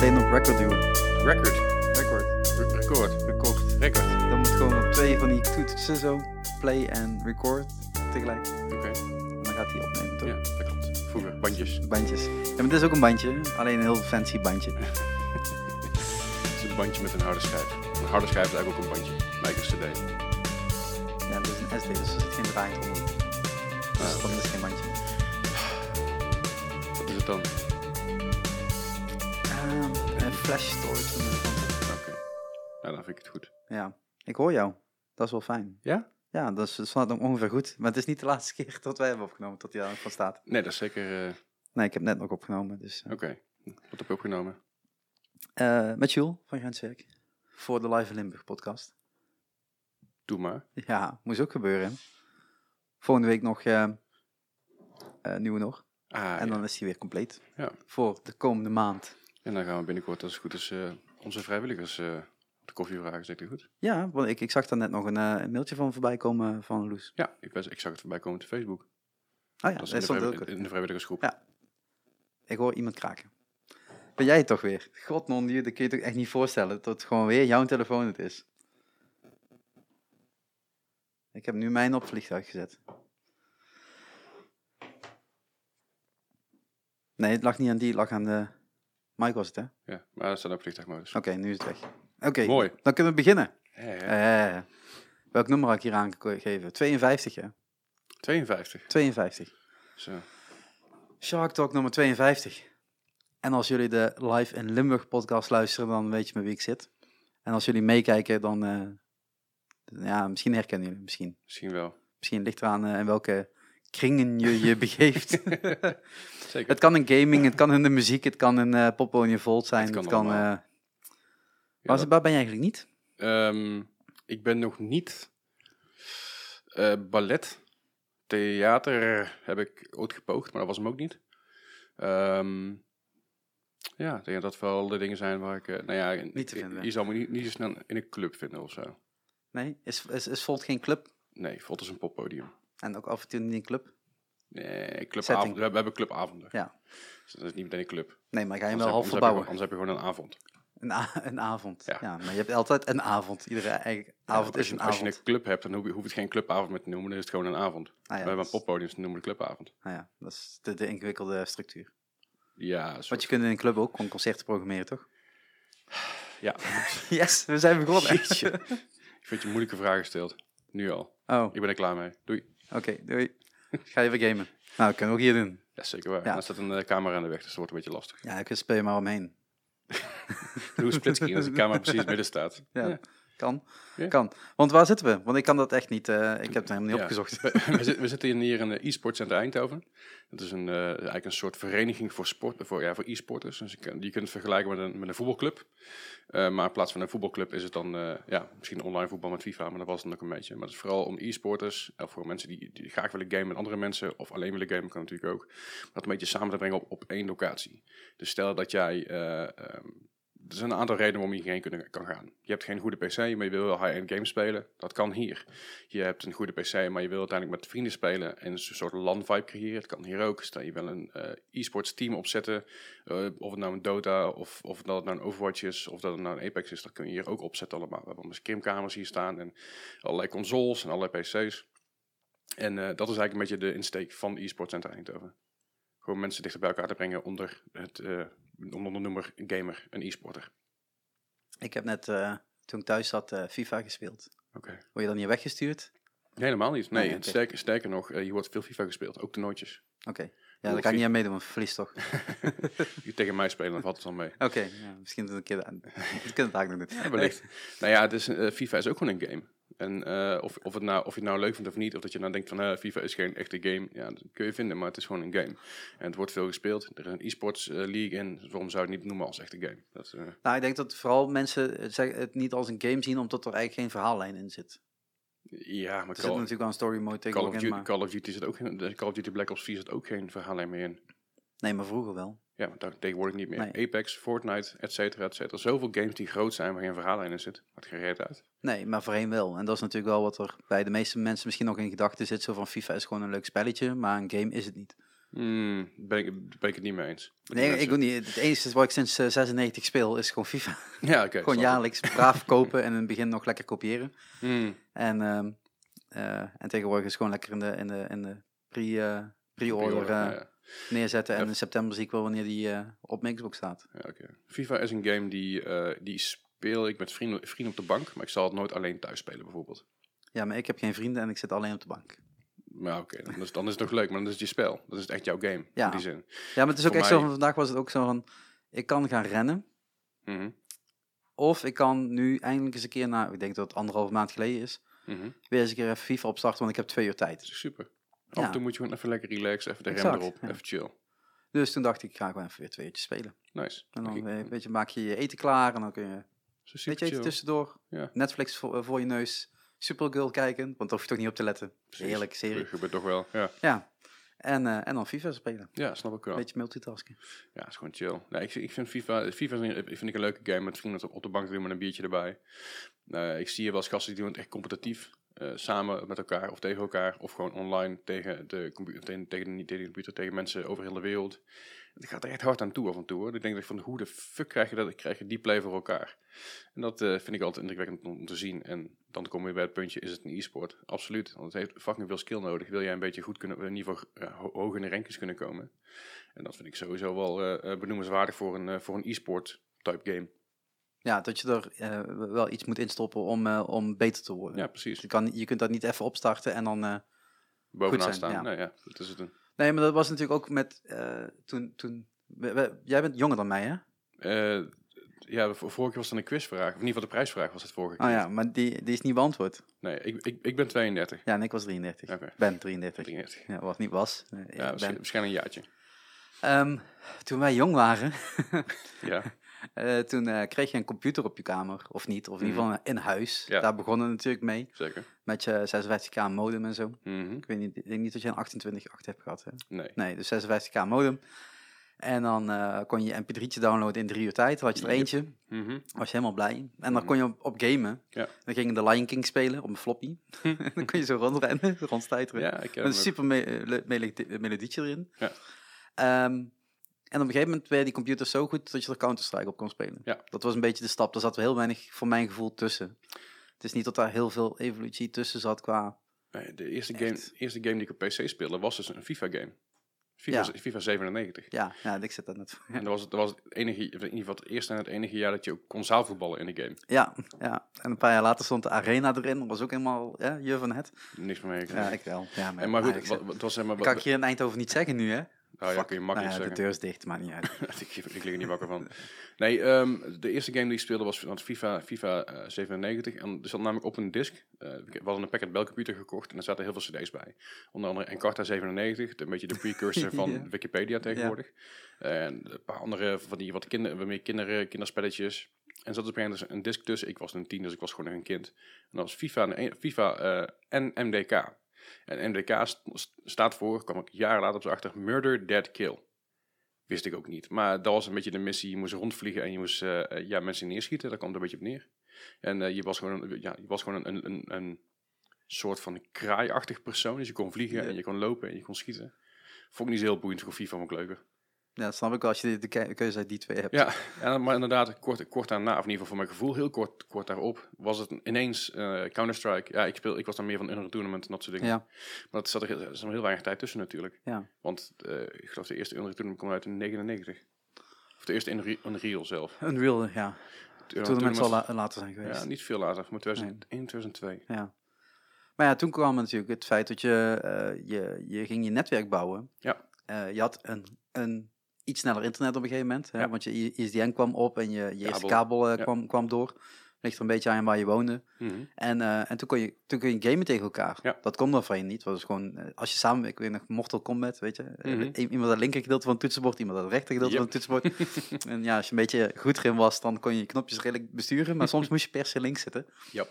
meteen op record duwen. Record. Record. Re- Record. Record. Record. Dan moet gewoon op twee van die toetsen zo. Play en record tegelijk. Oké. En dan gaat hij opnemen toch? Ja, dat klopt. Vroeger, bandjes. Bandjes. Ja, maar dit is ook een bandje. Alleen een heel fancy bandje. Het is een bandje met een harde schijf. Een harde schijf is eigenlijk ook een bandje. Lijkt een cd. Ja, dit is een SD, dus er zit geen draaiend onder. Dus Ah, dan is het geen bandje. Wat is het dan? Flash storage. Nou, dan vind ik het goed. Ja, ik hoor jou. Dat is wel fijn. Ja? Ja, dat is, dat slaat ook ongeveer goed. Maar het is niet de laatste keer dat wij hebben opgenomen, tot hij van staat. Nee, dat is zeker... eh, Nee, ik heb net nog opgenomen. Dus, eh, Oké. Wat heb je opgenomen? eh, met Jules van Grenswerk. Voor de Live Limburg podcast. Doe maar. Ja, moest ook gebeuren. Volgende week nog nieuwe nog. Ah, en ja. dan is hij weer compleet. Ja. Voor de komende maand. En dan gaan we binnenkort, als het goed is, eh, onze vrijwilligers eh, de koffie vragen. Zegt u goed? Ja, want ik, ik zag daar net nog een, eh, mailtje van voorbij komen van Loes. Ja, ik, was, ik zag het voorbij komen op Facebook. Ah ja, dat is de, ook. in de vrijwilligersgroep. Ja. Ik hoor iemand kraken. Ben jij het toch weer? God non, die- dat kun je toch echt niet voorstellen dat het gewoon weer jouw telefoon het is. Ik heb nu mijn op vliegtuig gezet. Nee, het lag niet aan die, het lag aan de... Mike was het, hè? Oké, Ja, maar dat staat op vliegtuigmodus. nu is het weg. Oké, Mooi. dan kunnen we beginnen. Ja, ja. Eh, welk nummer had ik hier aangegeven? 52, hè? 52. 52. Zo. Shark Talk nummer 52. En als jullie de Live in Limburg podcast luisteren, dan weet je met wie ik zit. En als jullie meekijken, dan... eh, ja, misschien herkennen jullie misschien. Misschien wel. Misschien ligt eraan eh, in welke kringen je je begeeft. Zeker. het kan in gaming, het kan in de muziek, het kan in eh Popolonia Volt zijn. Het Het kan kan... eh, Ja, waar, dat- waar ben je eigenlijk niet? Ehm, ik ben nog niet eh, ballet. Theater heb ik ooit gepoogd, maar dat was hem ook niet. Ehm, ja, ik denk dat dat wel de dingen zijn waar ik... eh, nou ja, Niet te vinden. Je zal me niet, niet zo snel in een club vinden of zo. Nee? Is, is, is Volt geen club? Nee, Volt is een poppodium. En ook af en toe niet een club? Nee, clubavond. We hebben, clubavonden. Ja. Dus dat is niet meteen een club. Nee, maar ga je hem wel half verbouwen. Anders heb je gewoon een avond. Een, een avond. Ja. Ja. maar je hebt altijd een avond. Iedere eigen avond is je, een als je avond. een club hebt, dan hoef je, hoeft het geen clubavond meer te noemen. Dan is het gewoon een avond. Ah, ja, we hebben een poppodium, dus dan noemen we het clubavond. Ah ja, dat is de, de ingewikkelde structuur. Ja, Want soort- je kunt in een club ook gewoon concerten programmeren, toch? ja. Yes, we zijn begonnen. Ik vind je moeilijke vragen gesteld. Nu al. Oh, Ik ben er klaar mee. Doei. Doei. Ga je weer gamen? Nou, dat kunnen we ook hier doen. Ja, zeker waar. Ja. Dan staat een eh, camera aan de weg, dus dat wordt een beetje lastig. Ja, ik speel je maar omheen. Doe een splitscreen als de camera precies in midden staat. Ja, kan. Ja. Kan. Want waar zitten we? Want ik kan dat echt niet. eh, ik heb het helemaal niet Ja. opgezocht. We, we zitten- hier in de e-sport center Eindhoven. Dat is een, eh, eigenlijk een soort vereniging voor, sport, voor, ja, voor e-sporters. Dus je, kan, je kunt het vergelijken met een, met een voetbalclub. Eh, maar in plaats van een voetbalclub is het dan ja, misschien online voetbal met FIFA, maar dat was het dan ook een beetje. Maar het is vooral om e-sporters, of voor mensen die, die graag willen gamen met andere mensen, of alleen willen gamen, kan natuurlijk ook. Dat een beetje samen te brengen op, op één locatie. Dus stel dat jij eh, ehm, er zijn een aantal redenen waarom je hierheen kunnen, kan gaan. Je hebt geen goede PC, maar je wil wel high-end games spelen. Dat kan hier. Je hebt een goede PC, maar je wil uiteindelijk met vrienden spelen en een soort LAN-vibe creëren. Dat kan hier ook. Stel je wil een eh, e-sports team opzetten, eh, of het nou een Dota, of, of dat het nou een Overwatch is, of dat het nou een Apex is, dat kun je hier ook opzetten allemaal. We hebben allemaal hier staan en allerlei consoles en allerlei PC's. En eh, dat is eigenlijk een beetje de insteek van e-sport Center Eindhoven. Gewoon mensen dichter bij elkaar te brengen onder het eh, onder de noemer gamer, een e-sporter. Ik heb net, eh, toen ik thuis zat, eh, FIFA gespeeld. Oké. Word je dan niet weggestuurd? Nee, helemaal niet. Nee, oké. sterker, sterker nog, hier wordt veel FIFA gespeeld. Ook toernooitjes. Oké. Ja, daar kan ik niet aan meedoen, want verlies toch. Je tegen mij spelen, dan valt het dan mee. Oké, ja, misschien dat een keer. aan- We kunnen het eigenlijk nog doen. Wellicht. nou ja, dus, eh, FIFA is ook gewoon een game. En eh, of, of, het nou, of je het nou leuk vindt of niet, of dat je nou denkt van eh, FIFA is geen echte game, ja, dat kun je vinden, maar het is gewoon een game. En het wordt veel gespeeld. Er is een e-sports eh, league in, dus waarom zou je het niet noemen als echte game? Dat, Nou, ik denk dat vooral mensen het niet als een game zien, omdat er eigenlijk geen verhaallijn in zit. ja, maar Er zit Call, natuurlijk wel een story mode Call, of Duty, maar... Call of Duty zit ook geen, Call of Duty Black Ops 4 zit ook geen verhaallijn meer in. Nee, maar vroeger wel. Ja, daar tegenwoordig niet meer. Nee. Apex, Fortnite, et cetera, et cetera. Zoveel games die groot zijn waar geen verhaallijn in zit. Maakt geen reet uit. Nee, maar voorheen wel. En dat is natuurlijk wel wat er bij de meeste mensen misschien nog in gedachten zit. Zo van FIFA is gewoon een leuk spelletje, maar een game is het niet. Hmm, ben, ik, ben ik het niet mee eens. Nee, ik ook niet. Het enige wat ik sinds eh, 96 speel is gewoon FIFA. Ja, oké. gewoon snap ik. jaarlijks braaf kopen en in het begin nog lekker kopiëren. Hmm, En, ehm, eh, en tegenwoordig is het gewoon lekker in de, in de, in de pre, eh, pre-order eh. Neerzetten. En in september zie ik wel wanneer die eh, op mijn Xbox staat. Ja. FIFA is een game die, eh, die speel ik met vrienden, vrienden op de bank, maar ik zal het nooit alleen thuis spelen bijvoorbeeld. Ja, maar ik heb geen vrienden en ik zit alleen op de bank. Maar oké, dan, is, dan is het nog leuk, maar dan is het je spel. Dan is het echt jouw game, Ja. in die zin. Ja, maar het is ook Voor echt zo van vandaag was het ook zo van, ik kan gaan rennen. Mhm, Of ik kan nu eindelijk eens een keer, na, ik denk dat het anderhalve maand geleden is, mhm. weer eens een keer even FIFA opstarten, want ik heb twee uur tijd. Dat is super. Af en toe moet je gewoon even lekker relaxen, even de rem Exact, erop, even chill. Dus toen dacht ik, ik ga gewoon even weer twee uurtjes spelen. Nice. En dan Ik- eh, weet je, maak je je eten klaar en dan kun je, zo weet super je, eten tussendoor, Ja. Netflix voor, eh, voor je neus, Supergirl kijken, want daar hoef je toch niet op te letten. Precies. Heerlijk serie. Dat gebeurt toch wel, ja. Ja. En, eh, en dan FIFA spelen. Ja, snap ik wel. Beetje multitasken. Ja, is gewoon chill. Ik, ik vind FIFA, FIFA is een, vind ik een leuke game met vrienden op, de bank te doen met een biertje erbij. Eh, ik zie hier wel eens gasten die doen het echt competitief. Eh, samen met elkaar of tegen elkaar. Of gewoon online tegen de, computer, tegen, niet tegen de computer, tegen mensen over heel de wereld. Het gaat er echt hard aan toe af en toe hoor. Ik denk dat van hoe de fuck krijg je dat? Krijg je die play voor elkaar? En dat eh, vind ik altijd indrukwekkend om, te zien. En dan kom je bij het puntje, is het een e-sport? Absoluut. Want het heeft fucking veel skill nodig. Wil jij een beetje goed kunnen, in ieder geval eh, ho- hoog in de rankings kunnen komen? En dat vind ik sowieso wel benoemenswaardig voor een, voor een e-sport type game. Ja, dat je er eh, wel iets moet instoppen om, eh, om beter te worden. Ja, precies. Je, kan, je kunt dat niet even opstarten en dan... eh, Bovenaan zijn, staan. ja. Nee, ja, dat is het. Nee, maar dat was natuurlijk ook met... toen, toen, we- we- jij bent jonger dan mij, hè? Ja, vorige keer was dan een quizvraag. Of in ieder geval de prijsvraag was het vorige keer. Oh ja, maar die, die is niet beantwoord. Nee, ik, ik, ik ben 32. Ja, en ik was 33. Oké. Ben 33. 33. Ja, wat niet was. Nee, Ja, ben. waarschijnlijk een jaartje. Ehm, toen wij jong waren, Ja, eh, toen eh, kreeg je een computer op je kamer. Of niet, of in ieder geval in huis. Ja. Daar begonnen we natuurlijk mee. zeker. Met je 56k modem en zo. Mhm. Ik weet niet, ik denk niet dat je een 28.8 hebt gehad. Hè? Nee. Nee, dus 56k modem. En dan eh, kon je mp3'tje downloaden in drie uur tijd. Had je er eentje. Mhm. Was je helemaal blij. En dan Mhm. kon je op, op gamen. Ja. Dan ging de Lion King spelen op een floppy. dan kon je zo rondrennen, rondstuiteren. Ja, Met een super me- melodietje erin. Ja. Ehm, en op een gegeven moment werden die computers zo goed dat je er Counter-Strike op kon spelen. Ja. Dat was een beetje de stap. Daar zat heel weinig, voor mijn gevoel, tussen. Het is niet dat daar heel veel evolutie tussen zat qua... Nee, de eerste Echt. game, eerste game die ik op PC speelde was dus een FIFA-game. FIFA, Ja. FIFA 97. Ja, ja ik zit daar net voor. En dat was, het- dat was het enige, in ieder geval het eerste en het enige jaar dat je ook kon zaalvoetballen in de game. Ja, ja. En een paar jaar later stond de Arena erin. Dat was ook helemaal ja, je van het. Niks meer. Ja, ik wel. Ja, maar, en maar goed, ik wat, was zeg maar... dat kan ik hier in Eindhoven niet zeggen nu, hè? Nou ja, kun je Nou makkelijk ja, de deur is dicht, maakt niet uit. ik, ik lig er niet wakker van. Nee, ehm, de eerste game die ik speelde was van FIFA, FIFA eh, 97. En er zat namelijk op een disk. eh, we hadden een Packet Bell computer gekocht en er zaten heel veel cd's bij. Onder andere Encarta 97, de- een beetje de precursor van Ja. Wikipedia tegenwoordig. En een paar andere van die wat kinder, wat meer kinder, kinderspelletjes. En zat op een gegeven moment een disk tussen. Ik was een tien, dus ik was gewoon nog een kind. En dat was FIFA, en, FIFA eh, en MDK. En MDK st- st- staat voor, kwam ik jaren later op zo achter, Murder, Dead, Kill. Wist ik ook niet. Maar dat was een beetje de missie. Je moest rondvliegen en je moest eh, eh, ja, mensen neerschieten. Daar kwam het een beetje op neer. En eh, je was gewoon, een, ja, je was gewoon een, een, een soort van kraaiachtig persoon. Dus je kon vliegen Ja. en je kon lopen en je kon schieten. Vond ik niet zo heel boeiend voor FIFA, vond ik leuker. Ja, dat snap ik wel als je de, de ke- keuze uit die twee hebt. Ja, ja, maar inderdaad, kort, kort daarna, of in ieder geval voor mijn gevoel, heel kort, kort daarop, was het ineens eh, Counter-Strike. Ja, ik, speel, ik was dan meer van Unreal Tournament en dat soort dingen. Ja. Maar dat zat er, heel- er zat nog heel weinig tijd tussen natuurlijk. Ja. Want eh, ik geloof de eerste Unreal Tournament kwam uit in 99. Of de eerste Unreal, Unreal zelf. Unreal, ja. Toen de mensen al Tournament- la- later zijn geweest. Ja, niet veel later, maar 2001, 2002. Ja. Maar ja, toen kwam natuurlijk het feit dat je, eh, je, je ging je netwerk bouwen. Ja. Je had een, een iets sneller internet op een gegeven moment. Hè? Ja. Want je ISDN kwam op en je, je eerste Kabel. kabel eh, kwam, kwam door. Ligt er een beetje aan waar je woonde. Mhm. En, eh, en toen, kon je, toen kon je gamen tegen elkaar. Ja. Dat kon dan van je niet. Dat was gewoon, eh, als je samen, ik weet nog, Mortal Kombat, weet je. Mhm. Iemand het linker gedeelte van het toetsenbord, iemand het rechter gedeelte Yep. van het toetsenbord. en ja, als je een beetje goed erin was, dan kon je je knopjes redelijk besturen. Maar soms moest je per se links zitten. Ja.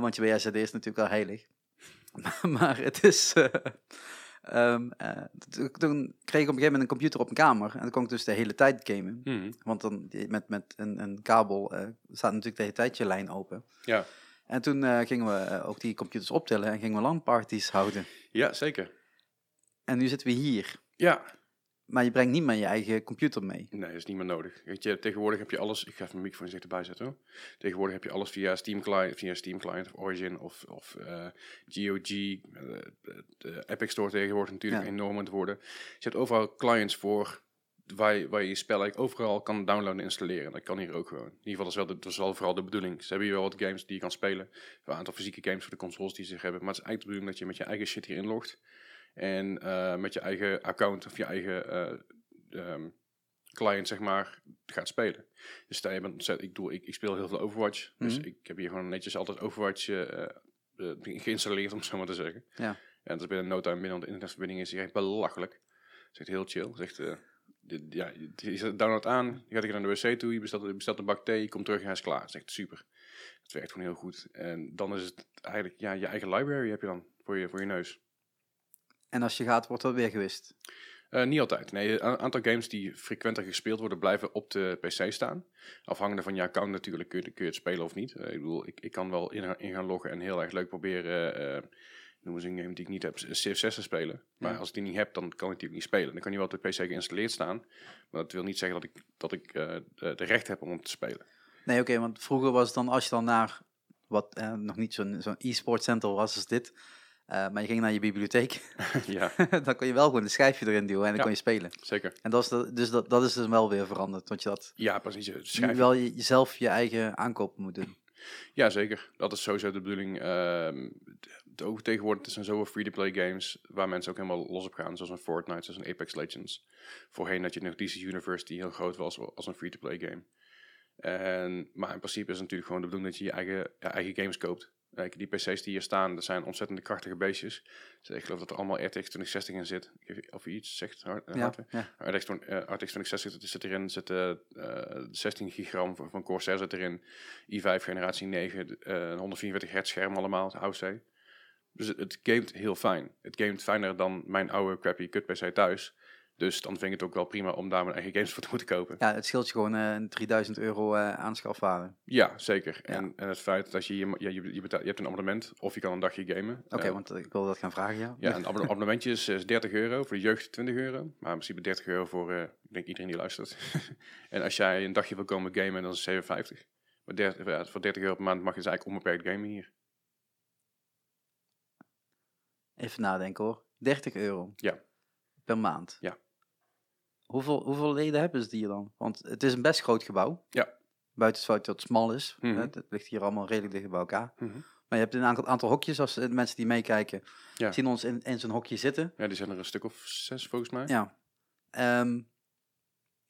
Want je WSD is natuurlijk wel heilig. maar het is... ehm, eh, toen kreeg ik op een gegeven moment een computer op mijn kamer. En dan kon ik dus de hele tijd gamen. Mhm. Want dan met, met een, een kabel eh, staat natuurlijk de hele tijd je lijn open. Ja. En toen eh, gingen we ook die computers optillen en gingen we LAN-parties houden. ja, zeker. En nu zitten we hier. Ja, maar je brengt niet meer je eigen computer mee. nee, dat is niet meer nodig. Weet je, tegenwoordig heb je alles... Ik ga even mijn microfoon eens dichterbij zetten. Hoor. Tegenwoordig heb je alles via Steam Client, via Steam Client of Origin of, of eh, GOG. eh, de, de Epic Store tegenwoordig natuurlijk Ja. enorm aan het worden. Je hebt overal clients voor waar je, waar je je spel eigenlijk overal kan downloaden en installeren. Dat kan hier ook gewoon. In ieder geval, dat is, wel de, dat is wel vooral de bedoeling. Ze hebben hier wel wat games die je kan spelen. Een aantal fysieke games voor de consoles die ze hebben. Maar het is eigenlijk de bedoeling dat je met je eigen shit hier inlogt. En eh, met je eigen account of je eigen eh, ehm, client, zeg maar, gaat spelen. Dus stel je bent ontzettend, ik, doe, ik, ik speel heel veel Overwatch. Dus Mhm. ik heb hier gewoon netjes altijd Overwatch eh, geïnstalleerd, om het zo maar te zeggen. Ja. En dat is binnen no time binnen de internetverbinding is echt belachelijk. Dat is echt heel chill. Dat is echt, dit- ja, je zet download aan, je gaat naar de wc toe, je bestelt, je bestelt een bak thee, je komt terug en hij is klaar. Dat is echt super. Het werkt gewoon heel goed. En dan is het eigenlijk, ja, je eigen library heb je dan voor je, voor je neus. En als je gaat, wordt dat weer gewist. Eh, niet altijd. Nee, een aantal games die frequenter gespeeld worden, blijven op de PC staan. Afhankelijk van je account natuurlijk kun je, kun je het spelen of niet. Eh, ik bedoel, ik, ik kan wel in, in gaan loggen en heel erg leuk proberen, eh noem eens een game die ik niet heb, Civ 6 te spelen. Maar Ja. als ik die niet heb, dan kan ik die ook niet spelen. Dan kan die wel op de PC geïnstalleerd staan. Maar dat wil niet zeggen dat ik, dat ik de, recht heb om hem te spelen. Nee, oké, want vroeger was het dan als je dan naar wat nog niet zo'n zo'n e-sport center was als dit, eh, maar je ging naar je bibliotheek, ja, dan kon je wel gewoon een schijfje erin duwen en dan Ja. kon je spelen. zeker. En dat is, de, dus dat, dat is dus wel weer veranderd, want je dat Ja, precies. Je nu wel je, jezelf je eigen aankopen moet doen. Ja, zeker. Dat is sowieso de bedoeling. Het- ook tegenwoordig er zijn zoveel free-to-play games waar mensen ook helemaal los op gaan. Zoals een Fortnite, zoals een Apex Legends. Voorheen had je nog DC Universe die heel groot was als een free-to-play game. En, maar in principe is het natuurlijk gewoon de bedoeling dat je je eigen, je eigen games koopt. Kijk, die PC's die hier staan, dat zijn ontzettend krachtige beestjes. Dus ik geloof dat er allemaal RTX 2060 in zit. Of je iets zegt, Hart- Ja. RTX, 20 eh, RTX 2060 dat zit erin, zit eh, eh, 16 gigram van Corsair zit erin, i5 generatie 9, eh, een 144 hertz scherm allemaal, AOC. Dus het, het gamet heel fijn. Het gamet fijner dan mijn oude crappy kut PC thuis. Dus dan vind ik het ook wel prima om daar mijn eigen games voor te moeten kopen. ja, het scheelt je gewoon eh, een 3000 euro eh, aanschafwaarde. Ja, zeker. Ja. En, en het feit dat je, je, je, je, betaalt, je hebt een abonnement of je kan een dagje gamen. Oké, Eh, want ik wil dat gaan vragen, ja. Ja, een abonne- abonnementje is, is 30 euro, voor de jeugd 20 euro. Maar in principe 30 euro voor, eh, ik denk iedereen die luistert. en als jij een dagje wil komen gamen, dan is het 57. Maar 30, ja, voor 30 euro per maand mag je dus eigenlijk onbeperkt gamen hier. Even nadenken hoor. 30 euro. Ja. Per maand. Ja. Hoeveel, hoeveel leden hebben ze hier dan? Want het is een best groot gebouw. Ja. Buiten het feit dat het smal is. Hè, Het ligt hier allemaal redelijk dicht bij elkaar. Mhm. Maar je hebt een aantal, aantal hokjes. Als de mensen die meekijken Ja. zien ons in, in zo'n hokje zitten. Ja, die zijn er een stuk of zes volgens mij. Ja. Ehm,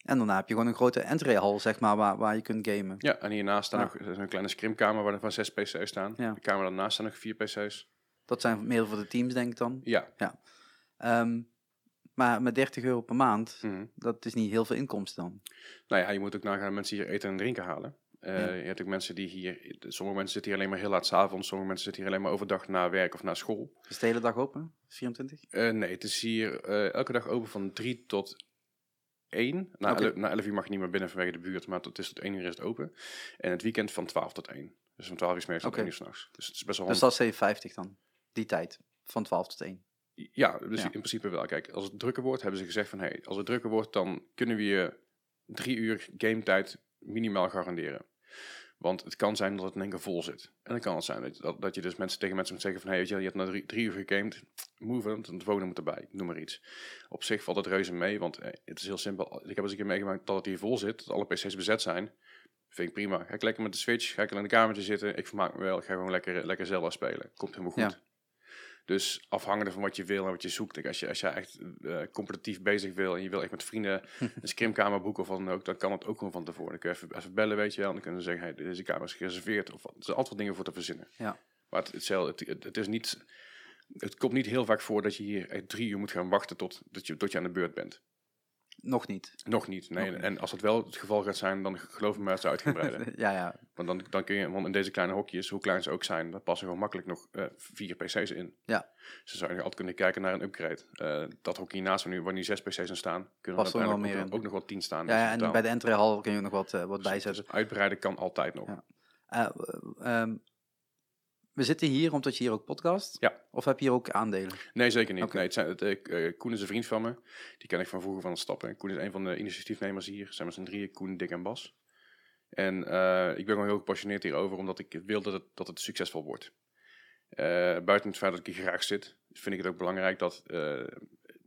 en daarna heb je gewoon een grote entryhal, zeg maar, waar, waar je kunt gamen. Ja, en hiernaast staan Ja. nog een kleine scrimkamer waar er van zes PC's staan. Ja. De kamer daarnaast staan nog vier PC's. Dat zijn meer voor de teams, denk ik dan. Ja. Ehm, maar met 30 euro per maand, Mhm. dat is niet heel veel inkomsten dan. Nou ja, je moet ook nagaan mensen hier eten en drinken halen. Eh, Ja. Je hebt ook mensen die hier, sommige mensen zitten hier alleen maar heel laat 's avonds, sommige mensen zitten hier alleen maar overdag na werk of na school. Is het de hele dag open? 24? Eh, nee, het is hier eh, elke dag open van 3 tot 1. Na, ele- na 11 uur mag je niet meer binnen vanwege de buurt, maar tot, het is tot 1 uur is het open. En het weekend van 12 tot 1. Dus van 12 uur 's middags tot Oké. 1 uur s'nachts. Dus het is best wel Dus dat is 750 dan, die tijd. Van 12 tot 1. Ja, dus Ja. in principe wel. Kijk, als het drukker wordt, hebben ze gezegd van... Hey, als het drukker wordt, dan kunnen we je drie uur gametijd minimaal garanderen. Want het kan zijn dat het in één keer vol zit. En dan kan het zijn dat, dat, je dus mensen, tegen mensen moet zeggen van... Hey, weet je, je hebt na drie, drie uur gegamed, move it, en de volgende moet erbij. Noem maar iets. Op zich valt het reuze mee, want eh, het is heel simpel. Ik heb eens een keer meegemaakt dat het hier vol zit, dat alle PC's bezet zijn. Vind ik prima. Ga ik lekker met de Switch, ga ik in de kamertje zitten. Ik vermaak me wel, ik ga gewoon lekker, lekker Zelda spelen. Komt helemaal goed. Ja. Dus afhankelijk van wat je wil en wat je zoekt. Kijk, Als je, als je echt eh, competitief bezig wil en je wil echt met vrienden een scrimkamer boeken of wat dan ook, dan kan het ook gewoon van tevoren. Dan kun je even, even bellen, weet je wel. En dan kunnen ze zeggen, hey, deze kamer is gereserveerd. Of er zijn altijd wat dingen voor te verzinnen. Ja. Maar het, het, het, is niet... Het komt niet heel vaak voor dat je hier drie uur moet gaan wachten tot, dat je, tot je aan de beurt bent. Nog niet. Nog niet, nee. Nog niet. En als het wel het geval gaat zijn, dan geloof me maar dat ze uit gaan breiden. ja, ja. Want dan, dan kun je, want in deze kleine hokjes, hoe klein ze ook zijn, daar passen gewoon makkelijk nog eh, vier PC's in. Ja. Dus dan zou je altijd kunnen kijken naar een upgrade. Eh, dat hokje waar nu, waar nu zes PC's in staan, kunnen er nog ook, nog wel tien staan. ja, ja en bij de entryhal kun je ook nog wat, eh, wat Dus- bijzetten. dus uitbreiden kan altijd nog. Ja. Eh, ehm, we zitten hier omdat je hier ook podcast? Ja. Of heb je hier ook aandelen? Nee, zeker niet. Nee, het zijn, het, eh, Koen is een vriend van me. Die ken ik van vroeger van het stappen. Koen is een van de initiatiefnemers hier. Zijn met z'n drieën, Koen, Dick en Bas. En eh, ik ben gewoon heel gepassioneerd hierover, omdat ik wil dat het, dat het succesvol wordt. Eh, buiten het feit dat ik hier graag zit, vind ik het ook belangrijk dat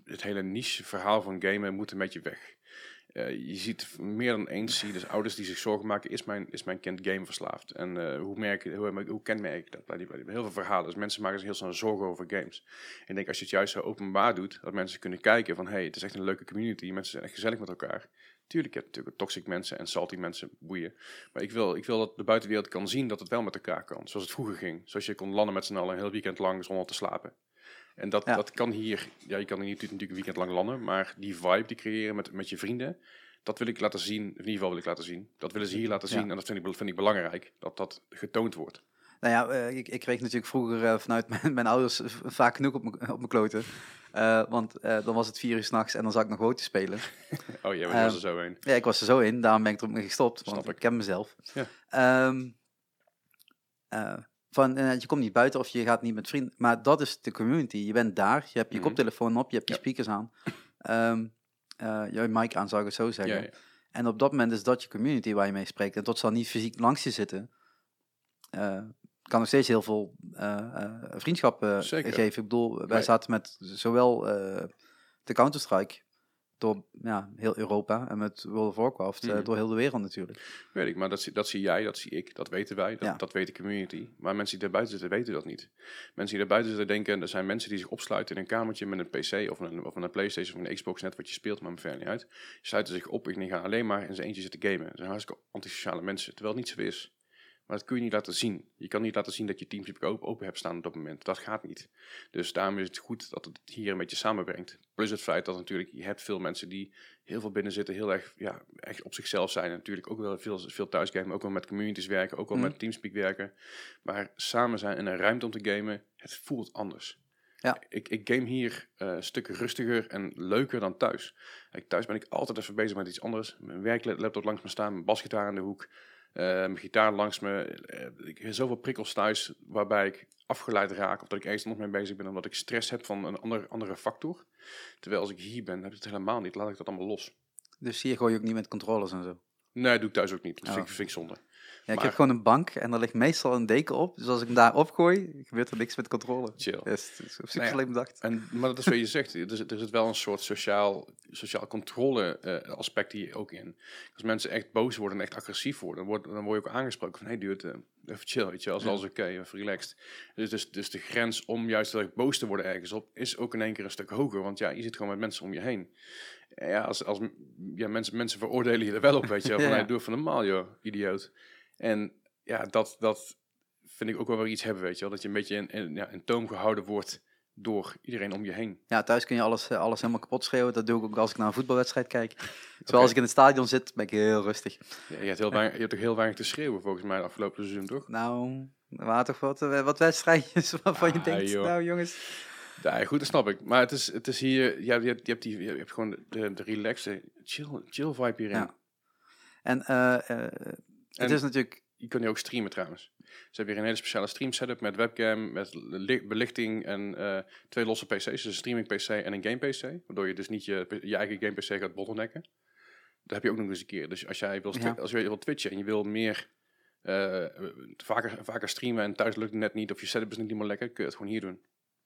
het hele niche verhaal van gamen moet een beetje weg. Eh, je ziet meer dan eens, zie dus ouders die zich zorgen maken, is mijn, is mijn kind gameverslaafd? En eh, hoe, merk, hoe, hoe kenmerk ik dat? Heel veel verhalen, dus mensen maken zich heel snel zorgen over games. En ik denk als je het juist zo openbaar doet, dat mensen kunnen kijken van, hey, het is echt een leuke community, mensen zijn echt gezellig met elkaar. Tuurlijk, je hebt natuurlijk toxic mensen en salty mensen, boeien. Maar ik wil, ik wil dat de buitenwereld kan zien dat het wel met elkaar kan. Zoals het vroeger ging. Zoals je kon landen met z'n allen een heel weekend lang zonder te slapen. En dat, Ja. dat kan hier, ja, je kan hier natuurlijk een weekend lang landen, maar die vibe die creëren met, met je vrienden, dat wil ik laten zien, in ieder geval wil ik laten zien. Dat willen ze hier laten Ja. zien en dat vind ik, vind ik belangrijk, dat dat getoond wordt. Nou ja, eh, ik, ik kreeg natuurlijk vroeger eh, vanuit mijn, mijn ouders vaak genoeg op mijn kloten. Eh, want dan was het vier uur s'nachts en dan zat ik nog WoW te spelen. Oh ja, maar Ehm, was er zo een. Ja, ik was er zo in, daarom ben ik er ook mee gestopt, want Snap ik ik. ken mezelf. Ja. Ehm, eh, van, eh, je komt niet buiten of je gaat niet met vrienden, maar dat is de community. Je bent daar, je hebt je Mhm. koptelefoon op, je hebt je Ja. speakers aan, Ehm eh, je mic aan zou ik het zo zeggen. Ja, ja. En op dat moment is dat je community waar je mee spreekt. En tot ze dan niet fysiek langs je zitten, eh, kan nog steeds heel veel vriendschap Zeker. geven. Ik bedoel, wij zaten met zowel de Counter-Strike door ja, heel Europa en met World of Warcraft eh, Mhm. door heel de wereld natuurlijk. Weet ik, maar dat, zie- dat zie jij, dat zie ik, dat weten wij, dat, Ja. dat weet de community. Maar mensen die daarbuiten zitten, weten dat niet. Mensen die daarbuiten zitten denken, er zijn mensen die zich opsluiten in een kamertje met een PC of een, of een Playstation of een Xbox, net wat je speelt, maar me verder niet uit. Die sluiten zich op en die gaan alleen maar in zijn eentje zitten gamen. Dat zijn hartstikke antisociale mensen, terwijl het niet zo is. Maar dat kun je niet laten zien. Je kan niet laten zien dat je Teamspeak open, open hebt staan op dat moment. Dat gaat niet. Dus daarom is het goed dat het hier een beetje samenbrengt. Plus het feit dat natuurlijk, je hebt veel mensen die heel veel binnen zitten, heel erg ja, echt op zichzelf zijn. En natuurlijk ook wel veel, veel thuisgamen, ook wel met communities werken, ook wel Mhm. met Teamspeak werken. Maar samen zijn in een ruimte om te gamen, het voelt anders. Ja. Ik, ik game hier eh, een stuk rustiger en leuker dan thuis. Kijk, thuis ben ik altijd even bezig met iets anders. Mijn werklaptop langs me staan, mijn basgitaar in de hoek, mijn gitaar langs me. Eh, ik heb zoveel prikkels thuis waarbij ik afgeleid raak of dat ik ergens nog mee bezig ben omdat ik stress heb van een ander, andere factor. Terwijl als ik hier ben, heb ik het helemaal niet. Laat ik dat allemaal los. Dus hier gooi je ook niet met controllers en zo. Nee, dat doe ik thuis ook niet. Dat Oh. vind, ik, vind ik zonde. Ja, ik Maar- heb gewoon een bank en daar ligt meestal een deken op. Dus als ik hem daar opgooi, gebeurt er niks met controle. Chill. Yes, het is op zich Nou ja. bedacht. En, maar dat is wat je zegt. Er zit, er zit wel een soort sociaal, sociaal controle eh, aspect hier ook in. Als mensen echt boos worden en echt agressief worden, dan word, dan word je ook aangesproken van, hey dude, eh, even chill, weet je, als Ja. alles oké, even relaxed. Dus, dus, dus de grens om juist erg boos te worden ergens op, is ook in één keer een stuk hoger. Want ja, je zit gewoon met mensen om je heen. En ja, als, als ja, mensen, mensen veroordelen je er wel op, weet je, van, Ja. hey, doe even normaal, joh, idioot. En ja, dat, dat vind ik ook wel weer iets hebben, weet je wel, dat je een beetje in, in, ja, in toom gehouden wordt door iedereen om je heen. Ja, thuis kun je alles, eh, alles helemaal kapot schreeuwen. Dat doe ik ook als ik naar een voetbalwedstrijd kijk. Terwijl als ik in het stadion zit, ben ik heel rustig. Ja, je, hebt heel weinig, je hebt toch heel weinig te schreeuwen volgens mij de afgelopen seizoen, toch? Nou, waren toch wat, eh, wat wedstrijdjes waarvan je Ah, denkt, joh. nou jongens. Ja, goed, dat snap ik. Maar het is, het is hier, ja, je, hebt, je, hebt die, je hebt gewoon de, de relaxed, chill, chill vibe hierin. Ja. En, eh, En- het is natuurlijk, Je kunt nu ook streamen trouwens. Ze hebben hier een hele speciale stream setup met webcam, met li- belichting en eh, twee losse PC's. Dus een streaming PC en een game PC. Waardoor je dus niet je, je eigen game PC gaat bottlenecken. Dat heb je ook nog eens een keer. Dus als jij wil, Ja. als je wil twitchen en je wil meer eh, vaker, vaker streamen en thuis lukt het net niet of je setup is niet helemaal lekker, kun je het gewoon hier doen.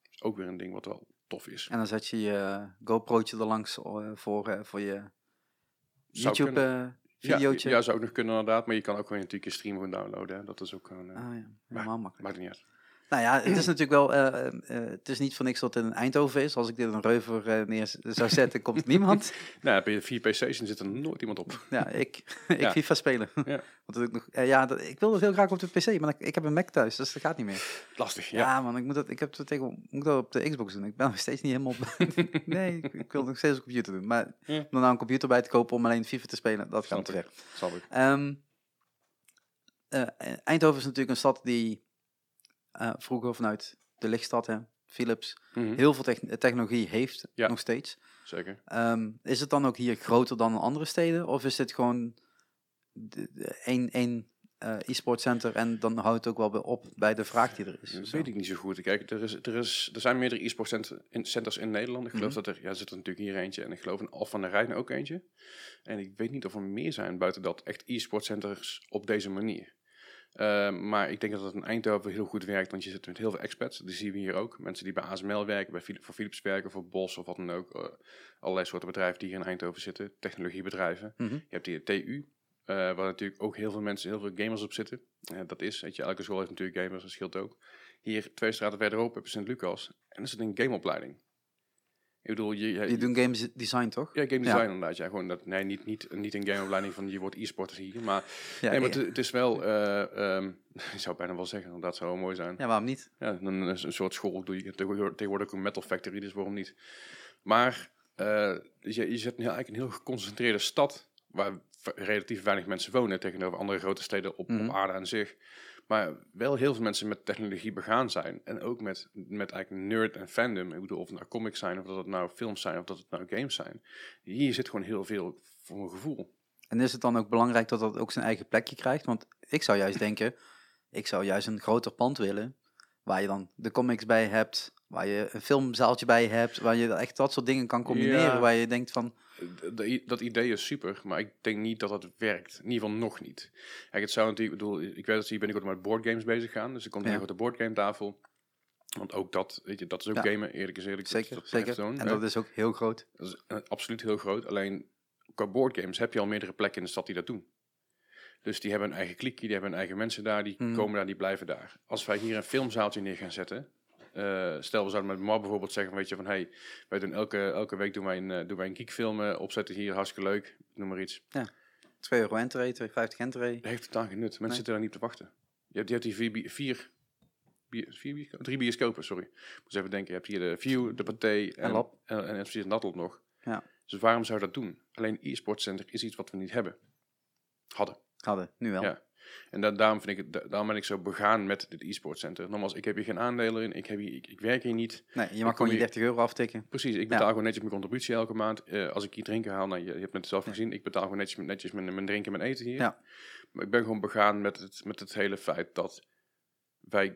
Dat is ook weer een ding wat wel tof is. en dan zet je je GoPro'tje er langs eh, voor, voor je Zou YouTube-videootje. Ja, ja, zou ook nog kunnen inderdaad, maar je kan ook gewoon natuurlijk je stream gewoon downloaden. Hè. Dat is ook gewoon, eh, Ah, ja. Helemaal makkelijk. maakt niet uit. Nou ja, het is natuurlijk wel, eh, eh, het is niet voor niks dat het in Eindhoven is. Als ik dit een reuver eh, neer zou zetten, komt niemand. Nou, heb je vier PC's en zit er nooit iemand op. Ja, ik, ik Ja. FIFA spelen. Ja. Want ik, nog, eh, ja, dat, ik wil dat heel graag op de PC, maar ik, ik heb een Mac thuis, dus dat gaat niet meer. Lastig, Ja, ja. man, ik moet dat, ik heb dat tegen, moet dat op de Xbox doen. Ik ben nog steeds niet helemaal op. nee, ik, ik wil nog steeds op computer doen. Maar Ja. om er nou een computer bij te kopen om alleen FIFA te spelen, dat gaat te ver. Snap ik. Ehm, eh, Eindhoven is natuurlijk een stad die eh, vroeger vanuit de lichtstad, hè, Philips, Mhm, heel veel techn- technologie heeft, Ja. nog steeds. Zeker. Ehm, is het dan ook hier groter dan in andere steden? Of is dit gewoon één, één eh e-sport center en dan houdt het ook wel bij op bij de vraag die er is. Dat Zo. weet ik niet zo goed. Kijk, er, is, er, is, er zijn meerdere e-sport centers in Nederland. Ik geloof Mhm. dat er, ja, zit er natuurlijk hier eentje. En ik geloof in Alphen aan de Rijn ook eentje. En ik weet niet of er meer zijn buiten dat echt e-sport centers op deze manier. Eh, maar ik denk dat het in Eindhoven heel goed werkt, want je zit met heel veel expats. Die zien we hier ook. Mensen die bij ASML werken, bij voor Philips werken, voor Bos of wat dan ook. Eh, allerlei soorten bedrijven die hier in Eindhoven zitten. Technologiebedrijven. Mhm. Je hebt hier de TU, eh, waar natuurlijk ook heel veel mensen, heel veel gamers op zitten. Eh, dat is, weet je, elke school heeft natuurlijk gamers, dat scheelt ook. Hier, twee straten verderop, heb je Sint-Lucas. En er zit een gameopleiding. Ik bedoel, je, je, Die doen games design toch? ja, game design Ja. inderdaad. Ja, gewoon dat, nee, niet, niet, niet een gameopleiding van je wordt e-sporter hier. Maar, Ja, nee, maar het, het is wel, eh, ehm, ik zou bijna wel zeggen, dat zou wel mooi zijn. ja, waarom niet? Ja, dan is een soort school. Doe je tegenwoordig tegenwoordig ook een metal factory, dus waarom niet? Maar eh, je, je zet een eigenlijk een heel geconcentreerde stad waar relatief weinig mensen wonen tegenover andere grote steden op, Mhm. op aarde aan zich. Maar wel heel veel mensen met technologie begaan zijn. En ook met, met eigenlijk nerd en fandom. Ik bedoel, of het nou comics zijn, of dat het nou films zijn, of dat het nou games zijn. Hier zit gewoon heel veel voor mijn gevoel. En is het dan ook belangrijk dat dat ook zijn eigen plekje krijgt? Want ik zou juist denken, ik zou juist een groter pand willen, waar je dan de comics bij hebt, waar je een filmzaaltje bij hebt, waar je echt dat soort dingen kan combineren, Ja. waar je denkt van, dat idee is super, maar ik denk niet dat dat werkt. In ieder geval nog niet. Kijk, het zou natuurlijk, ik bedoel, ik weet dat ze hier binnenkort met boardgames bezig gaan. Dus er komt Ja. een grote boardgame tafel. Want ook dat, weet je, dat is ook Ja. gamen, eerlijk is eerlijk. zeker, dat, dat is zeker. En dat is ook heel groot. Dat is eh, absoluut heel groot. Alleen qua boardgames heb je al meerdere plekken in de stad die dat doen. Dus die hebben een eigen klikje, die hebben een eigen mensen daar, die Mhm. komen daar, die blijven daar. Als wij hier een filmzaaltje neer gaan zetten, eh, stel we zouden met Mar bijvoorbeeld zeggen, weet je, van hey, wij doen elke, elke week doen wij een, eh, doen wij een geekfilm eh, opzetten hier, hartstikke leuk, noem maar iets. 2 euro entree, 2,50 entree. Dat heeft totaal geen nut. Mensen Nee. zitten daar niet op te wachten. Je hebt, je hebt hier vier, vier, vier biosco- drie bioscopen, sorry. Ik moet even denken. Je hebt hier de View, de Pathé en, en, en, en precies dat nog. Ja. Dus waarom zou je dat doen? Alleen e-sport center is iets wat we niet hebben. Hadden. Hadden, nu wel. Ja. En da- daarom, vind ik het, daarom ben ik zo begaan met dit e-sport center. Nogmaals, ik heb hier geen aandelen in. Ik, heb hier, ik, ik werk hier niet. Nee, je mag gewoon je hier- 30 euro aftikken. Precies, ik betaal gewoon netjes mijn contributie elke maand. Eh, als ik hier drinken haal, nou, je, je hebt het zelf Ja. gezien, ik betaal gewoon netjes, netjes mijn, mijn drinken en mijn eten hier. Ja. Maar ik ben gewoon begaan met het, met het hele feit dat wij,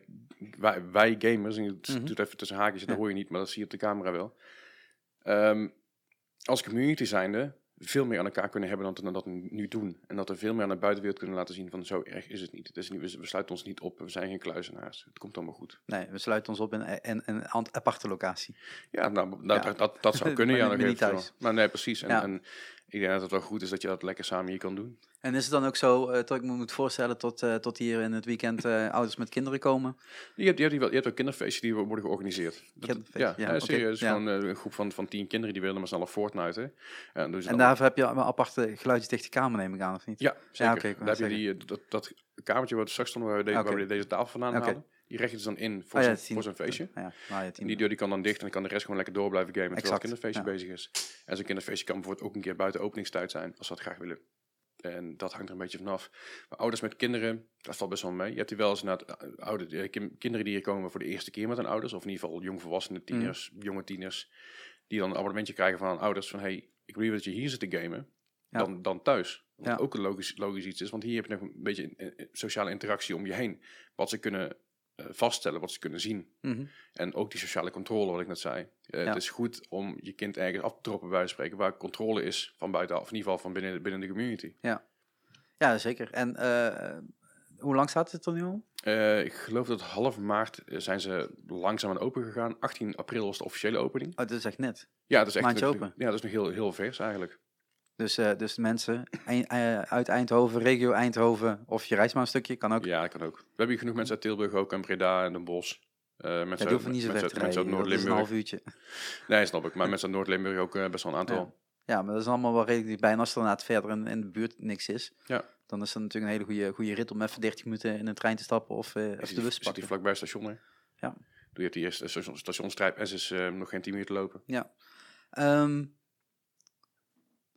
wij, wij gamers, en het Mhm. doet even tussen haakjes, dat hoor je niet, maar dat zie je op de camera wel. Ehm, als community zijnde veel meer aan elkaar kunnen hebben dan, dat we nu doen. En dat we veel meer aan de buitenwereld kunnen laten zien van zo erg is het niet. Het is niet we, sluiten ons niet op, we zijn geen kluizenaars. Het komt allemaal goed. Nee, we sluiten ons op in een, aparte locatie. Ja, nou, dat, Ja. dat, dat zou kunnen, ja. maar niet thuis. Maar nee, precies. En, Ja. en ik denk dat het wel goed is dat je dat lekker samen hier kan doen. En is het dan ook zo eh, dat ik me moet voorstellen tot, eh, tot hier in het weekend eh, ouders met kinderen komen? Je hebt, je hebt, je hebt ook kinderfeestjes die worden georganiseerd. Dat, ja, ja, ja, serieus. ja. Gewoon eh, een groep van, van tien kinderen die willen maar snel Fortnite. Hè. En, ze En daarvoor heb je een aparte geluidsdichte kamer, neem ik aan, of niet? Ja, zeker. wou Daar heb je die, eh, dat, dat kamertje waar we straks stonden, waar we, de- Oké. waar we deze tafel vandaan Oké. halen. Die recht je dus dan in voor ja, het tien- voor feestje. Ja, nou En die deur die kan dan dicht en dan kan de rest gewoon lekker door blijven gamen terwijl het kinderfeestje bezig is. En zo'n kinderfeestje kan bijvoorbeeld ook een keer buiten openingstijd zijn, als ze dat graag willen. En dat hangt er een beetje vanaf. Maar ouders met kinderen, dat valt best wel mee. Je hebt hier wel eens inderdaad eh, oude, eh, kin- kinderen die hier komen voor de eerste keer met hun ouders. Of in ieder geval jongvolwassenen, tieners, Mm. jonge tieners. Die dan een abonnementje krijgen van hun ouders van... hey, ik wil dat je hier zit te gamen Ja. dan, dan thuis. Wat Ja. ook een logisch, logisch iets is. Want hier heb je nog een beetje een sociale interactie om je heen. Wat ze kunnen eh, vaststellen, wat ze kunnen zien. Mhm. En ook die sociale controle, wat ik net zei. Eh, Ja. Het is goed om je kind ergens af te droppen, bij van spreken, waar controle is van buitenaf. In ieder geval van binnen, binnen de community. Ja, zeker. En eh, hoe lang staat het er nu al? Eh, ik geloof dat half maart eh, zijn ze langzaam aan open gegaan. 18 april was de officiële opening. Oh, dat is echt net. Ja, dat is echt Maandje open. Ja, dat is nog heel, heel vers eigenlijk. Dus, eh, dus mensen ein- eh, uit Eindhoven, regio Eindhoven, of je reist maar een stukje, kan ook. Ja, kan ook. We hebben hier genoeg mensen uit Tilburg ook en Breda en Den Bosch. Eh mensen Ja, die niet zo mensen uit- mensen is een half Noord-Limburg. uurtje. Nee, snap ik. Maar mensen uit Noord-Limburg ook best wel een aantal. Ja, maar dat is allemaal wel redelijk. En als er inderdaad verder in, in de buurt niks is, Ja. dan is dat natuurlijk een hele goede, goede rit om even 30 minuten in een trein te stappen of, Is of de die, bus is te die pakken. vlakbij het station, hè? Ja. Je hebt die eerste station, stationstrijp S is eh, nog geen 10 minuten lopen.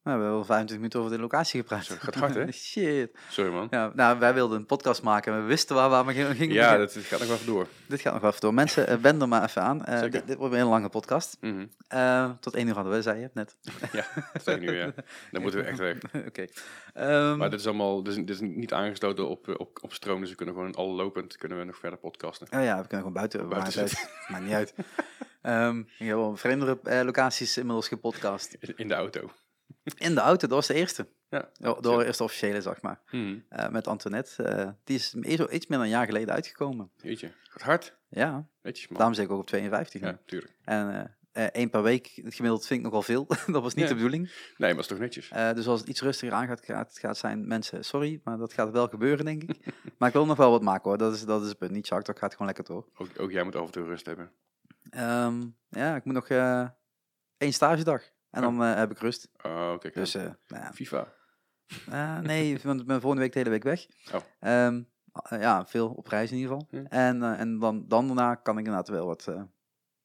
Ehm, we hebben wel 25 minuten over de locatie gepraat. Zo, gaat hard, hè? Shit. Sorry man. Ja, nou, wij wilden een podcast maken en we wisten waar we aan gingen gingen Ja, dat, gaat nog wel even door. Dit gaat nog wel even door. Mensen, eh, wend er maar even aan. Eh, dit, dit wordt een lange podcast. Mhm. Eh, tot één uur hadden we, zei je net. Ja, dat zeg ik nu, ja. Dan moeten we echt weg. Oké. Ehm, Maar dit is allemaal dit is, dit is niet aangesloten op, op, op stroom, dus we kunnen gewoon al lopend kunnen we nog verder podcasten. Oh ja, we kunnen gewoon buiten. Buiten uit. Maakt niet uit. Ehm ik heb wel vreemdere locaties inmiddels gepodcast. In de auto. In de auto, dat was de eerste. Ja. De eerste officiële, zeg maar. Mhm. Eh, met Antoinette. Eh, die is iets iets meer dan een jaar geleden uitgekomen. Weet je, gaat hard. Ja, daarom zeg ik ook op 52. Ja, tuurlijk. En eh, één per week, het gemiddeld vind ik nogal veel. dat was niet Ja. de bedoeling. Nee, maar dat is toch netjes. Dus als het iets rustiger aan gaat, gaat, gaat zijn mensen, sorry, maar dat gaat wel gebeuren, denk ik. maar ik wil nog wel wat maken hoor, dat is, dat is het punt. Niet Shark Talk gaat gewoon lekker door. Ook, ook jij moet af en toe rust hebben. Ehm, ja, ik moet nog eh één stagedag en dan eh, heb ik rust. Oh, oké. kijk. Dus eh, nou ja. FIFA. Eh, nee, want ik ben volgende week de hele week weg. Oh. Ehm, eh, ja, veel op reis in ieder geval. Hm. En, en dan, dan daarna kan ik inderdaad wel wat...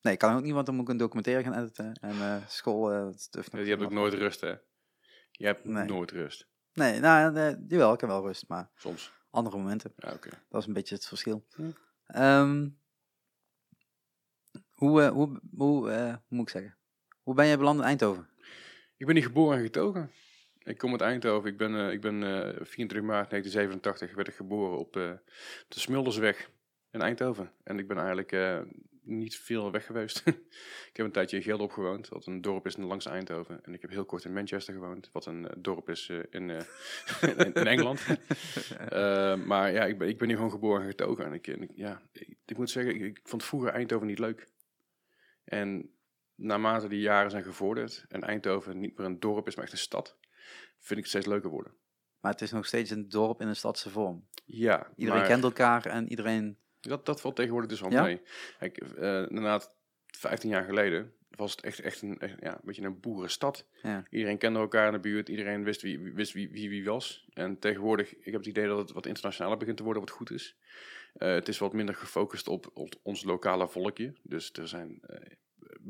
nee, ik kan ook niet, want dan moet ik een documentaire gaan editen. En school... stuff nog Je hebt ook nooit rust, hè? Je hebt Nee. nooit rust. Nee, nou, eh, jawel, ik heb wel rust, maar Soms. andere momenten. Ja, oké. Dat is een beetje het verschil. Hm. Ehm, hoe, hoe, hoe moet ik zeggen? Hoe ben jij beland in Eindhoven? Ik ben niet geboren en getogen. Ik kom uit Eindhoven. Ik ben, eh, ik ben eh 24 maart 1987 werd ik geboren op eh, de Smuldersweg in Eindhoven. En ik ben eigenlijk niet veel weg geweest. ik heb een tijdje in Gelderop gewoond, wat een dorp is langs Eindhoven. En ik heb heel kort in Manchester gewoond, wat een dorp is in, in, in Engeland. Maar ja, ik ben, ik ben hier gewoon geboren en getogen. En ik, en ik- ja, ik, ik moet zeggen, ik, ik vond vroeger Eindhoven niet leuk. En naarmate die jaren zijn gevorderd en Eindhoven niet meer een dorp is, maar echt een stad, vind ik het steeds leuker worden. Maar het is nog steeds een dorp in een stadse vorm. Ja, Iedereen maar kent elkaar en iedereen... dat, dat valt tegenwoordig dus wel Ja? mee. Kijk, eh inderdaad, 15 jaar geleden was het echt, echt, een, echt, ja, een beetje een boerenstad. Ja. Iedereen kende elkaar in de buurt, iedereen wist wie wie- wist wie, wie, wie was. En tegenwoordig, ik heb het idee dat het wat internationaler begint te worden, wat goed is. Eh, het is wat minder gefocust op, op ons lokale volkje. Dus er zijn eh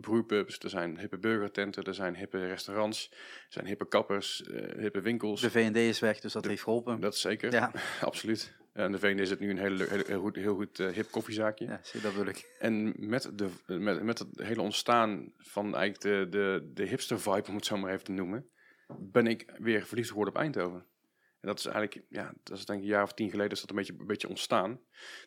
brewpubs, er zijn hippe burgertenten, er zijn hippe restaurants, er zijn hippe kappers, eh, hippe winkels. De V&D is weg, dus dat heeft geholpen. Dat is zeker, Ja, absoluut. En de VND is het nu een hele, le- hele, heel goed, heel goed eh, hip koffiezaakje. ja zie, dat bedoel ik. En met, de, met, met het hele ontstaan van eigenlijk de, de, de hipster vibe, om het zo maar even te noemen, ben ik weer verliefd geworden op Eindhoven. En dat is eigenlijk, ja, dat is denk ik een jaar of tien geleden is dat een beetje, een beetje ontstaan.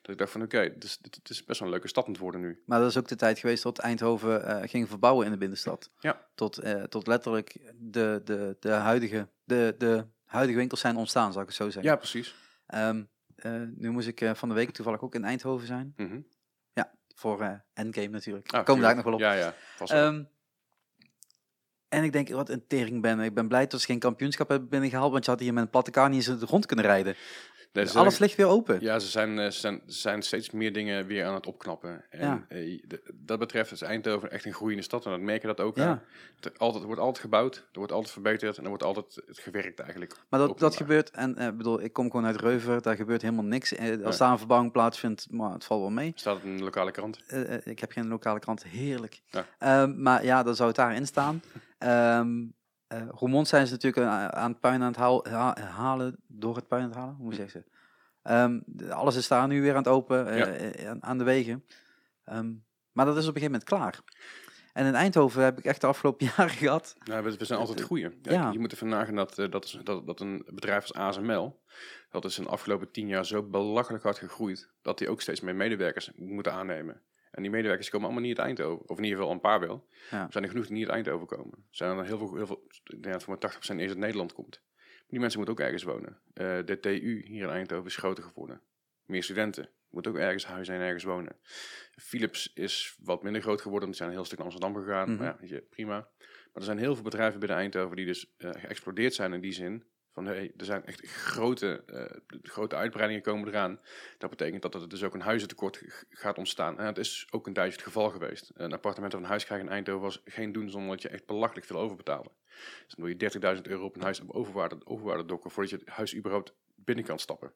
Dat ik dacht van oké, het, is, het is best wel een leuke stad aan het worden nu. Maar dat is ook de tijd geweest dat Eindhoven eh, ging verbouwen in de binnenstad. Ja. Tot, eh, tot letterlijk de, de, de, huidige, de, de huidige winkels zijn ontstaan, zou ik het zo zeggen. Ja, precies. Ehm, eh, nu moest ik van de week toevallig ook in Eindhoven zijn. Mhm. Voor eh, Endgame natuurlijk. Ah, Komen daar nog wel op. Ja, ja. Vast wel. En ik denk, wat een tering ben. Ik ben blij dat ze geen kampioenschap hebben binnengehaald, want je had hier met een platte kar niet eens rond kunnen rijden. Nee, Alles ligt weer open. Ja, ze zijn, eh, ze, zijn, ze zijn steeds meer dingen weer aan het opknappen. En Ja. eh, dat betreft is Eindhoven echt een groeiende stad. En dat merk je dat ook Ja. altijd, er wordt altijd gebouwd, er wordt altijd verbeterd en er wordt altijd het gewerkt eigenlijk. Maar dat, dat gebeurt, en eh, bedoel, ik kom gewoon uit Reuver, daar gebeurt helemaal niks. Eh, als daar een verbouwing plaatsvindt, maar het valt wel mee. Staat het in de lokale krant. Ik heb geen lokale krant, heerlijk. Ja. Ehm, maar ja, dan zou het daarin staan. Ehm eh, Roermond zijn ze natuurlijk aan, aan het puin aan het haal- ha- halen, door het puin aan het halen, hoe zeg je Ehm, de- alles is daar nu weer aan het open, eh, Ja. eh, aan, de wegen. Ehm, maar dat is op een gegeven moment klaar. En in Eindhoven heb ik echt de afgelopen jaren gehad. Nou, we, we zijn altijd groeien. Ja, Ja. Je moet even nagaan dat, eh, dat, is, dat, dat een bedrijf als ASML, dat is in de afgelopen tien jaar zo belachelijk hard gegroeid, dat die ook steeds meer medewerkers moeten aannemen. En die medewerkers komen allemaal niet uit Eindhoven. Of in ieder geval een paar wel. Ja. Er zijn er genoeg die niet uit Eindhoven komen. Er zijn er heel veel, heel veel dat voor maar 80% eerst uit Nederland komt. Die mensen moeten ook ergens wonen. Eh, de TU hier in Eindhoven is groter geworden. Meer studenten. Moeten ook ergens huizen en ergens wonen. Philips is wat minder groot geworden. Die zijn een heel stuk naar Amsterdam gegaan. Mhm. Maar ja, weet je, prima. Maar er zijn heel veel bedrijven binnen Eindhoven die dus eh, geëxplodeerd zijn in die zin. Van hey, er zijn echt grote, eh, grote uitbreidingen komen eraan. Dat betekent dat er dus ook een huizentekort gaat ontstaan. En het is ook een tijdje het geval geweest. Een appartement of een huis krijgen in Eindhoven was geen doen zonder dat je echt belachelijk veel overbetaalde. Dus dan doe je 30.000 euro op een huis op overwaarde, overwaarde dokken voordat je het huis überhaupt binnen kan stappen.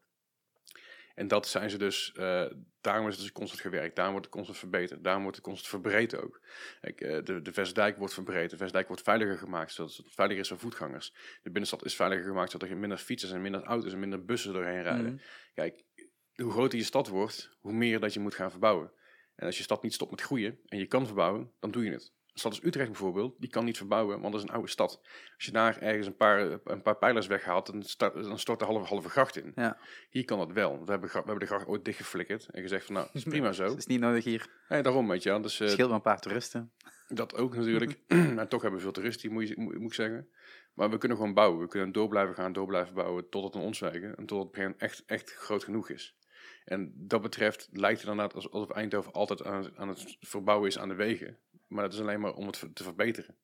En dat zijn ze dus, eh, daarom is het dus constant gewerkt, daarom wordt het constant verbeterd, daarom wordt het constant verbreed ook. Kijk, eh, de, de Vestdijk wordt verbreed, de Vestdijk wordt veiliger gemaakt, zodat het veiliger is voor voetgangers. De binnenstad is veiliger gemaakt, zodat er minder fietsers en minder auto's en minder bussen doorheen rijden. Mhm. Kijk, hoe groter je stad wordt, hoe meer dat je moet gaan verbouwen. En als je stad niet stopt met groeien en je kan verbouwen, dan doe je het. Stad als Utrecht bijvoorbeeld, die kan niet verbouwen, want dat is een oude stad. Als je daar ergens een paar, een paar pijlers weghaalt, dan, start, dan stort de halve, halve gracht in. Ja. Hier kan dat wel. We hebben, we hebben de gracht ooit dichtgeflikkerd en gezegd van nou, dat is prima zo. Het is niet nodig hier. Nee, daarom weet je wel. Dus Het eh, scheelt maar een paar toeristen. dat ook natuurlijk. maar toch hebben we veel toeristen, moet, je, moet, moet ik zeggen. Maar we kunnen gewoon bouwen. We kunnen door blijven gaan, door blijven bouwen, tot het ons wijken. En tot het echt, echt groot genoeg is. En dat betreft lijkt het inderdaad als- alsof Eindhoven altijd aan, aan het verbouwen is aan de wegen. Maar dat is alleen maar om het te verbeteren.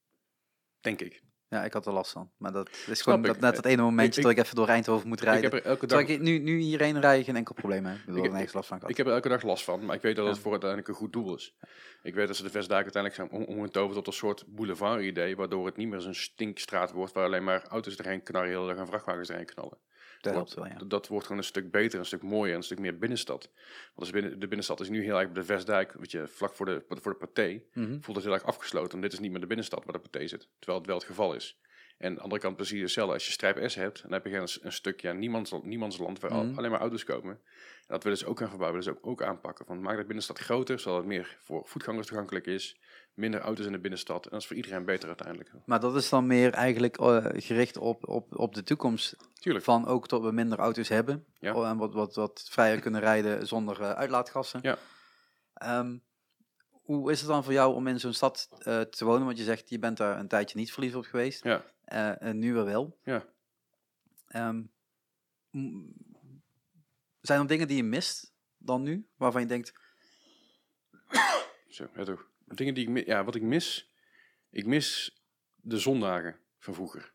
Denk ik. Ja, ik had er last van. Maar dat is gewoon dat, net dat ene momentje ik- dat ik even door Eindhoven moet rijden. Ik heb er elke dag, ik nu, nu hierheen rij, geen enkel probleem heb. Ik bedoel, Ik- er last van ik heb er elke dag last van. Maar ik weet dat het Ja. voor uiteindelijk een goed doel is. Ik weet dat ze de Vestdijk uiteindelijk zijn om- omgetoverd tot een soort boulevard-idee. Waardoor het niet meer zo'n stinkstraat wordt waar alleen maar auto's erheen knallen heel erg en vrachtwagens erheen knallen. Dat wel, ja. Dat- Dat wordt gewoon een stuk beter, een stuk mooier, een stuk meer binnenstad. Want als binnen, de binnenstad is nu heel erg de Vestdijk, weet je, vlak voor de, voor de paté, Mhm. voelt het heel erg afgesloten. Want dit is niet meer de binnenstad waar de paté zit, terwijl het wel het geval is. En aan de andere kant precies hetzelfde. Als je strijp S hebt, dan heb je een, een stuk ja, niemands, niemandsland waar Mhm. alleen maar auto's komen. En dat willen ze ook gaan verbouwen, willen ze ook, ook aanpakken. Van, maak de binnenstad groter, zodat het meer voor voetgangers toegankelijk is. Minder auto's in de binnenstad. En dat is voor iedereen beter uiteindelijk. Maar dat is dan meer eigenlijk eh, gericht op, op, op de toekomst. Tuurlijk. Van ook tot we minder auto's hebben. Ja. Oh, En wat, wat, wat vrijer kunnen rijden zonder eh, uitlaatgassen. Ja. Ehm, hoe is het dan voor jou om in zo'n stad eh, te wonen? Want je zegt, je bent daar een tijdje niet verliefd op geweest. Ja. En nu weer wel. Ja. Ehm, zijn er dingen die je mist dan nu? Waarvan je denkt, Zo, ja toch. Dingen die ik, ja, wat ik mis, ik mis de zondagen van vroeger.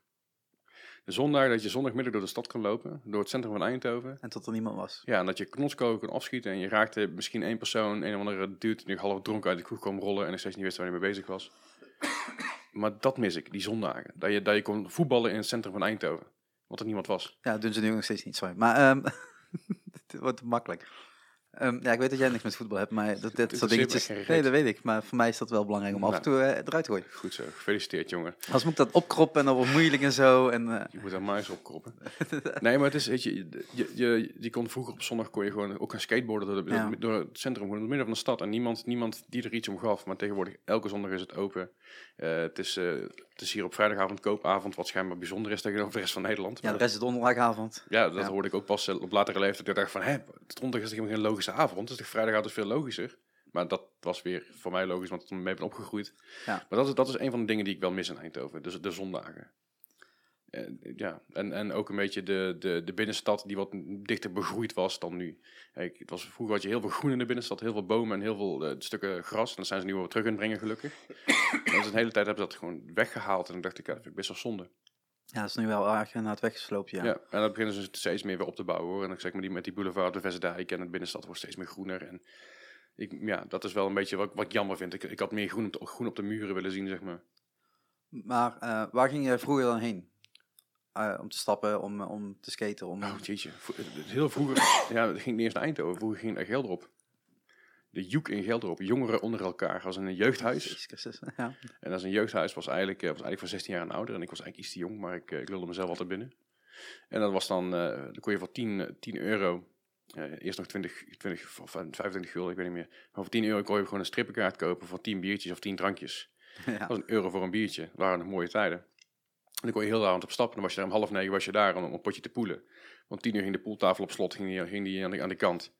De zondagen dat je zondagmiddag door de stad kan lopen, door het centrum van Eindhoven. en tot er niemand was. Ja, en dat je knotskoken kan afschieten en je raakte misschien één persoon, een of andere dude die half dronken uit de kroeg kwam rollen en ik steeds niet wist waar hij mee bezig was. Maar dat mis ik, die zondagen. Dat je, dat je kon voetballen in het centrum van Eindhoven. Want er niemand was. Ja, dat doen ze nu nog steeds niet, sorry. Maar ehm het wordt makkelijk. Ehm, ja, ik weet dat jij niks met voetbal hebt, maar dat, dit soort dingetjes... Nee, dat weet ik. Maar voor mij is dat wel belangrijk om af en Nou. toe eh, eruit te gooien. Goed zo, gefeliciteerd jongen. Als moet ik dat opkroppen en dat wordt moeilijk en zo. En, eh, Je moet daar maar eens opkroppen. nee, maar het is, weet je, je, je, je kon vroeger op zondag kon je gewoon ook gaan skateboarden door, de, Ja. door het centrum, gewoon in het midden van de stad. En niemand, niemand die er iets om gaf. Maar tegenwoordig, elke zondag is het open. Eh, het, is, het is hier op vrijdagavond koopavond, wat schijnbaar bijzonder is tegenover de rest van Nederland. ja, de rest is donderdagavond. ja, dat ja. hoorde ik ook pas eh, op latere leeftijd. Ik dacht van, hè, zondag is toch geen logische avond. Is toch vrijdagavond is veel logischer. Maar dat was weer voor mij logisch, want ik mee ben opgegroeid. Ja. Maar dat is, dat is een van de dingen die ik wel mis in Eindhoven. Dus de zondagen. En, ja, en, en ook een beetje de, de, de binnenstad die wat dichter begroeid was dan nu. Kijk, het was, vroeger had je heel veel groen in de binnenstad, heel veel bomen en heel veel eh, stukken gras. En dat zijn ze nu weer terug in brengen, gelukkig. En is een hele tijd hebben ze dat gewoon weggehaald. En dan dacht ik, ja, dat vind ik best wel zonde. Ja, dat is nu wel erg naar het weggesloopt, ja. Ja. en dat beginnen ze steeds meer weer op te bouwen hoor. En dan zeg maar die met die boulevard, de Vestdijk en het binnenstad wordt steeds meer groener. En ik, ja, dat is wel een beetje wat, wat ik jammer vind. Ik, ik had meer groen op, de, groen op de muren willen zien, zeg maar. Maar eh, waar ging je vroeger dan heen? Eh, om te stappen, om, om te skaten, om... Oh, jeetje. Heel vroeger, ja, het ging niet eens naar Eindhoven. Vroeger ging naar Gelderop. De Joek in Gelderop, jongeren onder elkaar, als een jeugdhuis. Christus, ja. En als een jeugdhuis was eigenlijk, eh, was eigenlijk voor 16 jaar en ouder. En ik was eigenlijk iets te jong, maar ik, eh, ik lulde mezelf altijd binnen. En dat was dan, eh, dan kon je voor 10, eh, 10 euro, eerst nog 20, 20 of 25 gulden, ik weet niet meer. Maar voor 10 euro kon je gewoon een strippenkaart kopen voor 10 biertjes of 10 drankjes. ja. Dat was een euro voor een biertje. Dat waren nog mooie tijden. En dan kon je heel de avond op stap. Dan was je daar om half negen was je daar om, om een potje te poelen. Want tien uur ging de poeltafel op slot, ging die, ging die aan, de, aan de kant.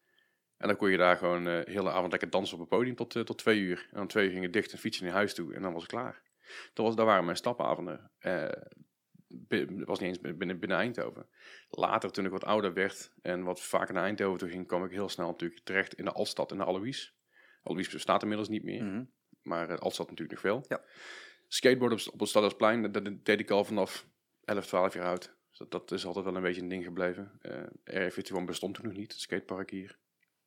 En dan kon je daar gewoon eh, de hele avond lekker dansen op het podium tot, eh, tot twee uur. En om twee uur ging het dicht en fietsen naar huis toe. En dan was het klaar. Dat, was, dat waren mijn stapavonden. Dat was niet eens binnen, binnen Eindhoven. Later, toen ik wat ouder werd en wat vaker naar Eindhoven toe ging, kwam ik heel snel natuurlijk terecht in de Altstad en de Alois. Alois bestaat inmiddels niet meer. Mhm. Maar uh, Altstad natuurlijk nog wel. Ja. Skateboarden op, het Stadhuisplein, dat, dat deed ik al vanaf 11, 12 jaar oud. Dus dat, is altijd wel een beetje een ding gebleven. Uh, bestond toen nog niet, het skatepark hier.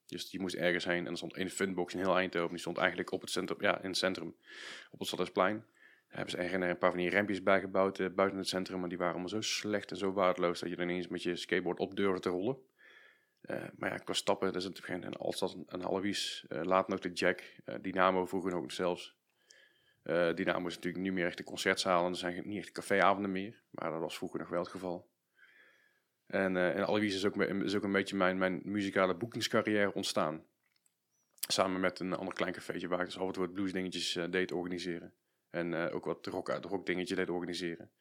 Dus je moest ergens heen en er stond één funbox in heel Eindhoven. Die stond eigenlijk op het centrum, ja, in het centrum, op het Stadhuisplein. Daar hebben ze een paar van die rempjes bijgebouwd uh, buiten het centrum. Maar die waren allemaal zo slecht en zo waardeloos dat je er ineens met je skateboard op durfde te rollen. Eh, maar ja, qua stappen, dat is het geen een Alstad, een Alois, uh, laat nog de Jack, Dynamo vroeger nog zelfs. Uh, Dynamo is natuurlijk niet meer echt de concertzalen, er zijn niet echt caféavonden meer, maar dat was vroeger nog wel het geval. En, en Alois is ook, is ook een beetje mijn, mijn muzikale boekingscarrière ontstaan. Samen met een ander klein cafeetje waar ik dus en toe wat blues dingetjes deed organiseren. En uh, ook wat rock, rock dingetje deed organiseren.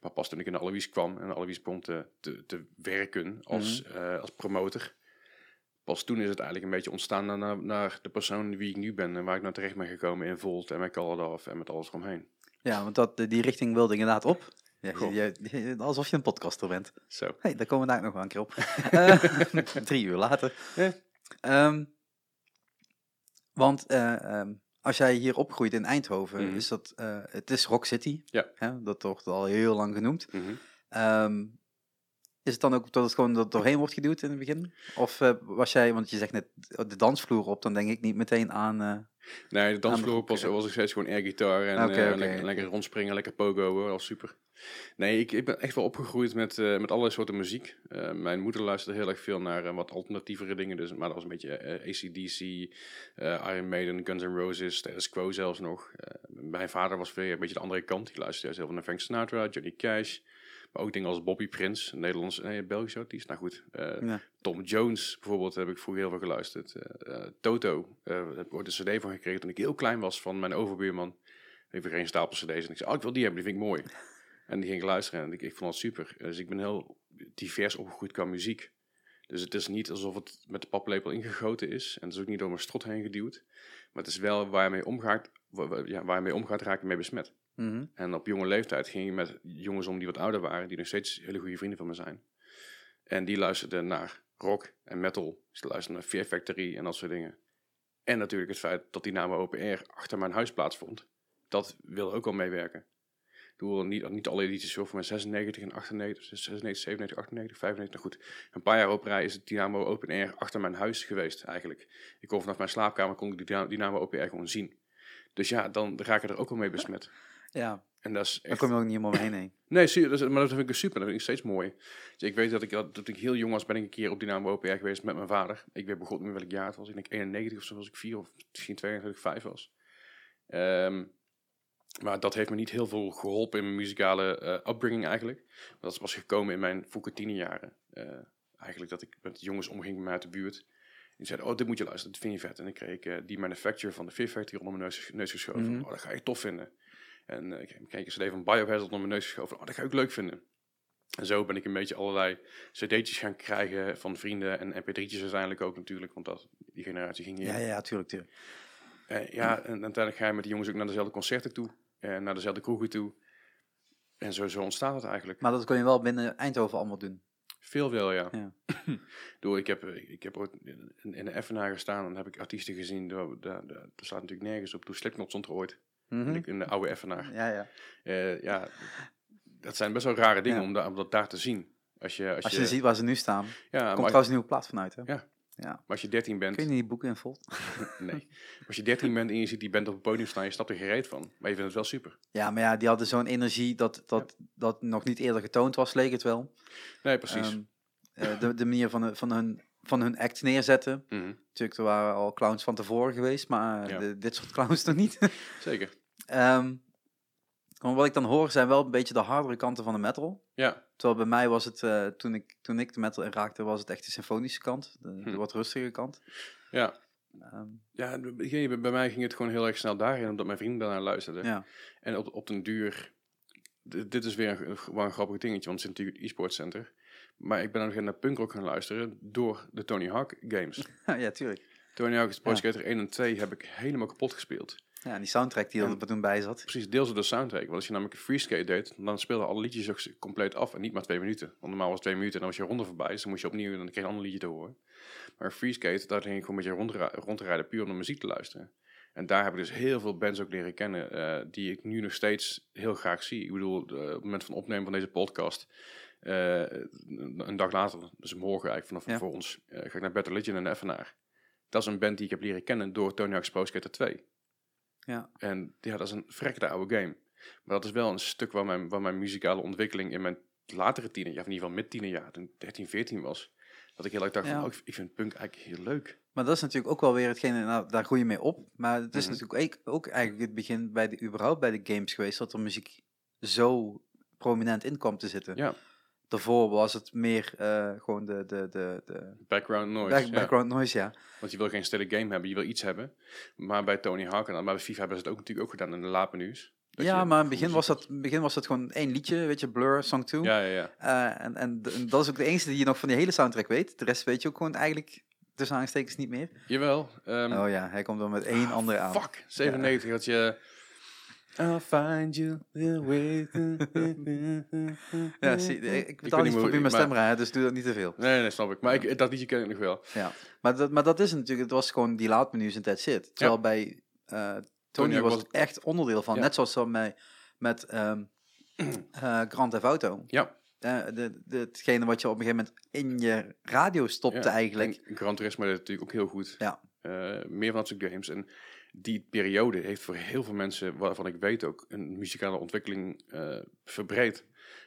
Maar pas toen ik in Alois kwam en Alois begon te, te, te, werken als, mm -hmm. uh, als promotor. Pas toen is het eigenlijk een beetje ontstaan naar, naar de persoon wie ik nu ben. En waar ik nou terecht ben gekomen in Volt en met Calladaf en met alles eromheen. Ja, want dat, die richting wilde ik inderdaad op. Ja, je, je, alsof je een podcaster bent. Zo. hey, daar komen we daar nog wel een keer op. uh, drie uur later. Yeah. Um, want um, als jij hier opgroeit in Eindhoven, mm -hmm. is dat, uh, het is Rock City. Ja. Hè, dat wordt al heel lang genoemd. Mm -hmm. um, is het dan ook dat het gewoon er doorheen wordt geduwd in het begin? Of uh, was jij, want je zegt net de dansvloer op, dan denk ik niet meteen aan... Uh, nee, de dansvloer op was, was ik steeds gewoon air gitaar en okay, okay. Lekker, lekker, rondspringen, lekker pogo, hoor, al super. Nee, ik, ik ben echt wel opgegroeid met, uh, met allerlei soorten muziek. Uh, mijn moeder luisterde heel erg veel naar uh, wat alternatievere dingen, dus, maar dat was een beetje ACDC, Iron Maiden, Guns N' Roses, Status Quo zelfs nog. mijn vader was weer een beetje de andere kant, die luisterde juist heel veel naar Frank Sinatra, Johnny Cash... Maar ook dingen als Bobby Prince, een Nederlands, nee, Belgische artiest. Nou goed, uh, ja. Tom Jones bijvoorbeeld heb ik vroeger heel veel geluisterd. Uh, uh, Toto, daar heb ik ooit een cd van gekregen toen ik heel klein was van mijn overbuurman. Ik heb geen stapel cd's en ik zei, oh ik wil die hebben, die vind ik mooi. En die ging ik luisteren en ik, ik vond het super. Dus ik ben heel divers opgegroeid qua muziek. Dus het is niet alsof het met de paplepel ingegoten is. En het is ook niet door mijn strot heen geduwd. Maar het is wel waar je mee omgaat, waar, ja, waar je mee omgaat, raak je mee besmet. -hmm. En op jonge leeftijd ging ik met jongens om die wat ouder waren, die nog steeds hele goede vrienden van me zijn. En die luisterden naar rock en metal. Ze luisterden naar Fear Factory en dat soort dingen. En natuurlijk het feit dat die naam Open Air achter mijn huis plaatsvond. Dat wil ook al meewerken. Ik niet, niet alle edities zo van 96 en 98, 96, 97, 98, 95. Nou goed, een paar jaar op rij is het Dynamo Open Air achter mijn huis geweest eigenlijk. Ik kon vanaf mijn slaapkamer kon ik die Dynamo Open Air gewoon zien. Dus ja, dan raak ik er ook wel mee besmet. Ja, en dat is echt... dan kom je ook niet helemaal omheen heen. Nee, zie, dat is, maar dat vind ik super. Dat vind ik steeds mooi. Dus ik weet dat ik, dat ik heel jong was, ben ik een keer op Dynamo Air geweest met mijn vader. Ik weet begon niet welk jaar het was. Ik denk 91 of zo was ik 4 of misschien 22, 5 was. Um, maar dat heeft me niet heel veel geholpen in mijn muzikale uh, upbringing eigenlijk. Dat was gekomen in mijn vroege tienerjaren. Uh, eigenlijk dat ik met jongens omging bij mij uit de buurt. Die zeiden, oh, dit moet je luisteren, dat vind je vet. En dan kreeg ik uh, die Manufacture van de Fear Factory onder mijn neus, neus geschoven. Mm -hmm. Oh, dat ga je tof vinden. En uh, ik kreeg een cd van Biohazard onder mijn neus geschoven. Oh, dat ga ik leuk vinden. En zo ben ik een beetje allerlei cd'tjes gaan krijgen van vrienden en mp3'tjes uiteindelijk ook natuurlijk. Want dat, die generatie ging hier. Ja, ja, tuurlijk, tuurlijk. ja, en, en uiteindelijk ga je met die jongens ook naar dezelfde concerten toe. En naar dezelfde kroegen toe. En zo, zo ontstaat het eigenlijk. Maar dat kon je wel binnen Eindhoven allemaal doen? Veel wel, ja. ja. Door, ik heb, ik heb ooit in, in de Effenaar gestaan en heb ik artiesten gezien. Daar, daar, daar staat natuurlijk nergens op. Toen Slipknot stond er ooit. Mm -hmm. In de oude Effenaar. Ja, ja. Uh, ja, dat zijn best wel rare dingen ja. om, da om, dat daar te zien. Als je, als, als je, je ziet waar ze nu staan. Ja, komt trouwens een nieuwe plaats vanuit, hè? Ja. Ja. Maar als je 13 bent. Kun je niet die boeken in vol? nee. Als je 13 bent en je ziet die band op het podium staan, je snapt er gereed van. Maar je vindt het wel super. Ja, maar ja, die hadden zo'n energie dat, dat, ja. dat nog niet eerder getoond was, leek het wel. Nee, precies. Um, uh, de, de manier van, van, hun, van hun act neerzetten. Mm -hmm. Natuurlijk, er waren al clowns van tevoren geweest, maar ja. de, dit soort clowns nog niet. Zeker. Um, wat ik dan hoor zijn wel een beetje de hardere kanten van de metal. Ja. Terwijl bij mij was het, uh, toen, ik, toen ik de metal raakte, was het echt de symfonische kant. De, hm. de wat rustige kant. Ja. Um, ja, bij mij ging het gewoon heel erg snel daarin, omdat mijn vrienden daarnaar luisterden. Ja. En op, op den duur, dit is weer een, wel een grappig dingetje, want het is natuurlijk het e-sport center. Maar ik ben dan naar punkrock gaan luisteren door de Tony Hawk games. ja, tuurlijk. Tony Hawk's Pro Skater 1 en 2 heb ik helemaal kapot gespeeld. Ja, en die soundtrack die er toen bij zat. Precies, deels door de soundtrack. Want als je namelijk een freeskate deed, dan speelden alle liedjes ook compleet af en niet maar twee minuten. Want normaal was het twee minuten en dan was je ronde voorbij, dus dan moest je opnieuw en dan kreeg je een ander liedje te horen. Maar een freeskate, daar ging ik gewoon met je rond, rond te rijden puur om de muziek te luisteren. En daar heb ik dus heel veel bands ook leren kennen, uh, die ik nu nog steeds heel graag zie. Ik bedoel, uh, op het moment van opnemen van deze podcast, uh, een dag later, dus morgen eigenlijk vanaf ja. voor ons, ga ik naar Better Legend en Effenaar. Dat is een band die ik heb leren kennen door Tony Hawk's Pro Skater 2. Ja. En ja, dat is een verrekte oude game. Maar dat is wel een stuk waar mijn, waar mijn muzikale ontwikkeling in mijn latere tienerjaar, of in ieder geval mid-tienerjaar, toen 13, 14 was, Dat ik heel erg dacht, Ja. van, oh, ik, vind punk eigenlijk heel leuk. Maar dat is natuurlijk ook wel weer hetgene, nou, daar groei je mee op. Maar het is Mhm. natuurlijk ook, ook eigenlijk het begin bij de, überhaupt bij de games geweest, dat er muziek zo prominent in kwam te zitten. Ja. Daarvoor was het meer eh, gewoon de, de, de, de Background noise. back- ja. background noise, ja. Want je wil geen stille game hebben, je wil iets hebben. Maar bij Tony Hawk en bij FIFA hebben ze het ook natuurlijk ook gedaan in de laadmenu's. Dat ja, maar in het begin was, dat, begin was dat gewoon één liedje, weet je, Blur, Song 2. Ja, ja, ja. Eh, en, en, dat is ook de enige die je nog van die hele soundtrack weet. De rest weet je ook gewoon eigenlijk tussen aanstekens niet meer. Jawel. ehm, oh ja, hij komt dan met één andere aan. Fuck, 97 had je... I'll find you the way Ja, zie, ik betaal niet niet voor wie mijn maar- stem rijden, dus doe dat niet te veel. Nee, nee, snap ik. Maar ik, dat liedje ken ik nog wel. Ja. Maar, dat, maar dat is natuurlijk, het was gewoon die laadmenu's en that's it. Terwijl bij eh, Tony was het echt onderdeel van. Ja. Net zoals met, met ehm eh, Grand Theft Auto. Ja. Eh, de, de, hetgene wat je op een gegeven moment in je radio stopte Ja, eigenlijk. En Gran Turismo deed het natuurlijk ook heel goed. Ja. Eh, meer van dat soort games. En die periode heeft voor heel veel mensen, waarvan ik weet ook, een muzikale ontwikkeling eh, verbreed.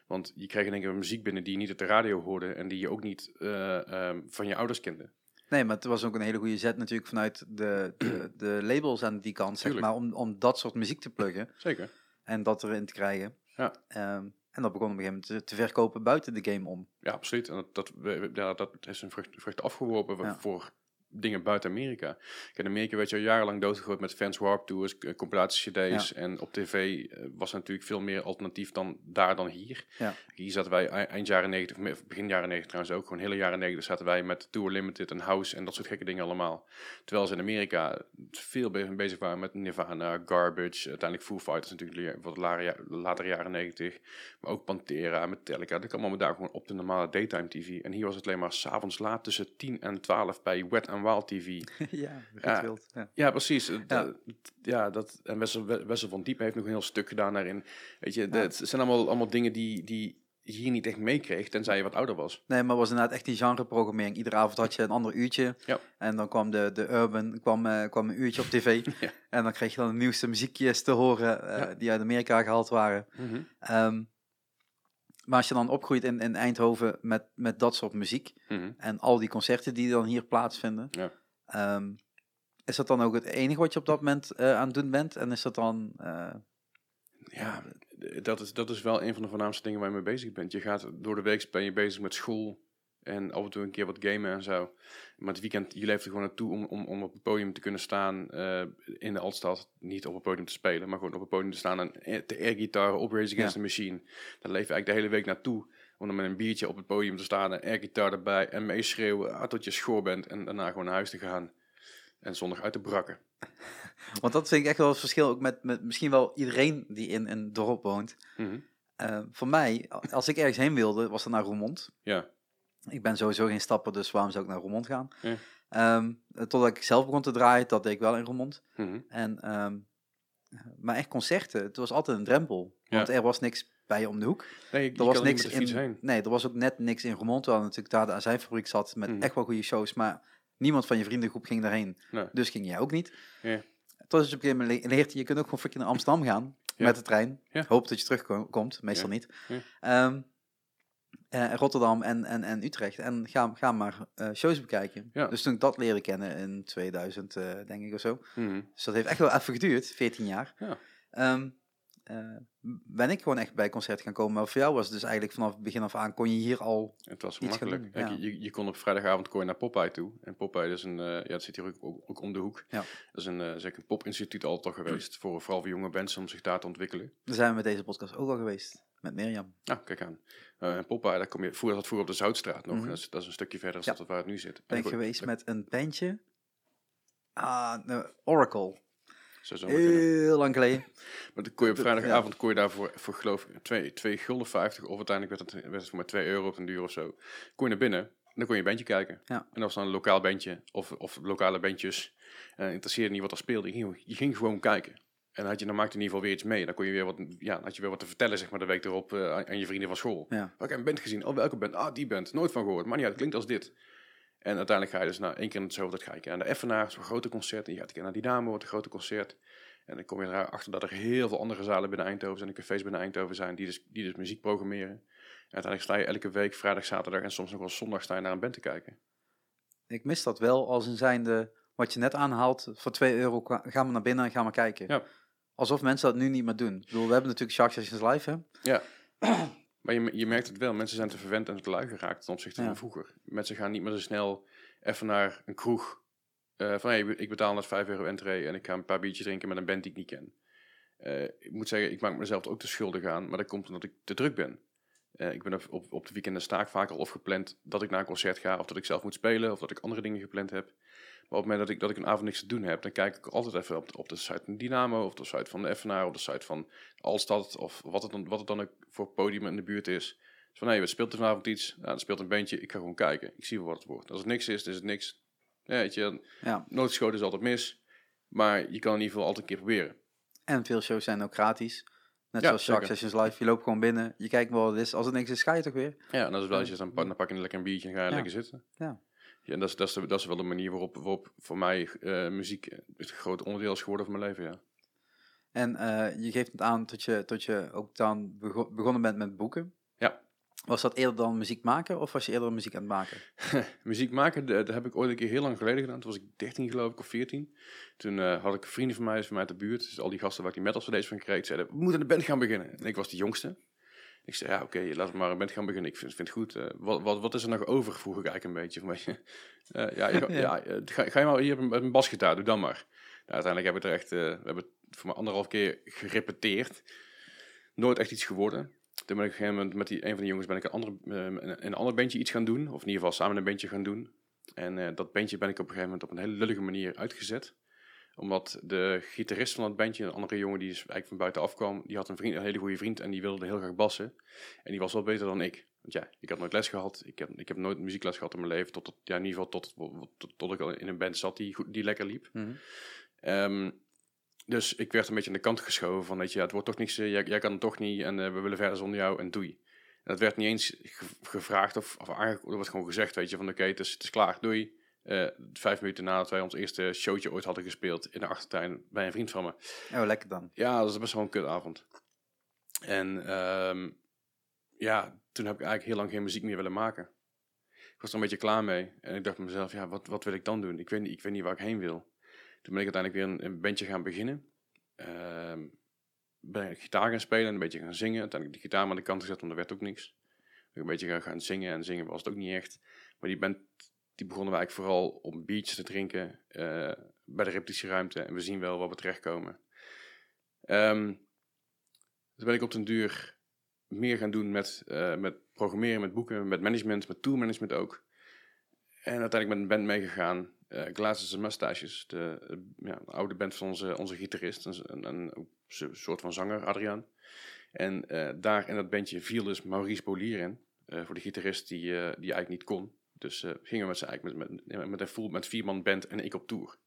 Want je kreeg in één keer muziek binnen die je niet op de radio hoorde en die je ook niet eh, ehm, van je ouders kende. Nee, maar het was ook een hele goede zet natuurlijk vanuit de, de, de labels aan die kant, zeg maar, om, om dat soort muziek te pluggen Zeker. en dat erin te krijgen. Ja. Ehm, en dat begon op een gegeven moment te, te verkopen buiten de game om. Ja, absoluut. En dat, dat, ja, dat is een vrucht, vrucht afgeworpen Ja. voor dingen buiten Amerika. Kijk, in Amerika werd je al jarenlang doodgegooid met Fans Warp Tours, eh, compilatie-cd's. En op tv eh, was er natuurlijk veel meer alternatief dan daar dan hier. Ja. Hier zaten wij ei- eind jaren 90, of me- begin jaren 90 trouwens ook, gewoon hele jaren 90 zaten wij met Tour Limited en House en dat soort gekke dingen allemaal. Terwijl ze in Amerika veel be- bezig waren met Nirvana, Garbage, uiteindelijk Foo Fighters natuurlijk wat later jaren 90. Maar ook Pantera, Metallica, dat kwam allemaal daar gewoon op de normale daytime tv. En hier was het alleen maar s'avonds laat tussen 10 en 12 bij Wet and Wild TV. ja, Ja. wild. Ja. Ja, precies. Ja. dat- Ja, dat, en Wessel, Wessel van Diepen heeft nog een heel stuk gedaan daarin. Weet je, het zijn allemaal, allemaal dingen die, die je hier niet echt meekreeg, tenzij je wat ouder was. Nee, maar was inderdaad echt die genreprogrammering. Iedere avond had je een ander uurtje. Ja. En dan kwam de, de Urban, kwam, eh, kwam een uurtje op tv. Ja. En dan kreeg je dan de nieuwste muziekjes te horen eh, Ja. die uit Amerika gehaald waren. Ehm, maar als je dan opgroeit in, in Eindhoven met, met dat soort muziek Mhm. en al die concerten die dan hier plaatsvinden, Ja. ehm, is dat dan ook het enige wat je op dat moment eh, aan het doen bent? En is dat dan... eh, Ja, dat is, dat is wel een van de voornaamste dingen waar je mee bezig bent. Je gaat door de week ben je bezig met school en af en toe een keer wat gamen en zo. Maar het weekend, je leeft er gewoon naartoe om, om, om op het podium te kunnen staan eh, in de Altstad. Niet op het podium te spelen, maar gewoon op het podium te staan en eh, te airgitaren op Race Against Ja. the Machine. Daar leef je eigenlijk de hele week naartoe. Om dan met een biertje op het podium te staan en airgitaar erbij en meeschreeuwen ah, tot je schoor bent. En daarna gewoon naar huis te gaan en zondag uit te brakken. want dat vind ik echt wel het verschil ook met, met misschien wel iedereen die in een dorp woont. Eh, voor mij, als ik ergens heen wilde, was dat naar Roermond. Ja, Ik ben sowieso geen stapper, dus waarom zou ik naar Roermond gaan? Ja. Ehm, totdat ik zelf begon te draaien, dat deed ik wel in Roermond. Mhm. En, ehm, maar echt concerten, het was altijd een drempel. Ja. Want er was niks bij je om de hoek. nee, Er was niks in. heen. Nee, er was ook net niks in Roermond, terwijl natuurlijk daar de azijnfabriek zat met Mhm. echt wel goede shows. Maar niemand van je vriendengroep ging daarheen. Nee. Dus ging jij ook niet. Ja. Tot je op een gegeven moment le- leert je, je kunt ook gewoon freaking naar Amsterdam gaan Ja. met de trein. Ja. Hoop dat je terugkomt, meestal niet. Ja. Eh, Rotterdam en, en, en Utrecht. En ga, ga maar eh, shows bekijken. Ja. Dus toen ik dat leerde kennen in 2000, eh, denk ik of zo. Mhm. Dus dat heeft echt wel even geduurd, 14 jaar. Ja. Ehm, eh, ben ik gewoon echt bij concerten gaan komen. Maar voor jou was het dus eigenlijk vanaf het begin af aan, kon je hier al... Het was makkelijk. doen, Kijk, ja. je, je kon op vrijdagavond kon je naar Popeye toe. En Popeye is een, ja, dat zit hier ook, ook, ook om de hoek. Ja. Dat is een, zeg een popinstituut altijd al geweest. Voor, vooral voor jonge mensen om zich daar te ontwikkelen. Daar zijn we met deze podcast ook al geweest. Met Mirjam. Nou, kijk aan. Eh, en Popeye, daar kom je, vroeger zat vroeger op de Zoutstraat nog. Mhm. dat, is, dat is een stukje verder Ja. dan dat waar het nu zit. En Ben ik geweest met een bandje. Ah, Oracle. Zo kunnen. Heel lang geleden. Maar dan kon je op Ja. vrijdagavond kon je daarvoor voor geloof ik 2, 2 gulden 50 of uiteindelijk werd het, werd het voor maar 2 euro op een duur of zo. Kon je naar binnen en dan kon je een bandje kijken. Ja. En dat was dan een lokaal bandje of, of lokale bandjes. En interesseerde niet wat er speelde. Je ging, je ging gewoon kijken. En dan had je, dan maakte in ieder geval weer iets mee. Dan kon je weer wat, ja, had je weer wat te vertellen zeg maar, de week erop eh, aan, aan je vrienden van school. Ja. Heb een band gezien. Oh, welke band? Ah, die band. Nooit van gehoord. Maar niet uit, het klinkt als dit. En uiteindelijk ga je dus na één keer in het zoveel tijd ga je een keer naar de Effenaar, zo'n grote concert. En je gaat een keer naar Dynamo, wat een grote concert. En dan kom je erachter dat er heel veel andere zalen binnen Eindhoven zijn, en cafés binnen Eindhoven zijn, die dus, die dus muziek programmeren. uiteindelijk sta je elke week, vrijdag, zaterdag en soms nog wel zondag sta je naar een band te kijken. Ik mis dat wel als een zijnde wat je net aanhaalt. Voor 2 euro gaan we naar binnen en gaan we kijken. Ja. Alsof mensen dat nu niet meer doen. Ik bedoel, we hebben natuurlijk Shark Sessions Live, hè? Maar je, je merkt het wel, mensen zijn te verwend en te lui geraakt ten opzichte Ja. van vroeger. Mensen gaan niet meer zo snel even naar een kroeg. eh, van hey, ik betaal net 5 euro entree en ik ga een paar biertjes drinken met een band die ik niet ken. Eh, ik moet zeggen, ik maak mezelf ook te schuldig aan, maar dat komt omdat ik te druk ben. Eh, ik ben op, op, de weekenden vaak vaak al gepland dat ik naar een concert ga, of dat ik zelf moet spelen, of dat ik andere dingen gepland heb. Maar op het moment dat ik, dat ik een avond niks te doen heb, dan kijk ik altijd even op, de- op de site van Dynamo, of de site van de Evenaar, op de site van Alstad, of wat het dan, wat het dan ook voor podium in de buurt is. Dus van, hé, we speelt er vanavond iets? Ja, er speelt een bandje, ik ga gewoon kijken. Ik zie wel wat het wordt. Als het niks is, dan is het niks. Ja, weet je, Ja. noodschoten is altijd mis. Maar je kan in ieder geval altijd een keer proberen. En veel shows zijn ook gratis. Net Ja, zoals Shark. Sessions Live. Je loopt gewoon binnen, je kijkt wel wat het is. Als het niks is, ga je toch weer? Ja, en dat is wel, als je dan, pa- dan pak je lekker een biertje en ga je Ja. lekker zitten. Ja. Ja, en dat is, dat, is, dat is wel de manier waarop, waarop voor mij eh, muziek het groot onderdeel is geworden van mijn leven, ja. En eh, je geeft het aan tot je, tot je ook dan bego- begonnen bent met boeken. Ja. Was dat eerder dan muziek maken of was je eerder muziek aan het maken? muziek maken, dat dat heb ik ooit een keer heel lang geleden gedaan. Toen was ik 13 geloof ik, of 14. Toen eh, had ik vrienden van mij, van mij uit de buurt. Dus al die gasten waar ik die metal cd's van kreeg, zeiden, we moeten een band gaan beginnen. En ik was de jongste. Ik zei, ja oké, laten we maar een band gaan beginnen. Ik vind, vind het goed. Eh, wat, wat, wat is er nog over, vroeg ik eigenlijk een beetje. Van, eh, ja, je- Ja. ja. eh, ga, ga je maar hier met een basgitaar, doe dan maar. Nou, uiteindelijk hebben we er echt, we hebben het voor mij anderhalf keer gerepeteerd. Nooit echt iets geworden. Toen ben ik op een gegeven moment met die, een van die jongens ben ik een, andere, in een ander bandje iets gaan doen. Of in ieder geval samen een bandje gaan doen. En dat bandje ben ik op een gegeven moment op een hele lullige manier uitgezet. Omdat de gitarist van dat bandje, een andere jongen die dus eigenlijk van buitenaf kwam, die had een, vriend, een hele goede vriend en die wilde heel graag bassen. En die was wel beter dan ik. Want ja, ik had nooit les gehad. Ik heb, ik heb nooit muziekles gehad in mijn leven. Tot, ja, in ieder geval tot, tot, tot ik al in een band zat die, goed- die lekker liep. Mhm. Ehm, dus ik werd een beetje aan de kant geschoven van, weet je, ja, het wordt toch niks, eh, jij, jij kan het toch niet en eh, we willen verder zonder jou en doei. En dat werd niet eens ge- gevraagd of, of aangekondigd, er werd gewoon gezegd, weet je, van oké, het, is, het is klaar, doei. Eh, vijf minuten nadat wij ons eerste showtje ooit hadden gespeeld in de achtertuin bij een vriend van me. Oh, lekker dan. Ja, dat is best wel een kutavond. En ehm, ja, toen heb ik eigenlijk heel lang geen muziek meer willen maken. Ik was er een beetje klaar mee. En ik dacht bij mezelf, ja, wat, wat wil ik dan doen? Ik weet, niet, ik weet niet waar ik heen wil. Toen ben ik uiteindelijk weer een, een bandje gaan beginnen. Ehm, ben ik gitaar gaan spelen en een beetje gaan zingen. Uiteindelijk de gitaar aan de kant gezet, want er werd ook niks. Ik een beetje gaan, gaan zingen en zingen was het ook niet echt. Maar die band, die begonnen we eigenlijk vooral om biertjes te drinken eh, bij de repetitieruimte. En we zien wel waar we terechtkomen. Ehm toen ben ik op den duur meer gaan doen met, eh, met programmeren, met boeken, met management, met tourmanagement ook. En uiteindelijk met een band meegegaan. eh Glasses en Mustaches, de oude band van onze, onze gitarist. En, en, en ook een soort van zanger, Adriaan. En daar in dat bandje viel dus Maurice Bolier in. voor de gitarist die, die eigenlijk niet kon. Dus eh, gingen we met eigenlijk met, met, met een full, met vier man band en ik op tour.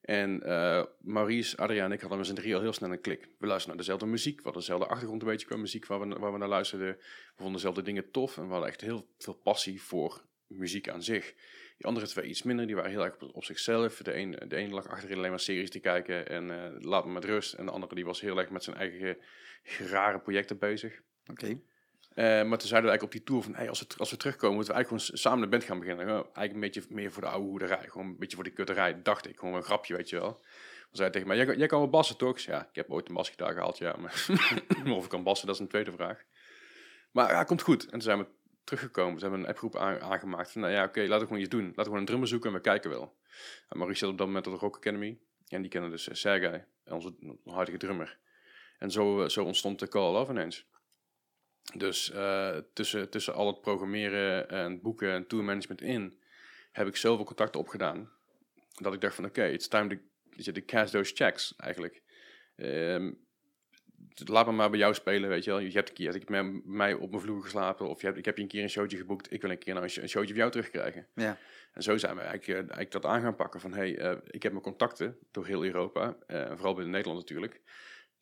En eh, Maurice, Adriaan en ik hadden met z'n drieën al heel snel een klik. We luisterden naar dezelfde muziek, we hadden dezelfde achtergrond een beetje qua muziek waar we, waar we naar luisterden. We vonden dezelfde dingen tof en we hadden echt heel veel passie voor muziek aan zich. Die andere twee iets minder, die waren heel erg op, op zichzelf. De een, de ene lag achterin alleen maar series te kijken en eh, laat me met rust. En de andere die was heel erg met zijn eigen rare projecten bezig. Oké. Eh, maar toen zeiden we eigenlijk op die tour van, hey, als, we, als we terugkomen, moeten we eigenlijk gewoon samen de band gaan beginnen. Eigenlijk een beetje meer voor de oude hoederij. Gewoon een beetje voor de kutterij, dacht ik. Gewoon een grapje, weet je wel. Dan zei hij tegen mij, jij, kan- jij kan wel bassen toch? Ja, ik heb ooit een basgitaar gehaald, ja. Maar of ik kan bassen, dat is een tweede vraag. Maar ja, komt goed. En toen zijn we teruggekomen. Ze hebben een appgroep aan- aangemaakt. Nou ja, oké, laten we gewoon iets doen. Laten we gewoon een drummer zoeken en we kijken wel. En Maurice zat op dat moment op de Rock Academy. En die kennen dus uh, Sergei, onze huidige drummer. En zo, eh, zo ontstond de Call Love ineens. Dus eh, tussen, tussen al het programmeren en boeken en tourmanagement in, heb ik zoveel contacten opgedaan, dat ik dacht van oké, it's time to, to, to cash those checks eigenlijk. Ehm, laat me maar bij jou spelen, weet je wel. Je hebt een keer ik met mij op mijn vloer geslapen, of je hebt, ik heb je een keer een showtje geboekt, ik wil een keer nou een sh- een showtje van jou terugkrijgen. Ja. En zo zijn we eigenlijk, eh, eigenlijk dat aan gaan pakken van, hey, eh, ik heb mijn contacten door heel Europa, eh, vooral binnen Nederland natuurlijk,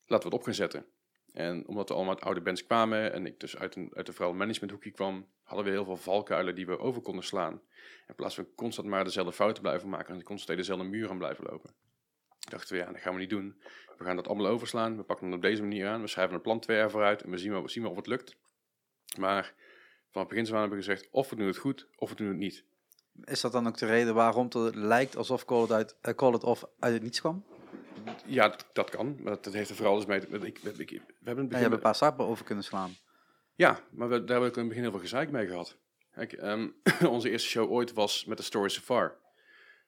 laten we het op gaan zetten. En omdat we allemaal uit oude bands kwamen en ik dus uit, een, uit de vooral managementhoekje kwam, hadden we heel veel valkuilen die we over konden slaan. In plaats van constant maar dezelfde fouten blijven maken en constant dezelfde muur aan blijven lopen. Dachten we, ja, dat gaan we niet doen. We gaan dat allemaal overslaan. We pakken het op deze manier aan. We schrijven een plan twee jaar vooruit en we zien wel, we zien wel of het lukt. Maar Van het begin hebben we gezegd, of we doen het goed, of we doen het niet. Is dat dan ook de reden waarom het lijkt alsof Call It, uit, eh, Call It Off uit het niets kwam? Ja, dat, dat kan. Maar dat, dat heeft er vooral dus mee... Ik, ik, ik- we hebben begin... hebt een paar stappen over kunnen slaan. Ja, maar we, daar heb ik in het begin heel veel gezeik mee gehad. Kijk, ehm, onze eerste show ooit was met de Story So Far.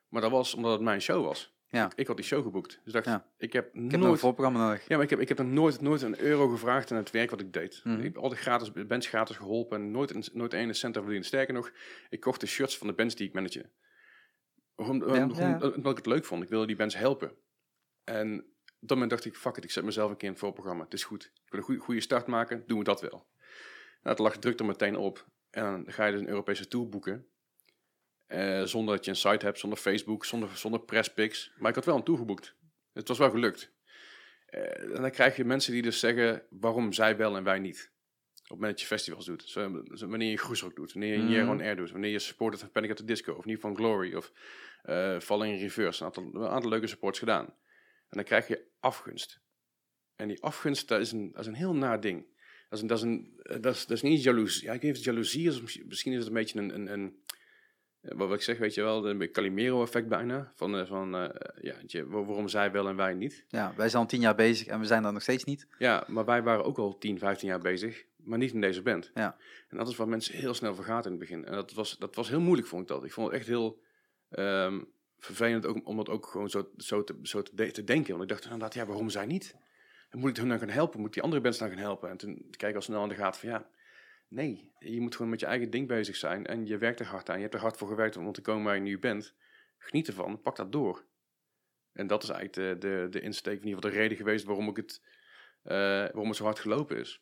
Maar dat was omdat het mijn show was. Ja. Ik, ik had die show geboekt. Dus dacht, Ja. ik heb Ik heb een nooit... voorprogramma nodig. Ja, maar ik heb, ik heb er nooit, nooit een euro gevraagd aan het werk wat ik deed. Mhm. Ik heb altijd gratis, bands gratis geholpen en nooit, een, nooit één cent verdiend. Sterker nog, ik kocht de shirts van de bands die ik manage. Ja, gewoon Omdat ik het leuk vond. Ik wilde die bands helpen. En op dat moment dacht ik, fuck it, ik zet mezelf een keer in het voorprogramma. Het is goed. Ik wil een goede, goede start maken, doen we dat wel. Nou, het lag druk er meteen op. En dan ga je dus een Europese tour boeken. Eh, zonder dat je een site hebt, zonder Facebook, zonder, zonder presspics. Maar ik had wel een tour geboekt. Het was wel gelukt. Eh, en dan krijg je mensen die dus zeggen waarom zij wel en wij niet. Op het moment dat je festivals doet. Zo, wanneer je Groesrock doet. Wanneer je. Year on Air doet. Wanneer je supported van Panic at the Disco. Of niet van Glory. Of eh Falling in Reverse. Een aantal, een aantal leuke supports gedaan. En dan krijg je afgunst. En die afgunst, dat is een, dat is een heel naar ding. Dat is, een, dat is, een, eh, dat is, dat is niet jaloezie. Ja, ik weet niet of het jaloezie is. Misschien is het een beetje een... een, een eh, wat ik zeg, weet je wel, een Calimero-effect bijna. Van, eh, van eh, ja, waarom zij wel en wij niet. Ja, wij zijn al tien jaar bezig en we zijn daar nog steeds niet. Ja, maar wij waren ook al 10, 15 jaar bezig, maar niet in deze band. Ja. En dat is waar mensen heel snel vergaten in het begin. En dat was, dat was heel moeilijk, vond ik dat. Ik vond het echt heel ehm, vervelend ook, om het ook gewoon zo, zo, te, zo te, de- te denken. Want ik dacht inderdaad, ja, waarom zij niet? En moet ik hun dan gaan helpen? Moet ik die andere bands dan gaan helpen? En toen kijk ik al snel aan de gaten van ja, nee. Je moet gewoon met je eigen ding bezig zijn. En je werkt er hard aan. Je hebt er hard voor gewerkt om te komen waar je nu bent. Geniet ervan, pak dat door. En dat is eigenlijk de, de, de insteek, in ieder geval de reden geweest waarom ik het eh, waarom het zo hard gelopen is.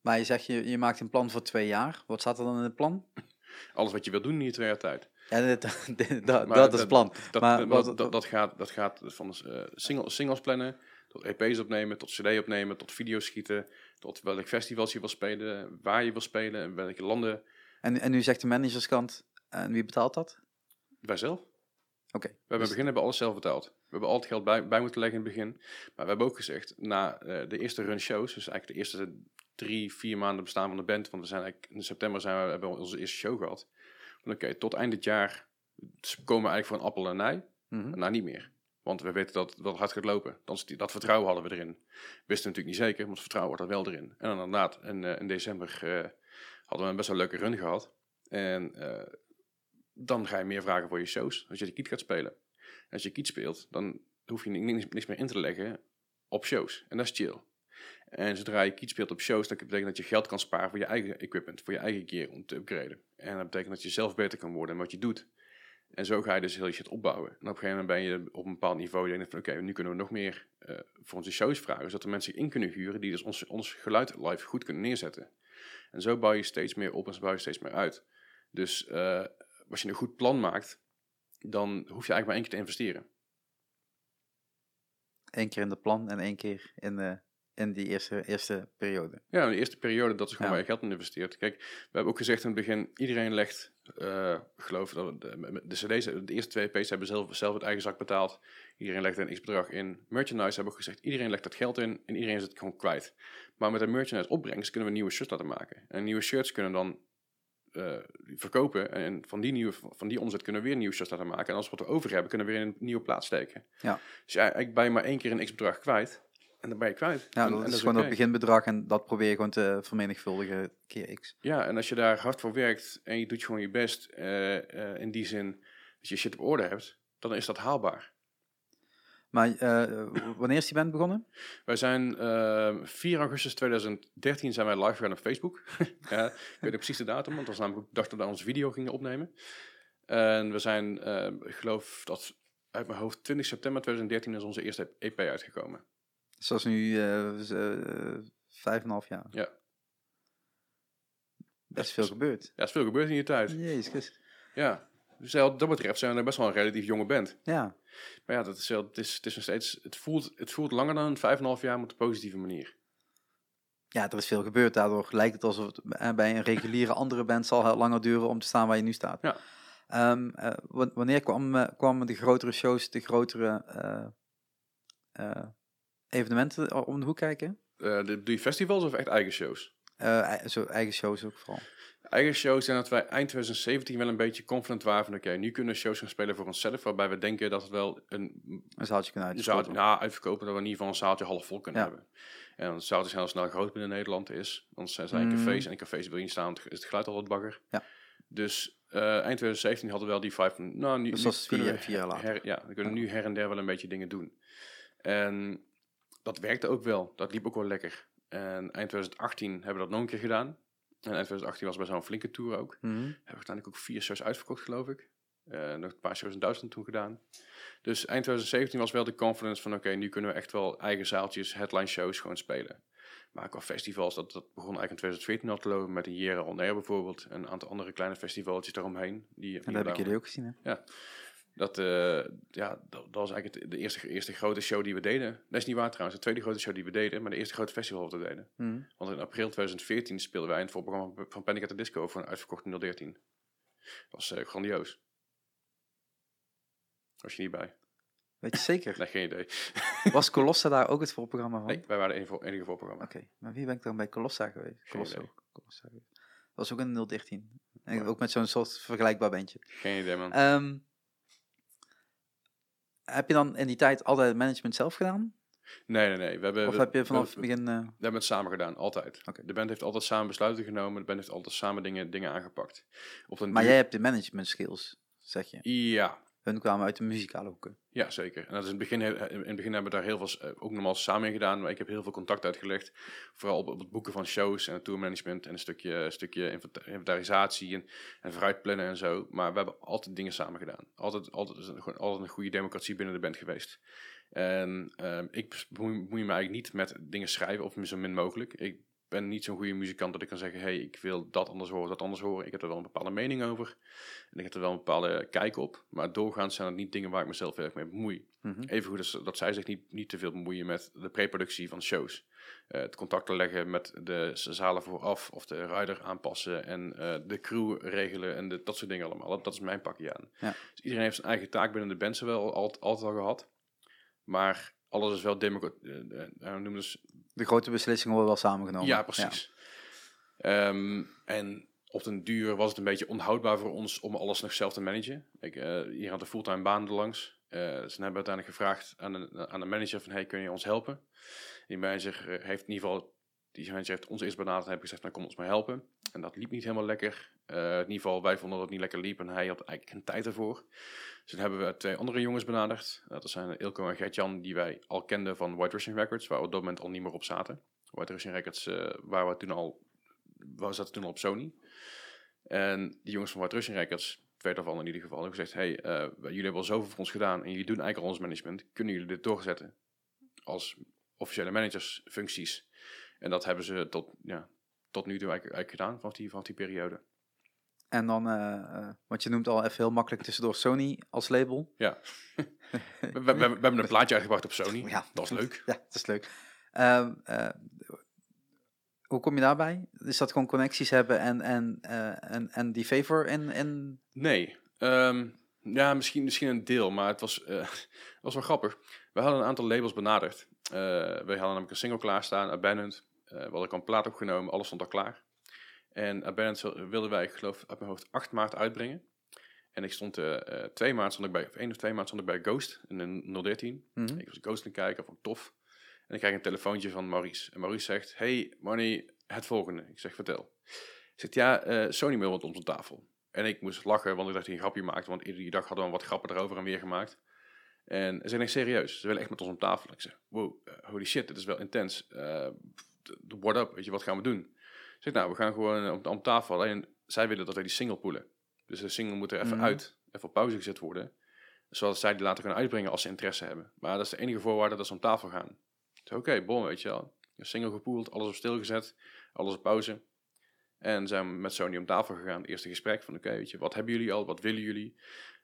Maar je zegt, je, je maakt een plan voor twee jaar. Wat staat er dan in het plan? Alles wat je wil doen in die twee jaar tijd. Ja, dit- dit- dat, Maar dat is het plan. Dat, Maar dat, wat- dat, dat, gaat, dat gaat van eh, single, singles plannen, tot EP's opnemen, tot CD opnemen, tot video's schieten, tot welk festivals je wil spelen, waar je wil spelen en welke landen. En, en nu zegt de managerskant, en wie betaalt dat? Wij zelf. Oké. We hebben in dus- het begin hebben we alles zelf betaald. We hebben al het geld bij, bij moeten leggen in het begin. Maar we hebben ook gezegd, na eh, de eerste run shows, dus eigenlijk de eerste drie, vier maanden bestaan van de band, want we zijn eigenlijk in september zijn we, hebben we onze eerste show gehad. Oké, tot eind dit jaar komen we eigenlijk voor een appel en ei. Mhm. Nou, niet meer. Want we weten dat wel hard gaat lopen. Dat, dat vertrouwen hadden we erin. Wisten we natuurlijk niet zeker, maar het vertrouwen wordt er wel erin. En dan inderdaad, in, eh, in december eh, hadden we een best wel leuke run gehad. En eh, dan ga je meer vragen voor je shows, als je de kiet gaat spelen. En als je kiet speelt, dan hoef je ni- niks, niks meer in te leggen op shows. En dat is chill. En zodra je kiet speelt op shows, dan betekent dat je geld kan sparen voor je eigen equipment, voor je eigen gear om te upgraden. En dat betekent dat je zelf beter kan worden in wat je doet. En zo ga je dus heel je shit opbouwen. En op een gegeven moment ben je op een bepaald niveau. Je denkt van oké, nu kunnen we nog meer eh, voor onze shows vragen. Zodat er mensen in kunnen huren die dus ons, ons geluid live goed kunnen neerzetten. En zo bouw je steeds meer op en zo bouw je steeds meer uit. Dus eh, als je een goed plan maakt, dan hoef je eigenlijk maar één keer te investeren. Eén keer in het plan en één keer in, de, in die eerste, eerste periode. Ja, in de eerste periode, dat is gewoon waar je geld in investeert. Kijk, we hebben ook gezegd in het begin, iedereen legt, eh, ik geloof dat de, met de cd's, de eerste twee EP's hebben zelf, zelf het eigen zak betaald. Iedereen legt een x-bedrag in. Merchandise hebben we ook gezegd, iedereen legt dat geld in en iedereen is het gewoon kwijt. Maar met de merchandise opbrengst kunnen we nieuwe shirts laten maken. En nieuwe shirts kunnen dan eh, verkopen en van die, nieuwe, van die omzet kunnen we weer nieuwe shirts laten maken. En als we wat we over hebben, kunnen we weer in een nieuwe plaats steken. Ja. Dus ja, eigenlijk ben je maar één keer een x-bedrag kwijt en dan ben je kwijt. Ja, En- dat en is gewoon het beginbedrag en dat probeer je gewoon te vermenigvuldigen keer x. Ja, en als je daar hard voor werkt en je doet gewoon je best, eh, eh, in die zin dat je shit op orde hebt, dan is dat haalbaar. Maar eh, wanneer is die band begonnen? Wij zijn eh, 4 augustus 2013 zijn wij live gegaan op Facebook. ja, ik weet precies de datum, want dat was namelijk de dag dat we onze video gingen opnemen. En we zijn, ik geloof dat uit mijn hoofd 20 september 2013 is onze eerste EP uitgekomen. Dus is nu eh, eh, vijf en een half jaar. Ja. Best veel gebeurd. Ja, er is veel gebeurd in die tijd. Jezus Christus. Ja, dus wat dat betreft zijn we best wel een relatief jonge band. Ja, Maar ja, dat is, wel- het, is, het is nog steeds, het voelt, het voelt langer dan vijf en een half jaar, maar op een positieve manier. ja, er is veel gebeurd. Daardoor lijkt het alsof het eh, bij een reguliere andere band zal heel langer duren om te staan waar je nu staat. Ja. Ehm, eh, wa- wanneer kwam, kwamen de grotere shows, de grotere evenementen om de hoek kijken? Eh, de, doe je festivals of echt eigen shows? Eh, ei- zo eigen shows ook vooral. Eigen shows zijn dat wij eind 2017 wel een beetje confident waren van oké, nu kunnen we shows gaan spelen voor onszelf, waarbij we denken dat het wel een Een zaaltje kunnen uitverkopen. nou, uitverkopen, dat we in ieder geval een zaaltje half vol kunnen Ja. hebben. En een zaaltje heel snel groot binnen Nederland is. Want zijn zijn Mm. cafés en in cafés wil je staan, is het geluid al wat bagger. Ja. Dus eh, eind 2017 hadden we wel die vibe van, nou, nu, Dus kunnen vier- we vier jaar later. her- ja, we kunnen nu her en der wel een beetje dingen doen. En dat werkte ook wel. Dat liep ook wel lekker. En eind 2018 hebben we dat nog een keer gedaan. En eind 2018 was wel een flinke tour ook. Mhm. Hebben we uiteindelijk ook vier shows uitverkocht, geloof ik. Eh, nog een paar shows in Duitsland toen gedaan. Dus eind 2017 was wel de confidence van... oké, nu kunnen we echt wel eigen zaaltjes, headline shows gewoon spelen. Maar qua festivals, dat, dat begon eigenlijk in 2014 al te lopen... met een Jera On Air bijvoorbeeld. En een aantal andere kleine festivaltjes daaromheen. Die, En dat heb ik jullie ook gezien, hè? Dat, eh, ja, dat, dat was eigenlijk het- de eerste, eerste grote show die we deden. Dat is niet waar trouwens, de tweede grote show die we deden... maar de eerste grote festival wat we deden. Mhm. Want in april 2014 speelden wij in het voorprogramma van Panic at the Disco... voor een uitverkochte 013. Dat was eh, grandioos. Was je niet bij? Weet je zeker? Nee, geen idee. Was Colossa daar ook het voorprogramma van? Nee, wij waren de enige, voor- enige voorprogramma. Oké, maar wie ben ik dan bij Colossa geweest? Colosso. Colossa. Dat was ook een 013. En ook met zo'n soort vergelijkbaar bandje. Geen idee, man. Ehm, heb je dan in die tijd altijd het management zelf gedaan? nee, nee, nee. We hebben, Of we, heb je vanaf het begin... eh, we hebben het samen gedaan, altijd. De band heeft altijd samen besluiten genomen. De band heeft altijd samen dingen, dingen aangepakt. Op een maar duur- jij hebt de management skills, zeg je. Ja, Hun kwamen uit de muzikale hoeken. Ja, zeker. En dat is in, het begin, in het begin hebben we daar heel veel, eh, ook normaal samen gedaan, maar ik heb heel veel contact uitgelegd. Vooral op, het boeken van shows en tourmanagement en een stukje, stukje inventa- inventarisatie en, en vooruitplannen en zo. Maar we hebben altijd dingen samen gedaan. Altijd, altijd, gewoon altijd een goede democratie binnen de band geweest. En ehm, ik bemoei me eigenlijk niet met dingen schrijven, of zo min mogelijk. Ik ben niet zo'n goede muzikant dat ik kan zeggen, hey, ik wil dat anders horen, dat anders horen. Ik heb er wel een bepaalde mening over. En ik heb er wel een bepaalde kijk op. Maar doorgaans zijn het niet dingen waar ik mezelf heel erg mee bemoei. Mhm. Even goed dat, dat zij zich niet, niet te veel bemoeien met de preproductie van shows. Eh, het contact leggen met de zalen vooraf of de rider aanpassen en eh, de crew regelen en de, dat soort dingen allemaal. Dat, dat is mijn pakje aan. Ja. Dus iedereen heeft zijn eigen taak binnen de band zowel altijd, altijd al gehad. Maar alles is wel democratisch. noemen dus De grote beslissingen worden wel samengenomen. ja, precies. Ehm, en op den duur was het een beetje onhoudbaar voor ons om alles nog zelf te managen. Ik, eh, hier had een fulltime baan erlangs. Eh ze hebben uiteindelijk gevraagd aan de, aan de manager van, hey, kun je ons helpen? Die manager eh, heeft in ieder geval, manager heeft ons eerst benaderd en heeft gezegd, nou kom ons maar helpen. En dat liep niet helemaal lekker. Eh, in ieder geval, wij vonden dat het niet lekker liep en hij had eigenlijk geen tijd ervoor. Dus toen hebben we twee andere jongens benaderd. Uh, dat zijn Ilko en Gert-Jan, die wij al kenden van White Russian Records, waar we op dat moment al niet meer op zaten. White Russian Records, eh, waar we toen al, we zaten toen al op Sony. En die jongens van White Russian Records, twee daarvan in ieder geval, hebben gezegd, hey, eh, jullie hebben al zoveel voor ons gedaan en jullie doen eigenlijk al ons management. Kunnen jullie dit doorzetten als officiële managersfuncties? En dat hebben ze tot, ja, tot nu toe eigenlijk, eigenlijk gedaan vanaf die, vanaf die periode. En dan, eh, wat je noemt al even heel makkelijk tussendoor, Sony als label. Ja. we, we, we, we hebben een plaatje uitgebracht op Sony. Ja. Dat is leuk. Ja, dat is leuk. Ehm, eh, hoe kom je daarbij? Is dat gewoon connecties hebben en, en, en, en die favor in, in... Nee. Ehm, ja, misschien, misschien een deel, maar het was, het was wel grappig. We hadden een aantal labels benaderd. Eh, we hadden namelijk een single klaarstaan, Abandoned. Eh we hadden ook een plaat opgenomen, alles stond al klaar. En Abandoned wil- wilden wij, ik geloof, uit mijn hoofd 8 maart uitbrengen. En ik stond eh, 2 maart stond ik bij, of 1 of 2 maart stond ik bij Ghost in de 013. Mhm. Ik was Ghost aan het kijken, vond ik tof. En ik krijg een telefoontje van Maurice. En Maurice zegt, hey Marnie, het volgende. Ik zeg, vertel. Hij zegt, ja, Sony wil wat op onze tafel. En ik moest lachen, want ik dacht dat hij een grapje maakte. Want iedere dag hadden we wat grappen erover en weer gemaakt. En ze zei, nee, serieus, ze willen echt met ons om tafel. Ik zeg, wow, eh, holy shit, dit is wel intens. Eh, what up, weet je, wat gaan we doen? Ik zeg, nou, we gaan gewoon eh, om, om tafel. Alleen, zij willen dat wij die single poelen. Dus de single moet er even Mhm. uit, even op pauze gezet worden. Zodat zij die later kunnen uitbrengen als ze interesse hebben. Maar dat is de enige voorwaarde dat ze om tafel gaan. Oké, bon, weet je wel. Single gepoeld, alles op stil gezet, alles op pauze. En zijn we met Sony om tafel gegaan. Het eerste gesprek van, oké, weet je, wat hebben jullie al? Wat willen jullie?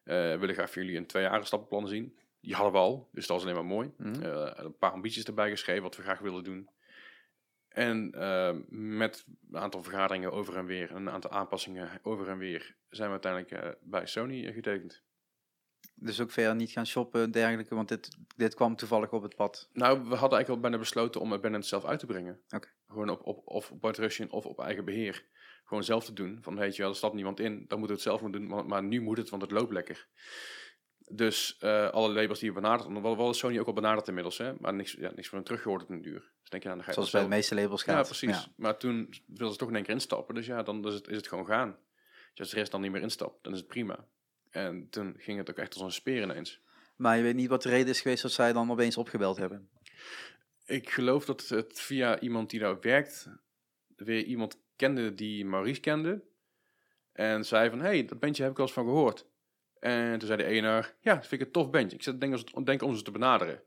We willen graag van jullie een twee jaren stappenplan zien. Die hadden we al, dus dat was alleen maar mooi. Mhm. Eh, een paar ambities erbij geschreven, wat we graag willen doen. En eh, met een aantal vergaderingen over en weer, en een aantal aanpassingen over en weer, zijn we uiteindelijk eh, bij Sony getekend. dus ook verder niet gaan shoppen en dergelijke, want dit, dit kwam toevallig op het pad. Nou, we hadden eigenlijk al bijna besloten om het Bennett zelf uit te brengen. Oké. Gewoon op, op, of op Bart Russian of op eigen beheer. Gewoon zelf te doen. Van weet je wel, er stapt niemand in, dan moeten we het zelf moeten doen. Maar, maar nu moet het, want het loopt lekker. Dus eh, alle labels die we benaderd, want we hadden Sony ook al benaderd inmiddels, hè, maar niks, ja, niks van teruggehoord op een duur. Dus denk je, nou, dan ga je Zoals bij de meeste labels gaat. Ja, precies. Maar toen wilden ze toch in één keer instappen. Dus ja, dan is het, is het gewoon gaan. Dus als de rest dan niet meer instapt, dan is het prima. En toen ging het ook echt als een speer ineens. Maar je weet niet wat de reden is geweest dat zij dan opeens opgebeld hebben. Ik geloof dat het via iemand die daar werkt, weer iemand kende die Maurice kende. En zei van, hey, dat bandje heb ik al eens van gehoord. En toen zei de ene, ja, dat vind ik een tof bandje. Ik zat denk, denk om ze te benaderen.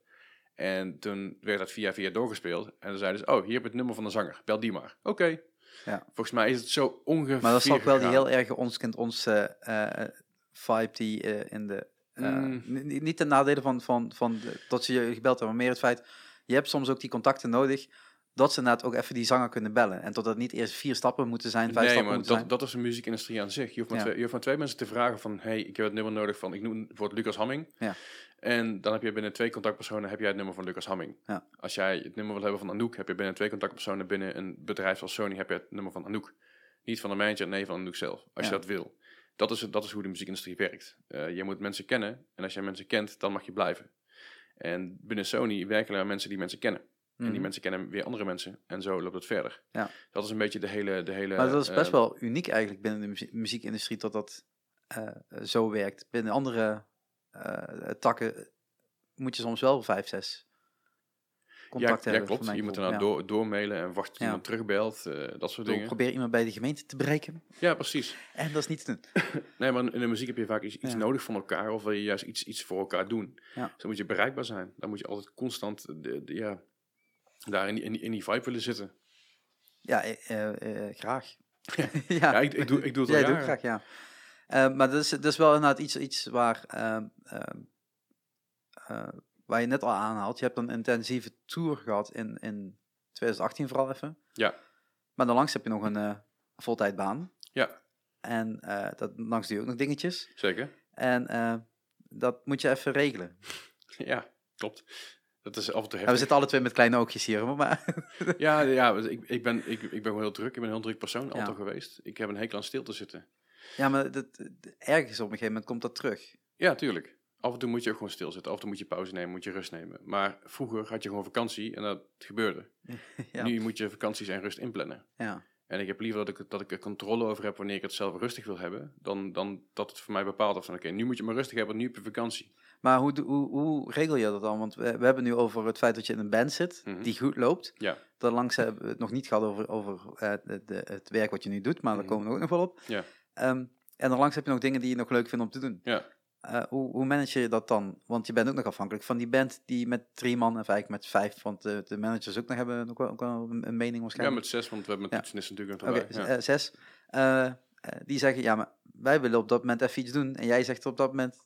En toen werd dat via via doorgespeeld. En dan zeiden ze, oh, hier heb je het nummer van de zanger. Bel die maar. Oké. Ja. Volgens mij is het zo ongeveer Maar dat is ook wel die heel erg ons kent ons eh, eh, vibe die eh, in de... Mm. ni- Niet ten nadele van, van, van de- dat ze je gebeld hebben, maar meer het feit... Je hebt soms ook die contacten nodig, dat ze inderdaad ook even die zanger kunnen bellen. En dat niet eerst vier stappen moeten zijn, vijf Nee, stappen maar moeten dat, zijn. dat is de muziekindustrie aan zich. Je hoeft, maar Ja. twee, je hoeft maar twee mensen te vragen van... hey, ik heb het nummer nodig van... Ik noem bijvoorbeeld Lucas Hamming. Ja. En dan heb je binnen twee contactpersonen... heb jij het nummer van Lucas Hamming. Ja. Als jij het nummer wil hebben van Anouk... heb je binnen twee contactpersonen... binnen een bedrijf zoals Sony... heb je het nummer van Anouk. Niet van de manager, nee, van Anouk zelf. Als Ja. je dat wil. Dat is, dat is hoe de muziekindustrie werkt. Eh, je moet mensen kennen. En als jij mensen kent, dan mag je blijven. En binnen Sony werken er mensen die mensen kennen. En die Mhm. mensen kennen weer andere mensen. En zo loopt het verder. Ja. Dat is een beetje de hele... De hele Maar dat is best eh, wel uniek eigenlijk binnen de muzie- muziekindustrie dat dat eh, zo werkt. Binnen andere eh, takken moet je soms wel vijf, zes contacten ja, ja, hebben. klopt. Je moet ernaar door, doormailen en wachten tot Ja. iemand terugbelt. dat soort dingen. Probeer iemand bij de gemeente te bereiken. Ja, precies. En dat is niet te doen. Nee, maar in de muziek heb je vaak iets, iets Ja. nodig van elkaar. Of wil je juist iets, iets voor elkaar doen. Ja. Dus dan moet je bereikbaar zijn. Dan moet je altijd constant de, de- ja, daar in die, in, die, in die vibe willen zitten. Ja, eh, eh, eh, graag. ja, Ja, ik, ik, doe, ik doe het al Jij doet graag, ja. Maar dat is, dat is wel inderdaad iets, iets waar, ehm, ehm, eh, waar je net al aanhaalt. Je hebt een intensieve tour gehad in, in 2018 vooral even. Ja. Maar daarlangs heb je nog een voltijdbaan. Ja, En dat, langs doe je ook nog dingetjes. zeker. En dat moet je even regelen. Ja, klopt. Dat is af en toe Ja, we zitten alle twee met kleine oogjes hier. Maar Ja, ja ik, ik, ben, ik, ik ben gewoon heel druk. Ik ben een heel druk persoon, altijd Ja. geweest. Ik heb een hekel aan stil te zitten. ja, maar dat, ergens op een gegeven moment komt dat terug. Ja, tuurlijk. Af en toe moet je ook gewoon stilzitten. Af en toe moet je pauze nemen, moet je rust nemen. Maar vroeger had je gewoon vakantie en dat gebeurde. ja. Nu moet je vakanties en rust inplannen. ja. En ik heb liever dat ik, dat ik er controle over heb wanneer ik het zelf rustig wil hebben, dan, dan dat het voor mij bepaald wordt van oké, nu moet je maar rustig hebben, want nu heb je vakantie. Maar hoe, hoe, hoe regel je dat dan? Want we, we hebben nu over het feit dat je in een band zit Mhm. die goed loopt. Ja. Daarlangs hebben we het nog niet gehad over, over eh, de, de- het werk wat je nu doet, maar Mhm. daar komen we ook nog wel op. Ja. Ehm, en daarlangs heb je nog dingen die je nog leuk vindt om te doen. Ja. Eh, hoe, hoe manage je dat dan? Want je bent ook nog afhankelijk van die band die met drie man, of eigenlijk met vijf, want de, de managers ook nog hebben ook wel, ook wel een, een mening Ja, waarschijnlijk. met zes, want we hebben Ja. met toetsenist natuurlijk nog Oké, erbij. z- ja. eh, zes. Die zeggen, ja, maar wij willen op dat moment even iets doen. En jij zegt op dat moment,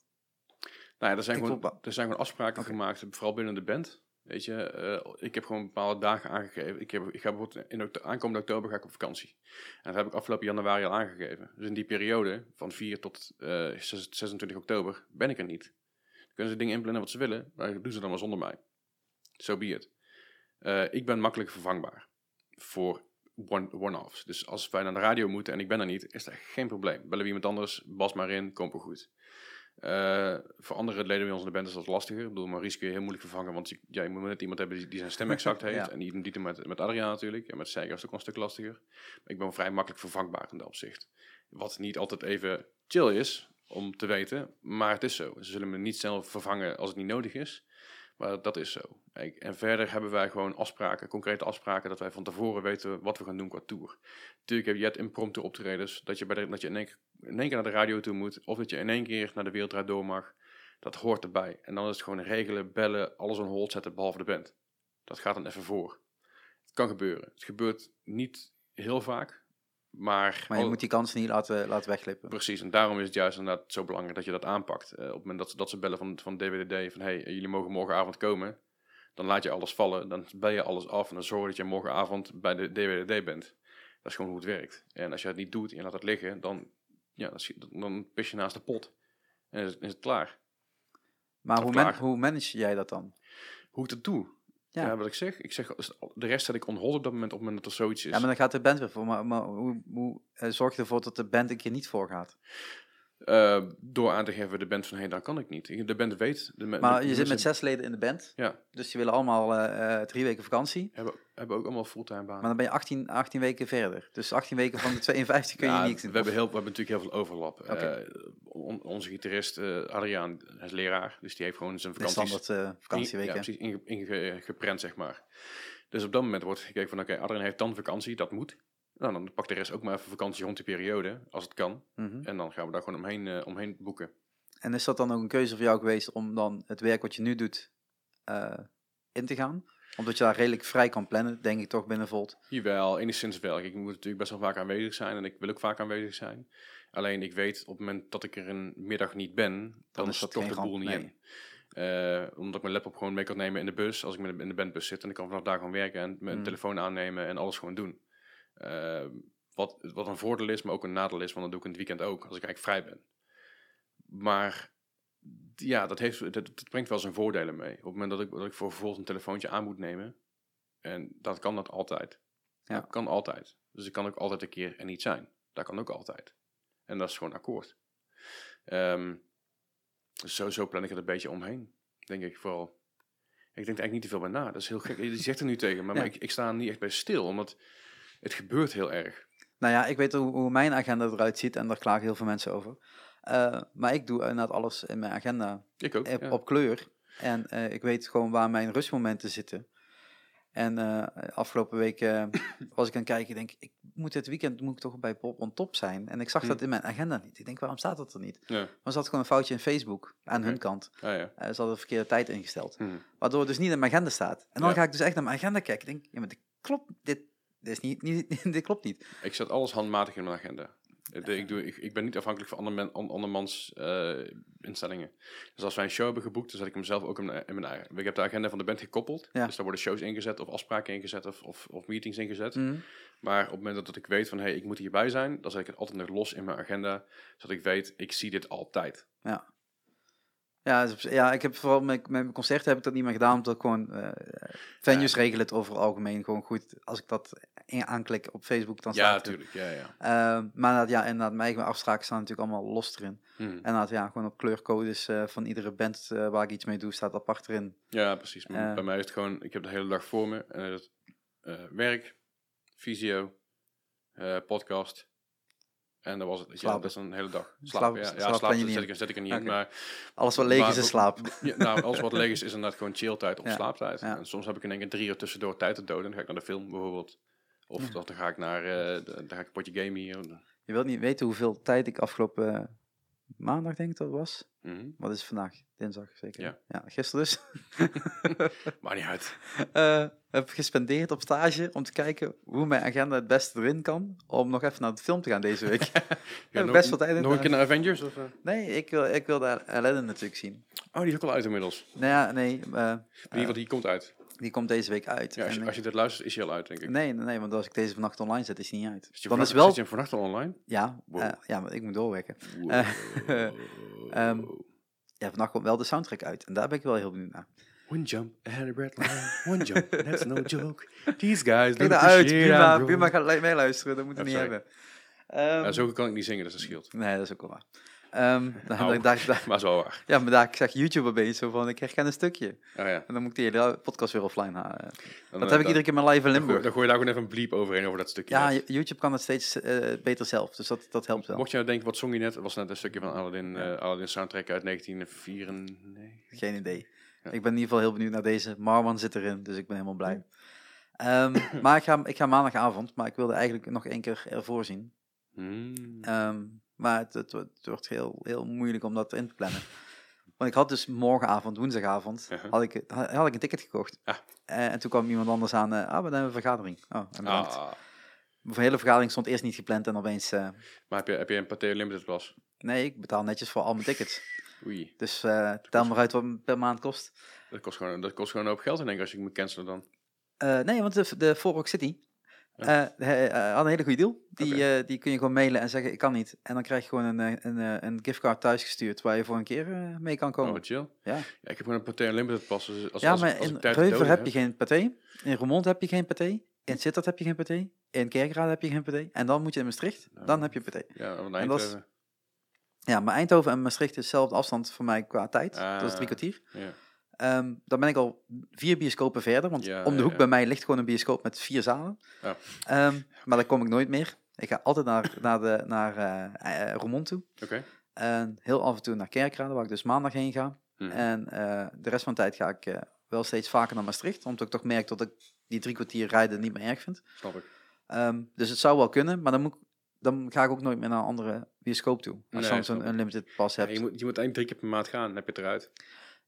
nou ja, er zijn, ik gewoon, er zijn gewoon afspraken gemaakt, vooral binnen de band. Weet je, eh, ik heb gewoon bepaalde dagen aangegeven. Ik, heb, ik ga bijvoorbeeld in aankomende oktober ga ik op vakantie. En dat heb ik afgelopen januari al aangegeven. Dus in die periode, van 4 tot eh, 6 26 oktober, ben ik er niet. Dan kunnen ze dingen inplannen wat ze willen, maar doen ze dan maar zonder mij. So be it. Eh, ik ben makkelijk vervangbaar voor one- one-offs. dus als wij naar de radio moeten en ik ben er niet, is dat geen probleem. Bellen we iemand anders, bas maar in, komt wel goed. Eh, voor andere leden bij ons in de band is dat lastiger. Ik bedoel, Maurice kun je heel moeilijk vervangen, want je, ja, je moet net iemand hebben die, die zijn stem exact heeft. Ja. En die, met, met Adriaan natuurlijk. En met Seiger is het ook een stuk lastiger. Maar ik ben vrij makkelijk vervangbaar in dat opzicht. Wat niet altijd even chill is, om te weten. Maar het is zo. Ze zullen me niet snel vervangen als het niet nodig is. Maar dat is zo. En verder hebben wij gewoon afspraken, concrete afspraken, dat wij van tevoren weten wat we gaan doen qua tour. Natuurlijk heb je het impromptu optredens, dat je, bij dat je in, één, keer- in één keer naar de radio toe moet, of dat je in één keer naar de Wereldraad door mag. Dat hoort erbij. En dan is het gewoon regelen, bellen, alles on hold zetten, behalve de band. Dat gaat dan even voor. Het kan gebeuren. Het gebeurt niet heel vaak, maar... maar je al- moet die kansen niet laten, laten wegglippen. Precies, en daarom is het juist inderdaad zo belangrijk dat je dat aanpakt. Eh, op het moment dat ze, dat ze bellen van, van DWDD van hey, jullie mogen morgenavond komen, dan laat je alles vallen, dan bel je alles af en dan zorg dat je morgenavond bij de DWDD bent. Dat is gewoon hoe het werkt. En als je het niet doet en je laat het liggen, dan, ja, dan, dan pis je naast de pot en is, is het klaar. Maar Of hoe, man- hoe manage jij dat dan? Hoe ik dat doe? Ja. Ja, wat ik zeg. Ik zeg, de rest zet ik on hold op dat moment, op het moment dat er zoiets is. Ja, maar dan gaat de band weer voor. Maar, maar hoe, hoe eh, zorg je ervoor dat de band een keer niet voorgaat? Eh, door aan te geven de band van, hé, dat kan ik niet. De band weet. De, Maar de je zit met zes leden in de band. Ja. Dus die willen allemaal eh, eh, drie weken vakantie. Hebben, hebben ook allemaal fulltime banen. Maar dan ben je 18, 18 weken verder. Dus 18 weken van de 52 kun je Ja, niks we, hebben heel, we hebben natuurlijk heel veel overlap. On- onze gitarist Adriaan hij is leraar, dus die heeft gewoon zijn vakanties standaard vakantieweken. In, ja, precies, inge- inge- geprent, zeg maar. Dus op dat moment wordt gekeken van, oké, Adriaan heeft dan vakantie, dat moet. Nou, dan pakt de rest ook maar even vakantie rond die periode, als het kan. Mhm. En dan gaan we daar gewoon omheen, eh, omheen boeken. En is dat dan ook een keuze voor jou geweest om dan het werk wat je nu doet eh, in te gaan? Omdat je daar redelijk vrij kan plannen, denk ik toch binnen Volt. Jawel, enigszins wel. Ik moet natuurlijk best wel vaak aanwezig zijn en ik wil ook vaak aanwezig zijn. Alleen ik weet op het moment dat ik er een middag niet ben, dan, is dat geen de boel niet nee. in. Eh, omdat ik mijn laptop gewoon mee kan nemen in de bus, als ik in de bandbus zit. En ik kan vanaf daar gewoon werken en mijn Mm. telefoon aannemen en alles gewoon doen. Eh, wat, wat een voordeel is, maar ook een nadeel is, want dat doe ik in het weekend ook, als ik eigenlijk vrij ben. Maar ja, dat, heeft, dat, dat brengt wel zijn voordelen mee. Op het moment dat ik, dat ik voor bijvoorbeeld een telefoontje aan moet nemen, en dat kan dat altijd. Ja. Dat kan altijd. Dus ik kan ook altijd een keer er niet zijn. Dat kan ook altijd. En dat is gewoon akkoord. Ehm, dus zo, zo plan ik het een beetje omheen, denk ik vooral. Ik denk er eigenlijk niet te veel bij na. Dat is heel gek. Je zegt er nu tegen me, maar Ja. ik, ik sta er niet echt bij stil, omdat het gebeurt heel erg. Nou ja, ik weet hoe, hoe mijn agenda eruit ziet en daar klagen heel veel mensen over. Eh, maar ik doe inderdaad alles in mijn agenda Ik ook. op, ja. op kleur. En eh, ik weet gewoon waar mijn rustmomenten zitten. En eh, afgelopen week eh, was ik aan het kijken. Ik denk, ik moet dit weekend moet ik toch bij Pop on Top zijn. En ik zag Hm. dat in mijn agenda niet. Ik denk, waarom staat dat er niet? Ja, Maar er zat gewoon een foutje in Facebook aan hun Oké. kant. ah, ja. Eh, ze hadden de verkeerde tijd ingesteld. Hm. Waardoor het dus niet in mijn agenda staat. En dan ga ik dus echt naar mijn agenda kijken. Ik denk, ja, maar dit klopt, dit, dit, is niet, niet, dit klopt niet. Ik zet alles handmatig in mijn agenda. Ik, doe, ik, ik ben niet afhankelijk van ander men, an- andermans eh, instellingen. Dus als wij een show hebben geboekt, dan zet ik hem zelf ook in mijn, in mijn eigen. Ik heb de agenda van de band gekoppeld. Ja. Dus daar worden shows ingezet, of afspraken ingezet, of, of, of meetings ingezet. Mhm. Maar op het moment dat ik weet van, hé, hey, ik moet hierbij zijn, dan zet ik het altijd nog los in mijn agenda. Zodat ik weet, ik zie dit altijd. Ja, op- ja, ik heb vooral met, met mijn concerten heb ik dat niet meer gedaan, omdat ik gewoon eh, venues regelen het over het algemeen gewoon goed. Als ik dat in- aanklik op Facebook, dan ja, staat het er. natuurlijk. Ja, ja. Eh, maar inderdaad, ja, inderdaad, mijn eigen afspraken staan natuurlijk allemaal los erin. Hm. En inderdaad, ja, gewoon op kleurcodes eh, van iedere band eh, waar ik iets mee doe, staat apart erin. Ja, precies. Bij mij is het gewoon, ik heb de hele dag voor me. En eh, werk, visio, podcast. En dat was het. Ja, dat is een hele dag. Slaap- ja. ja slaap zet ik, er niet in. Maar Alles wat leeg Maar is, is slaap. ja, nou, alles wat leeg is, is inderdaad gewoon chilltijd of Ja. slaaptijd. En soms heb ik in één keer drie uur tussendoor tijd te doden. Dan ga ik naar de film bijvoorbeeld. Of dan ga ik naar, eh, dan ga ik een potje gamen hier. Je wilt niet weten hoeveel tijd ik afgelopen maandag, denk ik dat het was. Mhm. Wat is het vandaag? Dinsdag zeker? Ja. ja gisteren dus. Maakt niet uit. Eh, heb gespendeerd op stage om te kijken hoe mijn agenda het beste erin kan. Om nog even naar de film te gaan deze week. Ja, best wel tijd in Nog een keer naar Avengers? Of, eh? nee, ik wil, ik wil de Aladdin natuurlijk zien. Oh, die is ook al uit inmiddels. Nou ja, nee, eh, In ieder geval, die komt uit. Die komt deze week uit. Ja, als, je, als je dit luistert, is hij al uit, denk ik. nee, nee, nee, want als ik deze vannacht online zet, is die niet uit. Je Dan is wel, Zit je hem vannacht al online? ja, Wow. eh, ja, maar ik moet doorwerken. Wow. ehm, Ja, vannacht komt wel de soundtrack uit. En daar ben ik wel heel benieuwd naar. One jump ahead of red line, one jump, that's no joke. These guys Kijk uit, shit prima, out, prima, bro. ga meeluisteren, dat moet Oh, niet sorry. hebben. Ehm, Ja, zo kan ik niet zingen, dat scheelt. Nee, dat is ook wel waar. Ehm, dan, Au. dan, daar- daar- Maar wel waar. ja, maar daar ik zeg YouTube opeens zo van, ik herken een stukje. Oh, ja. En dan moet ik die hele podcast weer offline halen. Dan, Dat eh, heb ik iedere keer met live in Limburg. Dan gooi je daar gewoon even een bliep overheen over dat stukje. Ja, net. YouTube kan het steeds eh, beter zelf, dus dat, dat helpt wel. Mocht je nou denken, wat zong je net? Het was net een stukje van Aladdin, eh, Aladdin soundtrack uit 1994. Geen idee. Ja. Ik ben in ieder geval heel benieuwd naar deze. Marwan zit erin, dus ik ben helemaal blij. Hm. Ehm, maar ik ga, ik ga maandagavond, maar ik wilde eigenlijk nog één keer ervoor zien. Hmm. Ehm, maar het, het, wordt- het wordt heel, heel moeilijk om dat in te plannen. Want ik had dus morgenavond, woensdagavond, Uh-huh. had, ik, had, had ik een ticket gekocht. Ah. Eh, en toen kwam iemand anders aan, eh, ah, we hebben een vergadering. Oh, en bedankt. Ah, Mijn hele vergadering stond eerst niet gepland en opeens, eh, maar heb je, heb je een Pathé Limited Plus? nee, ik betaal netjes voor al mijn tickets. Oei, Dus tel maar uit wat per maand kost. dat kost gewoon, dat kost gewoon een hoop geld één keer als je moet cancelen dan. Nee, want de, de Four Rock City, Eh, eh, had een hele goede deal. Die, eh, die kun je gewoon mailen en zeggen, ik kan niet. En dan krijg je gewoon een, een, een giftcard thuisgestuurd waar je voor een keer mee kan Oh, komen. wat chill. Ja. Ja, ik heb gewoon een Pathé Unlimited pas. Dus als, ja, als, maar als in Reuver heb je geen paté. In Roermond heb je geen paté. In Sittard heb je geen paté. In Kerkrade heb je geen paté. En dan moet je in Maastricht, dan heb je paté. Ja, van En dat is- Eindhoven. Ja, maar Eindhoven en Maastricht is dezelfde afstand voor mij qua tijd. dat is Ah. drie kwartier. Ja. Ehm, dan ben ik al vier bioscopen verder. Want Ja, om de hoek ja. bij mij ligt gewoon een bioscoop met vier zalen. Ja. Ehm, maar daar kom ik nooit meer. Ik ga altijd naar, naar, de, naar Roermond toe. Oké. En heel af en toe naar Kerkrade, waar ik dus maandag heen ga. Hm. En eh, de rest van de tijd ga ik wel steeds vaker naar Maastricht. Omdat ik toch merk dat ik die drie kwartier rijden niet meer erg vind. Snap ik. Ehm, dus het zou wel kunnen, maar dan, moet, ik- dan ga ik ook nooit meer naar een andere bioscoop toe. Als Nee, je zo'n ik. unlimited pass Ja, hebt. je, moet, je moet eigenlijk drie keer per maand gaan, dan heb je het eruit.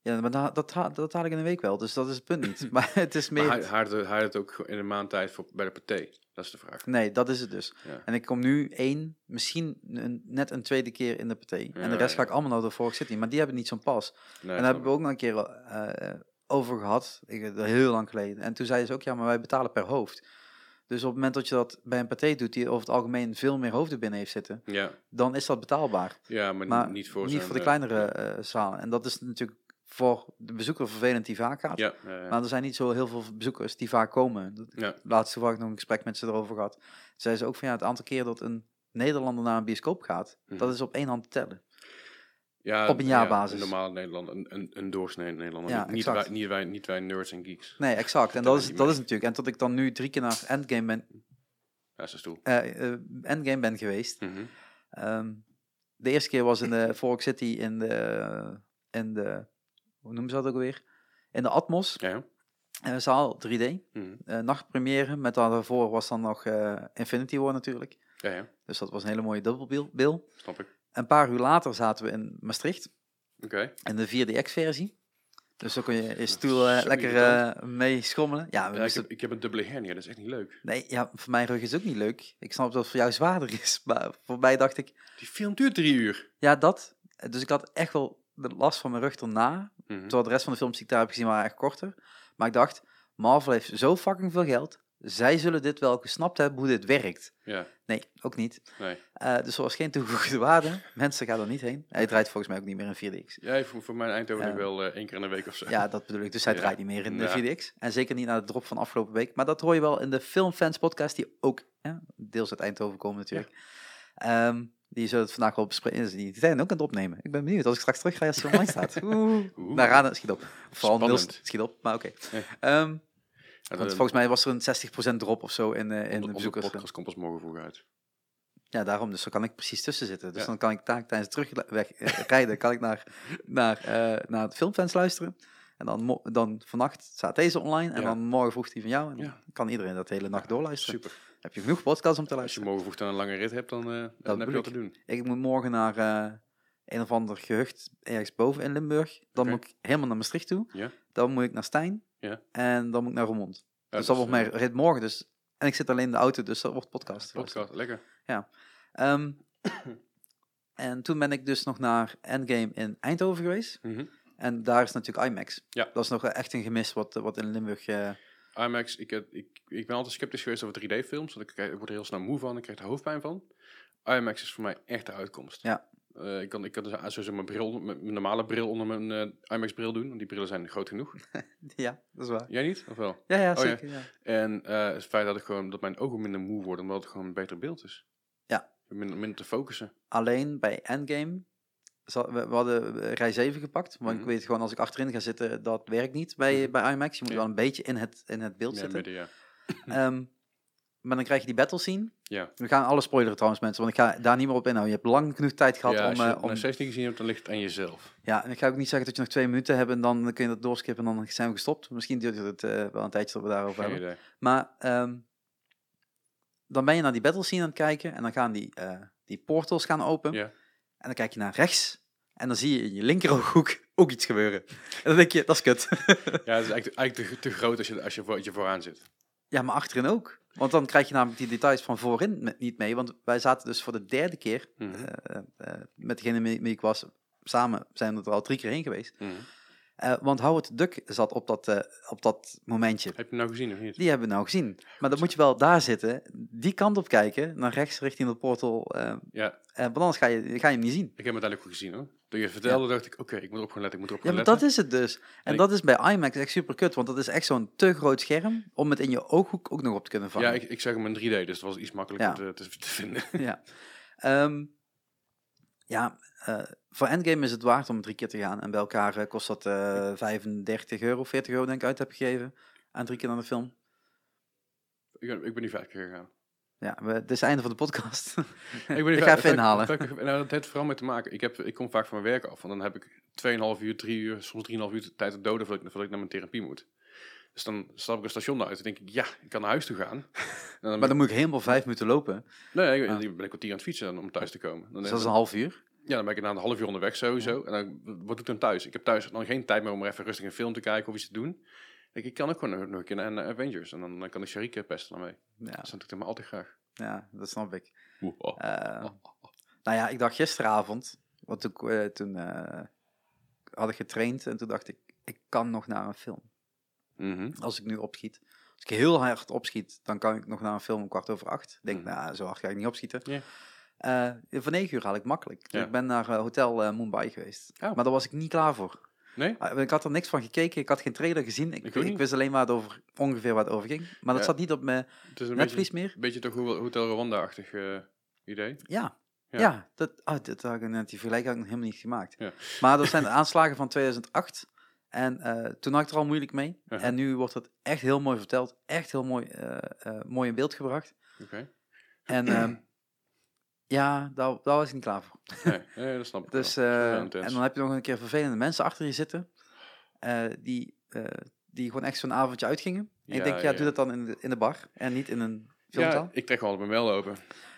Ja, maar da- dat, dat haal ik in een week wel, dus dat is het punt niet. maar het is meer... Maar haalt het, ook in een maand tijd voor, bij de Pathé? Dat is de vraag. Nee, dat is het dus. Ja. En ik kom nu één, misschien een, net een tweede keer in de paté. en de rest ja. ga ik allemaal naar de Fork City. Maar die hebben niet zo'n pas. Nee, en daar hebben we ook nog een keer eh, over gehad. Ik, heel lang geleden. En toen zeiden ze ook, ja, maar wij betalen per hoofd. Dus op het moment dat je dat bij een paté doet, die over het algemeen veel meer hoofden binnen heeft zitten, Ja, dan is dat betaalbaar. ja maar, Maar niet voor niet voor de eh, kleinere eh, zalen. En dat is natuurlijk voor de bezoeker vervelend die vaak gaat. Ja, ja, ja. Maar er zijn niet zo heel veel bezoekers die vaak komen. Laatst toevallig nog een gesprek met ze erover gehad. Zei ze ook van ja, het aantal keer dat een Nederlander naar een bioscoop gaat, Mhm. dat is op één hand te tellen. Ja, Op een jaarbasis. Ja, een normale Nederlander, een, een, een doorsnee Nederlander. Ja, niet, wij, niet, wij, niet wij nerds en geeks. Nee, exact. En Dat dat is is, dat is natuurlijk. En tot ik dan nu drie keer naar Endgame ben, Ja, zijn stoel. eh, eh, Endgame ben geweest. Mhm. Ehm, de eerste keer was in de Fork City in de, in de, hoe noemen ze dat ook alweer? In de Atmos Ja, eh, zaal 3D. Mhm. eh nachtpremière. Met daarvoor was dan nog eh, Infinity War natuurlijk. ja, ja. Dus dat was een hele mooie dubbelbil. Snap ik. Een paar uur later zaten we in Maastricht. Oké. in de 4DX-versie. Dus dan kun je je stoel eh, lekker mee schommelen. Ja, ik, heb, ik heb een dubbele hernia, dat is echt niet leuk. nee, ja, voor mijn rug is het ook niet leuk. Ik snap dat het voor jou zwaarder is. Maar voor mij dacht ik, Die film duurt drie uur. ja, dat. Dus ik had echt wel de last van mijn rug erna. Mhm. Terwijl de rest van de films die ik daar heb gezien waren echt korter. Maar ik dacht, Marvel heeft zo fucking veel geld. Zij zullen dit wel gesnapt hebben hoe dit werkt. Ja, Nee, ook niet. nee. Eh, dus er was geen toegevoegde waarde. Mensen gaan er niet heen. Hij draait volgens mij ook niet meer in 4DX. Ja, voor, voor mijn Eindhoven nog wel eh, één keer in de week of zo. Ja, dat bedoel ik. Dus hij Ja. draait niet meer in de Ja. 4DX. En zeker niet naar de drop van afgelopen week. Maar dat hoor je wel in de Filmfans podcast, die ook deels uit Eindhoven komen natuurlijk. Ehm, die zullen het vandaag wel bespreken. Die zijn ook aan het opnemen. Ik ben benieuwd als ik straks terug ga als het online staat. Oeh. Oeh. Nou, Rana, schiet op. Vooral Niels, schiet op. Maar oké. Ja. Ehm, Ja, want volgens mij was er een 60% drop of zo in, eh, in onze- de onze bezoekers. podcast komt pas morgen vroeg uit. Ja, daarom. Dus dan kan ik precies tussen zitten. Dus Ja. dan kan ik tijdens het terugweg eh, rijden, kan ik naar, naar, eh, naar het filmfans luisteren. En dan, dan vannacht staat deze online. En Ja. dan morgen vroeg die van jou. En dan kan iedereen dat de hele nacht doorluisteren. Super. Heb je genoeg podcasts om te Als je luisteren? morgen vroeg dan een lange rit hebt, dan, eh, dan heb je wat te doen. Ik moet morgen naar eh, een of ander gehucht ergens boven in Limburg. Dan moet ik helemaal naar Maastricht toe. Ja. Dan moet ik naar Stijn. Ja. En dan moet ik naar Roermond. Ja, dus dat wordt eh, mijn rit morgen. Dus, en ik zit alleen in de auto, dus dat wordt podcast. Podcast, lekker. Ehm, en toen ben ik dus nog naar Endgame in Eindhoven geweest. Mhm. En daar is natuurlijk IMAX. Ja. Dat is nog echt een gemis wat, wat in Limburg... IMAX, ik, heb- ik, ik ben altijd sceptisch geweest over 3D-films. Want ik, ik word er heel snel moe van, ik krijg er hoofdpijn van. IMAX is voor mij echt de uitkomst. Ja. Eh, ik kan, ik kan dus sowieso mijn, bril, mijn mijn normale bril onder mijn eh, IMAX-bril doen. Want die brillen zijn groot genoeg. ja, dat is waar. Jij niet? Of wel? Ja, ja, Oh, ja. zeker. Ja. En eh, het feit dat, ik gewoon, dat mijn ogen minder moe worden, omdat het gewoon een beter beeld is. Ja. Minder, minder te focussen. Alleen bij Endgame... We, hadden rij 7 gepakt. Maar Mhm. ik weet gewoon, als ik achterin ga zitten, dat werkt niet bij, Mhm. bij IMAX. Je moet Ja. wel een beetje in het, in het beeld Ja, zitten. midden, ja. Ehm, maar dan krijg je die battle scene. Ja. We gaan alle spoileren trouwens, mensen. Want ik ga daar niet meer op inhouden. Je hebt lang genoeg tijd gehad om... als je eh, het om nog steeds niet gezien hebt, dan ligt het aan jezelf. Ja, en ik ga ook niet zeggen dat je nog twee minuten hebt en dan kun je dat doorskippen en dan zijn we gestopt. Misschien duurt het eh, wel een tijdje dat we daarover Geen hebben. idee. Maar ehm, dan ben je naar die battle scene aan het kijken en dan gaan die, eh, die portals gaan open. Ja. En dan kijk je naar rechts en dan zie je in je linkerooghoek ook iets gebeuren. En dan denk je, dat is kut. Ja, het is eigenlijk, eigenlijk te, te groot als je, als je, voor, als je vooraan zit. ja, maar achterin ook. Want dan krijg je namelijk die details van voorin met, niet mee. Want wij zaten dus voor de derde keer eh, eh, met degene met wie ik was. Samen zijn we er al drie keer heen geweest. Mhm. Eh, want Howard Duck zat op dat, eh, op dat momentje. Heb je hem nou gezien of niet? Die hebben we nou gezien. Maar dan moet je wel daar zitten, die kant op kijken, naar rechts richting de portal. eh Ja, want anders ga je, ga je hem niet zien. ik heb hem uiteindelijk goed gezien hoor. Toen je vertelde, dacht ik, oké, ik moet erop gaan letten, ik moet erop Ja, gaan maar letten. dat is het dus. En ik- dat is bij IMAX echt super kut, want dat is echt zo'n te groot scherm om het in je ooghoek ook nog op te kunnen vangen. Ja, ik, ik zag hem in 3D, dus dat was iets makkelijker Ja. te, te, te vinden. ja. Ehm, ja, eh, voor Endgame is het waard om drie keer te gaan. En bij elkaar eh, kost dat eh 35 euro, 40 euro denk ik uit heb gegeven. Aan drie keer naar de film. ik, ben, ik ben niet vijf keer gegaan. Ja, we, dit is het einde van de podcast. Ik, ben Ik ga even inhalen. nou, dat heeft vooral mee te maken. Ik, heb, ik kom vaak van mijn werk af. En dan heb ik 2,5 uur, 3 uur, soms 3,5 uur tijd te doden voordat ik, voordat ik naar mijn therapie moet. Dus dan stap ik een station uit en denk ik, ja, ik kan naar huis toe gaan. Dan, maar dan moet ik helemaal vijf minuten lopen. nee, ik, Ah. ik ben een kwartier aan het fietsen om thuis te komen. Dan, Dus dat is een half uur. Ja, dan ben ik na een half uur onderweg sowieso. En dan, wat doe ik dan thuis? Ik heb thuis dan geen tijd meer om even rustig een film te kijken of iets te doen. Ik, denk, ik kan ook gewoon nog, een keer naar Avengers. En dan, dan kan ik Sharika pesten dan mee. Ja, Dat doe ik helemaal altijd graag. ja dat snap ik. Oeh, oh. Eh, nou ja, ik dacht gisteravond, want toen, eh, toen eh, had ik getraind en toen dacht ik, ik kan nog naar een film. Mhm. Als ik nu opschiet. Als ik heel hard opschiet, dan kan ik nog naar een film om kwart over acht. Denk, Mhm. nou, zo hard ga ik niet opschieten. Ja. Eh, voor negen uur haal ik makkelijk. Ja. Ik ben naar eh, Hotel eh, Mumbai geweest. Oh. Maar daar was ik niet klaar voor. Nee? Ah, Ik had er niks van gekeken. Ik had geen trailer gezien. Ik, wist alleen waar het over, ongeveer waar het over ging. Maar dat zat niet op mijn Het is een beetje, meer. beetje toch Ho- Hotel Rwanda-achtig eh, idee. Ja. Ja. Ja, dat, oh, dat had ik net, die vergelijking had ik nog helemaal niet gemaakt. Ja. Maar dat zijn de aanslagen van 2008. En eh, toen had ik er al moeilijk mee. Uh-huh. En nu wordt het echt heel mooi verteld. Echt heel mooi, eh, eh, mooi in beeld gebracht. Oké. En ehm, ja, daar, daar was ik niet klaar voor. Nee, nee, dat snap ik Dus, wel. en dan heb je nog een keer vervelende mensen achter je zitten. die, die gewoon echt zo'n avondje uitgingen. En ik Ja, denk, ja, ja. doe dat dan in de, in de bar. En niet in een filmzaal. ja, ik trek gewoon op mijn mail open.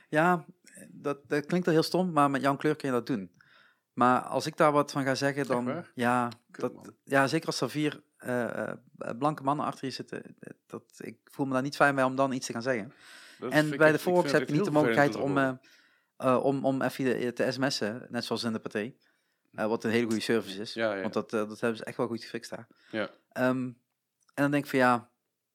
Ja, dat, dat klinkt al heel stom, maar met jouw kleur kun je dat doen. Maar als ik daar wat van ga zeggen, dan... Ja, dat, ja, zeker als er vier eh, eh, blanke mannen achter je zitten. eh, Dat, ik voel me daar niet fijn bij om dan iets te gaan zeggen. Dat en ik bij de vind heb je niet de mogelijkheid om, eh, eh, om, om even te sms'en, net zoals in de paté. Eh, wat een hele goede service is. Ja, ja. Want dat, eh, dat hebben ze echt wel goed gefixt daar. Ja. Ehm, en dan denk ik van ja,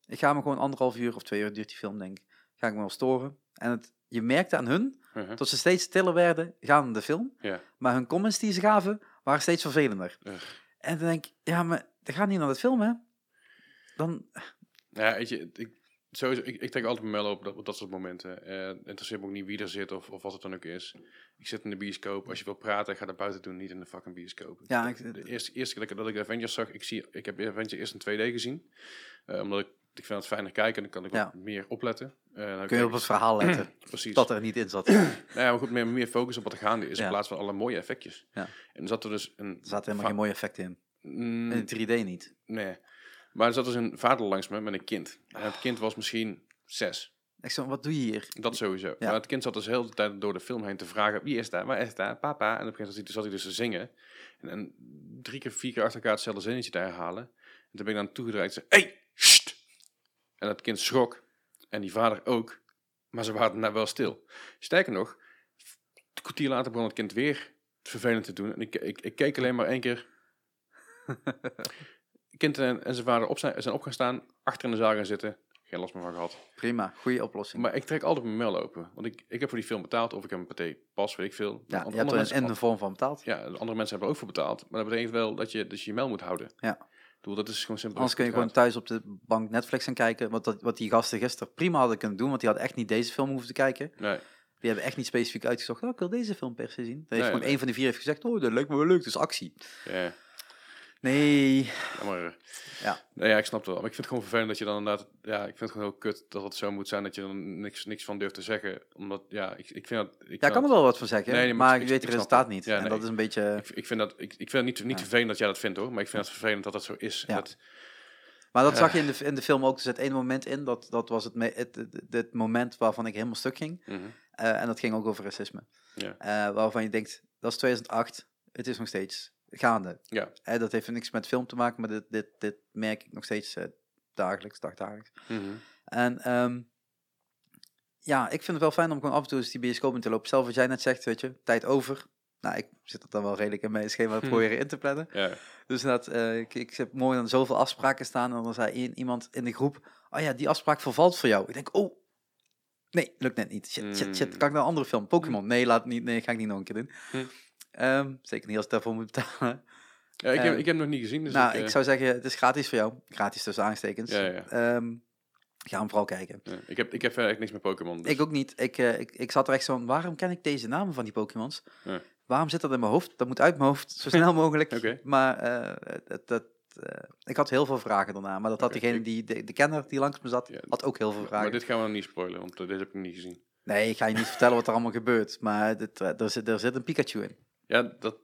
ik ga me gewoon anderhalf uur of twee uur duurt die film, denk ik. Ga ik me wel storen. En het, je merkte aan hun Uh-huh. dat ze steeds stiller werden gaande de film. Maar hun comments die ze gaven, waren steeds vervelender. En dan denk ik, ja, maar dat gaat niet naar het film, hè? Dan, Ja, weet je, ik, sowieso, ik, ik trek altijd mijn mail open op dat soort momenten. Eh interesseert me ook niet wie er zit of, of wat het dan ook is. Ik zit in de bioscoop. Als je wil praten, ga naar buiten doen, niet in de fucking bioscoop. Ja, ik- de eerste, eerste keer dat ik- dat Avengers zag, ik, zie, ik heb Avengers eerst in 2D gezien. Eh, omdat ik, ik vind het fijner kijken en dan kan ik Ja. wat meer opletten. Eh, kun je op het verhaal letten Precies. dat er niet in zat. Nou ja, maar goed, meer, meer focus op wat er gaande is Ja. in plaats van alle mooie effectjes. Ja. En er zat er dus een... zaten helemaal geen mooie effecten in. Mm, In 3D niet. Nee. Maar er zat dus een vader langs me met een kind. En het kind was misschien zes. Ik zo, wat doe je hier? Dat sowieso. Ja. Maar het kind zat dus heel de hele tijd door de film heen te vragen... Wie is daar? Waar is daar? Papa? En op een gegeven moment zat hij dus te zingen. En, en drie keer, vier keer achter elkaar hetzelfde zinnetje te herhalen. En toen ben ik dan toegedraaid en zei... Hey! Sst! En dat kind schrok. En die vader ook. Maar ze waren nou wel stil. Sterker nog... Een kwartier later begon het kind weer vervelend te doen. En ik, ik, ik keek alleen maar één keer... Kind en, en zijn vader op zijn, zijn op gaan staan, achter in de zaal gaan zitten. Geen last meer van gehad. Prima, goede oplossing. Maar ik trek altijd mijn mail open. Want ik, ik heb voor die film betaald. Of ik heb een paté pas, weet ik veel. ja, je hebt er in de vorm van betaald. ja, andere mensen hebben er ook voor betaald. Maar dat betekent wel dat je, dat je je mail moet houden. Ja. Bedoel, dat is gewoon simpel. Anders kun je gewoon thuis op de bank Netflix gaan kijken. Wat, dat, wat die gasten gisteren prima hadden kunnen doen. Want die hadden echt niet deze film hoeven te kijken. Nee, Die hebben echt niet specifiek uitgezocht. Oh, ik wil deze film per se zien. Dan heeft Nee, gewoon nee. één van de vier heeft gezegd. Oh, dat lijkt me wel leuk. Dus actie. ja, Nee. ja. Nee, ja, ik snap het wel. Maar ik vind het gewoon vervelend dat je dan inderdaad... Ja, ik vind het gewoon heel kut dat het zo moet zijn dat je dan niks, niks van durft te zeggen. Omdat, ja, ik, ik vind dat... Ik Ja, vind kan er dat- wel wat van zeggen. Nee, nee, maar maar ik- weet het resultaat het. niet. Ja, en nee. dat is een beetje... Ik, ik vind dat... Ik, ik vind het niet, niet Ja. vervelend dat jij dat vindt, hoor. Maar ik vind het vervelend dat het zo is. Ja. Dat, Maar dat zag je in de, in de film ook. Er zit één moment in. Dat, dat was het, me- het, het, het moment waarvan ik helemaal stuk ging. Mhm. Eh, en dat ging ook over racisme. Ja. Eh, waarvan je denkt, dat is 2008. Het is nog steeds gaande. Ja. Dat heeft niks met film te maken. Maar dit, dit, dit merk ik nog steeds eh, dagelijks, dagdagelijks. Mhm. En ehm, ja, ik vind het wel fijn om gewoon af en toe eens die bioscoop in te lopen. Zelf wat jij net zegt, weet je, tijd over. Nou, ik zit er dan wel redelijk in mijn schema Hm. proberen in te plannen. Ja. Dus dat, eh, ik, ik heb mooi dan zoveel afspraken staan. En dan zei i- iemand in de groep, oh ja, die afspraak vervalt voor jou. Ik denk, oh, nee, lukt net niet. Shit, shit, shit. Mm. Kan ik naar een andere film? Pokémon? Nee, laat niet, nee, ga ik niet nog een keer doen. Hm. Ehm, zeker niet als ik daarvoor moet betalen. Ja, ik, heb, Ehm, ik heb nog niet gezien. Dus nou, ik, ik, eh, zou zeggen, het is gratis voor jou. Gratis tussen aanstekens. Ja, ja. Ehm, ga hem vooral kijken. ja, ik, heb, ik heb verder echt niks met Pokémon. Dus. Ik ook niet. Ik, eh, ik, ik zat er echt zo van, waarom ken ik deze namen van die Pokémons? Ja. Waarom zit dat in mijn hoofd? Dat moet uit mijn hoofd, zo snel mogelijk. Maar eh, dat, dat, ik had heel veel vragen daarna. Maar dat had degene die, de, de kenner die langs me zat, Ja, had ook heel veel vragen. Maar dit gaan we nog niet spoilen, want dit heb ik niet gezien. Nee, ik ga je niet vertellen wat er allemaal gebeurt. Maar dit, er, zit, er zit een Pikachu in. Ja, dat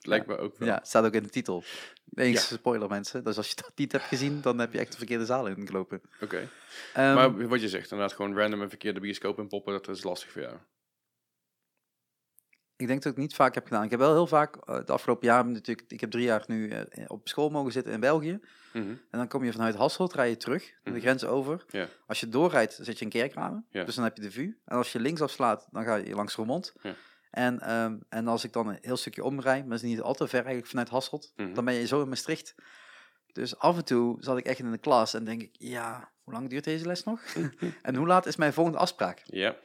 lijkt me ook wel. Ja, het staat ook in de titel. Ja. spoiler mensen. Dus als je dat niet hebt gezien, dan heb je echt de verkeerde zaal ingelopen. Oké. Ehm, maar wat je zegt, inderdaad gewoon random een verkeerde bioscoop in poppen, dat is lastig voor jou. Ik denk dat ik het niet vaak heb gedaan. Ik heb wel heel vaak, eh, de afgelopen jaren natuurlijk, ik heb drie jaar nu eh, op school mogen zitten in België. Mhm. En dan kom je vanuit Hasselt, rij je terug, de Mhm. grens over. Als je doorrijdt, zit je in Kerkrade. Ja. Dus dan heb je de VU. En als je links afslaat, dan ga je langs Roermond. Ja. En, ehm, en als ik dan een heel stukje omrij, maar dat is niet al te ver eigenlijk vanuit Hasselt, Mhm. dan ben je zo in Maastricht. Dus af en toe zat ik echt in de klas en denk ik, ja, hoe lang duurt deze les nog? en hoe laat is mijn volgende afspraak? Ja.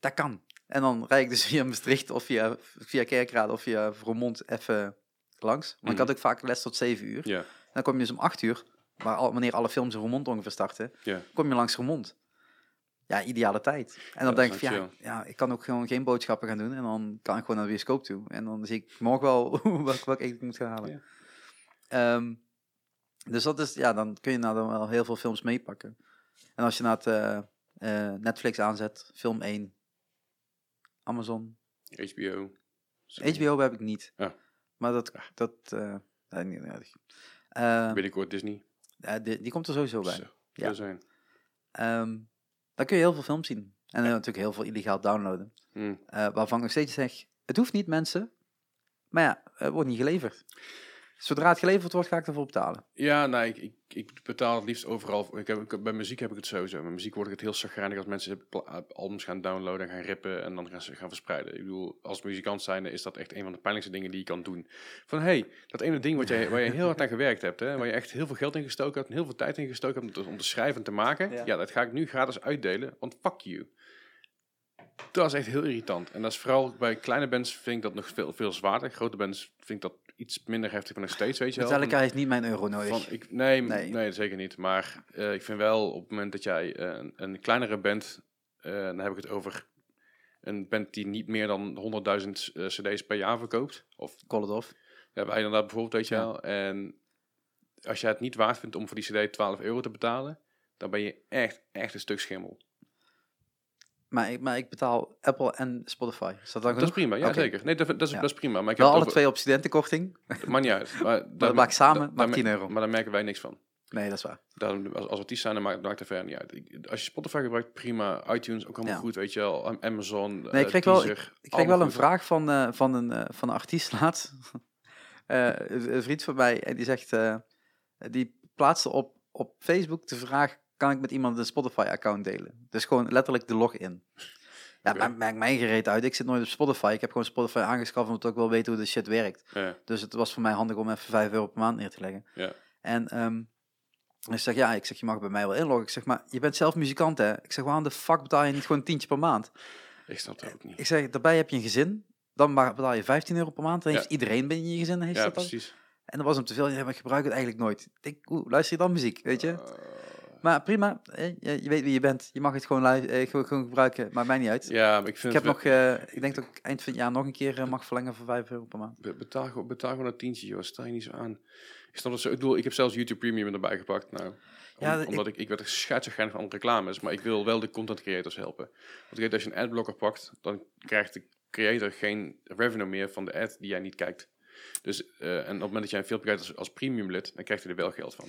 Dat kan. En dan rijd ik dus via Maastricht of via, via Kerkrade of via Roermond even langs. Want ik Mhm. had ook vaak les tot 7 uur. Ja. Dan kom je dus om 8 uur, waar al, wanneer alle films in Roermond ongeveer starten, kom je langs Roermond. Ja, ideale tijd. En dan denk ik, van, ja, ja, ik kan ook gewoon geen boodschappen gaan doen. En dan kan ik gewoon naar de bioscoop toe. En dan zie ik morgen wel welk eten ik moet gaan halen. Ja. Ehm, dus dat is, ja, dan kun je nou dan wel heel veel films meepakken. En als je naar het eh, eh, Netflix aanzet, film 1, Amazon, HBO. HBO heb ik niet. Maar dat, dat nee, niet nodig. Eh, Binnenkort Disney. die, die komt er sowieso bij. Zo, Ja. ja. zijn. Ehm dan kun je heel veel films zien. En natuurlijk heel veel illegaal downloaden. Hm. Eh, waarvan ik nog steeds zeg, het hoeft niet mensen. Maar ja, het wordt niet geleverd. Zodra het geleverd wordt, ga ik ervoor betalen. Ja, nou, ik, ik, ik betaal het liefst overal. Ik heb, ik, bij muziek heb ik het sowieso. Met muziek word ik het heel chagrijnig als mensen pla- albums gaan downloaden en gaan rippen en dan gaan ze gaan verspreiden. Ik bedoel, als muzikant zijnde is dat echt een van de pijnlijkste dingen die je kan doen. Van, hey, dat ene ding wat jij, waar je heel hard aan gewerkt hebt, hè, waar je echt heel veel geld in gestoken hebt en heel veel tijd in gestoken hebt om te, om te schrijven en te maken. Ja. Ja. dat ga ik nu gratis uitdelen, want fuck you. Dat is echt heel irritant. En dat is vooral bij kleine bands vind ik dat nog veel, veel zwaarder. Grote bands vind ik dat iets minder heftig, maar nog steeds, weet je wel. Van- Metallica heeft niet mijn euro nodig. van, ik, nee, Nee. nee. zeker niet. Maar eh, ik vind wel op het moment dat jij eh, een, een kleinere band, eh, dan heb ik het over een band die niet meer dan 100.000 eh, cd's per jaar verkoopt. Of Call it off. ja, wij inderdaad bijvoorbeeld, weet je Ja. wel. En als jij het niet waard vindt om voor die cd 12 euro te betalen, dan ben je echt, echt een stuk schimmel. Maar ik, maar ik betaal Apple en Spotify. Is dat dan Dat is prima, ja zeker. Nee, dat, dat, is, Ja. dat is prima. Maar ik Wel heb alle twee op studentenkorting. Maakt niet uit. Maar, dat maakt samen maar daar 10 me- euro. Maar daar merken wij niks van. Nee, dat is waar. Daarom, als, als artiest zijn, dan maakt, maakt het verder niet uit. Ik- als je Spotify gebruikt, prima. iTunes ook allemaal Ja. goed, weet je wel. Am- Amazon, Nee, eh, ik kreeg wel, ik, ik kreeg wel een vraag van, eh, van, een, eh, van een artiest laatst. Eh, een vriend van mij, en die zegt, eh, die plaatste op, op Facebook de vraag, kan ik met iemand een Spotify-account delen? Dus gewoon letterlijk de login. Ja, Oké. maakt maakt mij gereed uit. Ik zit nooit op Spotify. Ik heb gewoon Spotify aangeschaft omdat ik ook wel weet hoe de shit werkt. Ja, Dus het was voor mij handig om even 5 euro per maand neer te leggen. ja. En ehm, ik zeg, ja, ik zeg, je mag bij mij wel inloggen. Ik zeg, maar je bent zelf muzikant, hè? Ik zeg, waarom de fuck betaal je niet gewoon een tientje per maand? Ik snap dat ook niet. Ik zeg, daarbij heb je een gezin. Dan betaal je 15 euro per maand. Dan Ja. heeft iedereen binnen je gezin heeft Ja, dat dan. precies. En dat was hem te veel. Ja, maar ik gebruik het eigenlijk nooit. Ik denk, luister je dan muziek, weet je? Eh, Maar prima, hè, je, je weet wie je bent. Je mag het gewoon, eh, gewoon, gewoon gebruiken. Maakt mij niet uit. ja, maar ik vind ik heb nog, eh, ik denk dat ik eind van het jaar nog een keer eh, mag verlengen voor 5 euro per maand. Be- Betaal, betaal gewoon een tientje, joh. Stel je niet zo aan. Ik snap dat zo. Ik bedoel, ik heb zelfs YouTube Premium erbij gepakt. Nou, om- Ja, ik- omdat ik, ik werd er scheidsgeinig van reclames, maar ik wil wel de content creators helpen. Want ik weet, als je een adblocker pakt, dan krijgt de creator geen revenue meer van de ad die jij niet kijkt. Dus, eh, en op het moment dat jij een filmpje als, als premium lid, dan krijgt hij er wel geld van.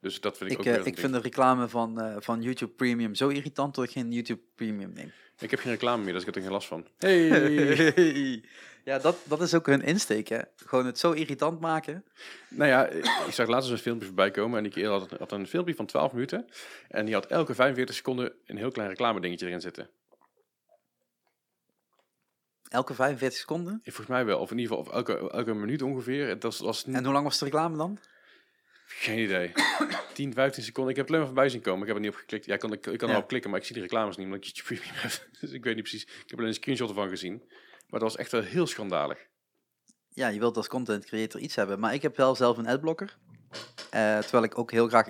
Dus dat vind ik, Ik, ook eh, weer ik vind de reclame van, eh, van YouTube Premium zo irritant dat ik geen YouTube Premium neem. Ik heb geen reclame meer, dus ik heb er geen last van. Hey! ja, dat, dat is ook hun insteek, hè. Gewoon het zo irritant maken. Nou ja, ik ik zag laatst eens een filmpje voorbij komen en die kerel had, had een filmpje van 12 minuten. En die had elke 45 seconden een heel klein reclame dingetje erin zitten. Elke 45 seconden? Volgens mij wel. Of in ieder geval of elke, elke minuut ongeveer. Het was, was niet, En hoe lang was de reclame dan? Geen idee. 10, 15 seconden. Ik heb het alleen maar voorbij zien komen. Ik heb er niet op geklikt. Ja, ik kan, ik, ik kan Ja. erop klikken, maar ik zie die reclames niet, omdat ik YouTube Premium heb. Dus ik weet niet precies. Ik heb alleen een screenshot ervan gezien. Maar dat was echt wel heel schandalig. Ja, je wilt als content creator iets hebben. Maar ik heb wel zelf een adblocker. Eh, terwijl ik ook heel graag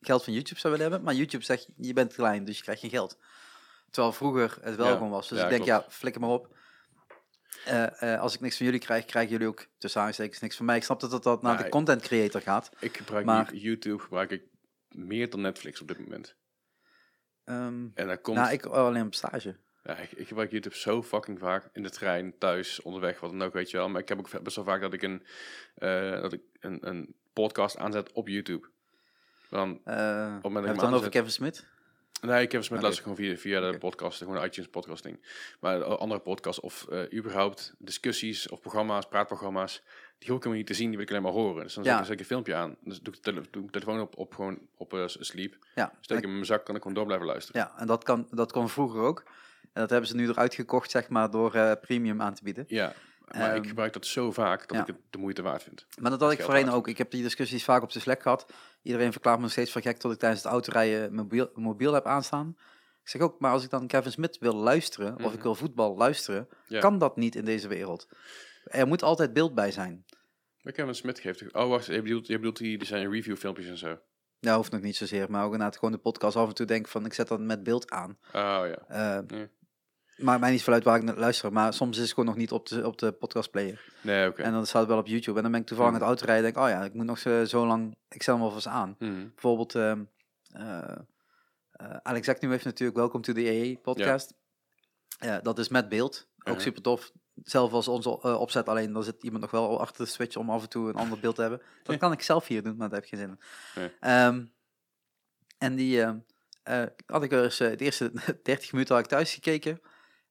geld van YouTube zou willen hebben. Maar YouTube zegt, je bent klein, dus je krijgt geen geld. Terwijl vroeger het wel Ja, gewoon was. Dus ja, ik denk, klopt. ja, flikker maar op. Eh, eh, als ik niks van jullie krijg, krijgen jullie ook tussen aanstekens niks van mij. Ik snap dat dat, dat naar de content creator gaat. Ik gebruik Maar- YouTube gebruik ik meer dan Netflix op dit moment. Ehm En daar komt... nou, ik alleen op stage. Ja, ik, ik gebruik YouTube zo fucking vaak. In de trein, thuis, onderweg, wat dan ook, weet je wel. Maar ik heb ook best wel vaak dat ik een, eh, dat ik een, een podcast aanzet op YouTube. Dan, moment dat ik hebben we hem het dan over Kevin Smith? Nee, ik heb ze met Oké. laatst gewoon via, via de podcast, gewoon de iTunes podcasting. Maar eh, andere podcasts of eh, überhaupt discussies of programma's, praatprogramma's, die hoef ik helemaal niet te zien, die wil ik alleen maar horen. Dus dan Ja. zet, ik, een filmpje aan. Dus doe ik de, tele- telefoon op, op gewoon op eh, sleep. Ja, Steek hem in mijn zak, kan ik gewoon door blijven luisteren. ja en dat, kan, dat kon vroeger ook. En dat hebben ze nu eruit gekocht, zeg maar, door premium aan te bieden. Ja, maar ik Ehm, gebruik dat zo vaak dat ja. ik het de moeite waard vind. Maar dat had ik voorheen ook. Ik heb die discussies vaak op de Slack gehad. Iedereen verklaart me steeds van gek tot ik tijdens het autorijden mobiel, mobiel heb aanstaan. Ik zeg ook, maar als ik dan Kevin Smith wil luisteren, of ik Mhm. wil voetbal luisteren, Ja. kan dat niet in deze wereld. Er moet altijd beeld bij zijn. Maar Kevin Smith geeft... Oh, wacht, je bedoelt, je bedoelt die, die zijn review filmpjes en zo. Dat hoeft nog niet zozeer, maar ook inderdaad gewoon de podcast af en toe denk van, ik zet dat met beeld aan. Oh ja. Eh Ja. Maakt mij niet veel uit waar ik naar luister, maar soms is het gewoon nog niet op de, op de podcastplayer. Nee, oké. En dan staat het wel op YouTube. En dan ben ik toevallig aan het autorijden en denk, oh ja, ik moet nog zo, zo lang, ik zet hem alvast aan. Mhm. Bijvoorbeeld, eh eh, Alex Agnew heeft natuurlijk Welcome to the AA podcast. Ja. dat is met beeld. Ook super tof. Zelf als onze eh, opzet, alleen dan zit iemand nog wel achter de switch om af en toe een ander beeld te hebben. Dat kan ik zelf hier doen, maar daar heb ik geen zin in. Nee. Ehm, en die ehm, eh, had ik er eens, eh, de eerste 30 minuten had ik thuis gekeken.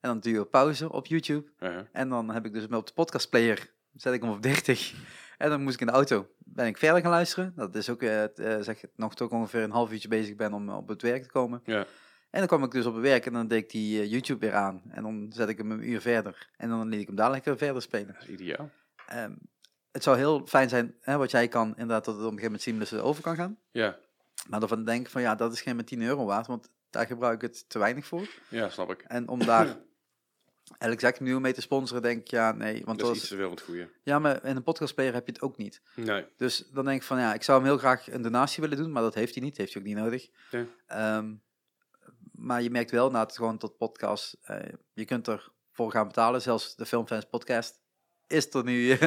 En dan duur pauze op YouTube. Uh-huh. En dan heb ik dus op de podcastplayer, zet ik hem op 30. En dan moest ik in de auto, ben ik verder gaan luisteren. Dat is ook, eh, eh, zeg nog toch ongeveer een half uurtje bezig ben om op het werk te komen. Ja. En dan kwam ik dus op het werk en dan deed ik die eh, YouTube weer aan. En dan zet ik hem een uur verder. En dan liet ik hem daar lekker verder spelen. Dat is ideaal. Ehm, het zou heel fijn zijn, hè, wat jij kan, inderdaad, dat het op een gegeven moment seamless over kan gaan. Ja, Maar dan denk ik van, ja, dat is geen met 10 euro waard, want daar gebruik ik het te weinig voor. ja, snap ik. En om daar exact nieuw mee te sponsoren, denk ik, ja, nee. Want Dat is iets te veel het goede. ja, maar in een podcastplayer heb je het ook niet. Nee. Dus dan denk ik van, ja, ik zou hem heel graag een donatie willen doen, maar dat heeft hij niet, heeft hij ook niet nodig. Ja. Ehm, maar je merkt wel, na het gewoon tot podcast, eh, je kunt er voor gaan betalen. Zelfs de Filmfans podcast is er nu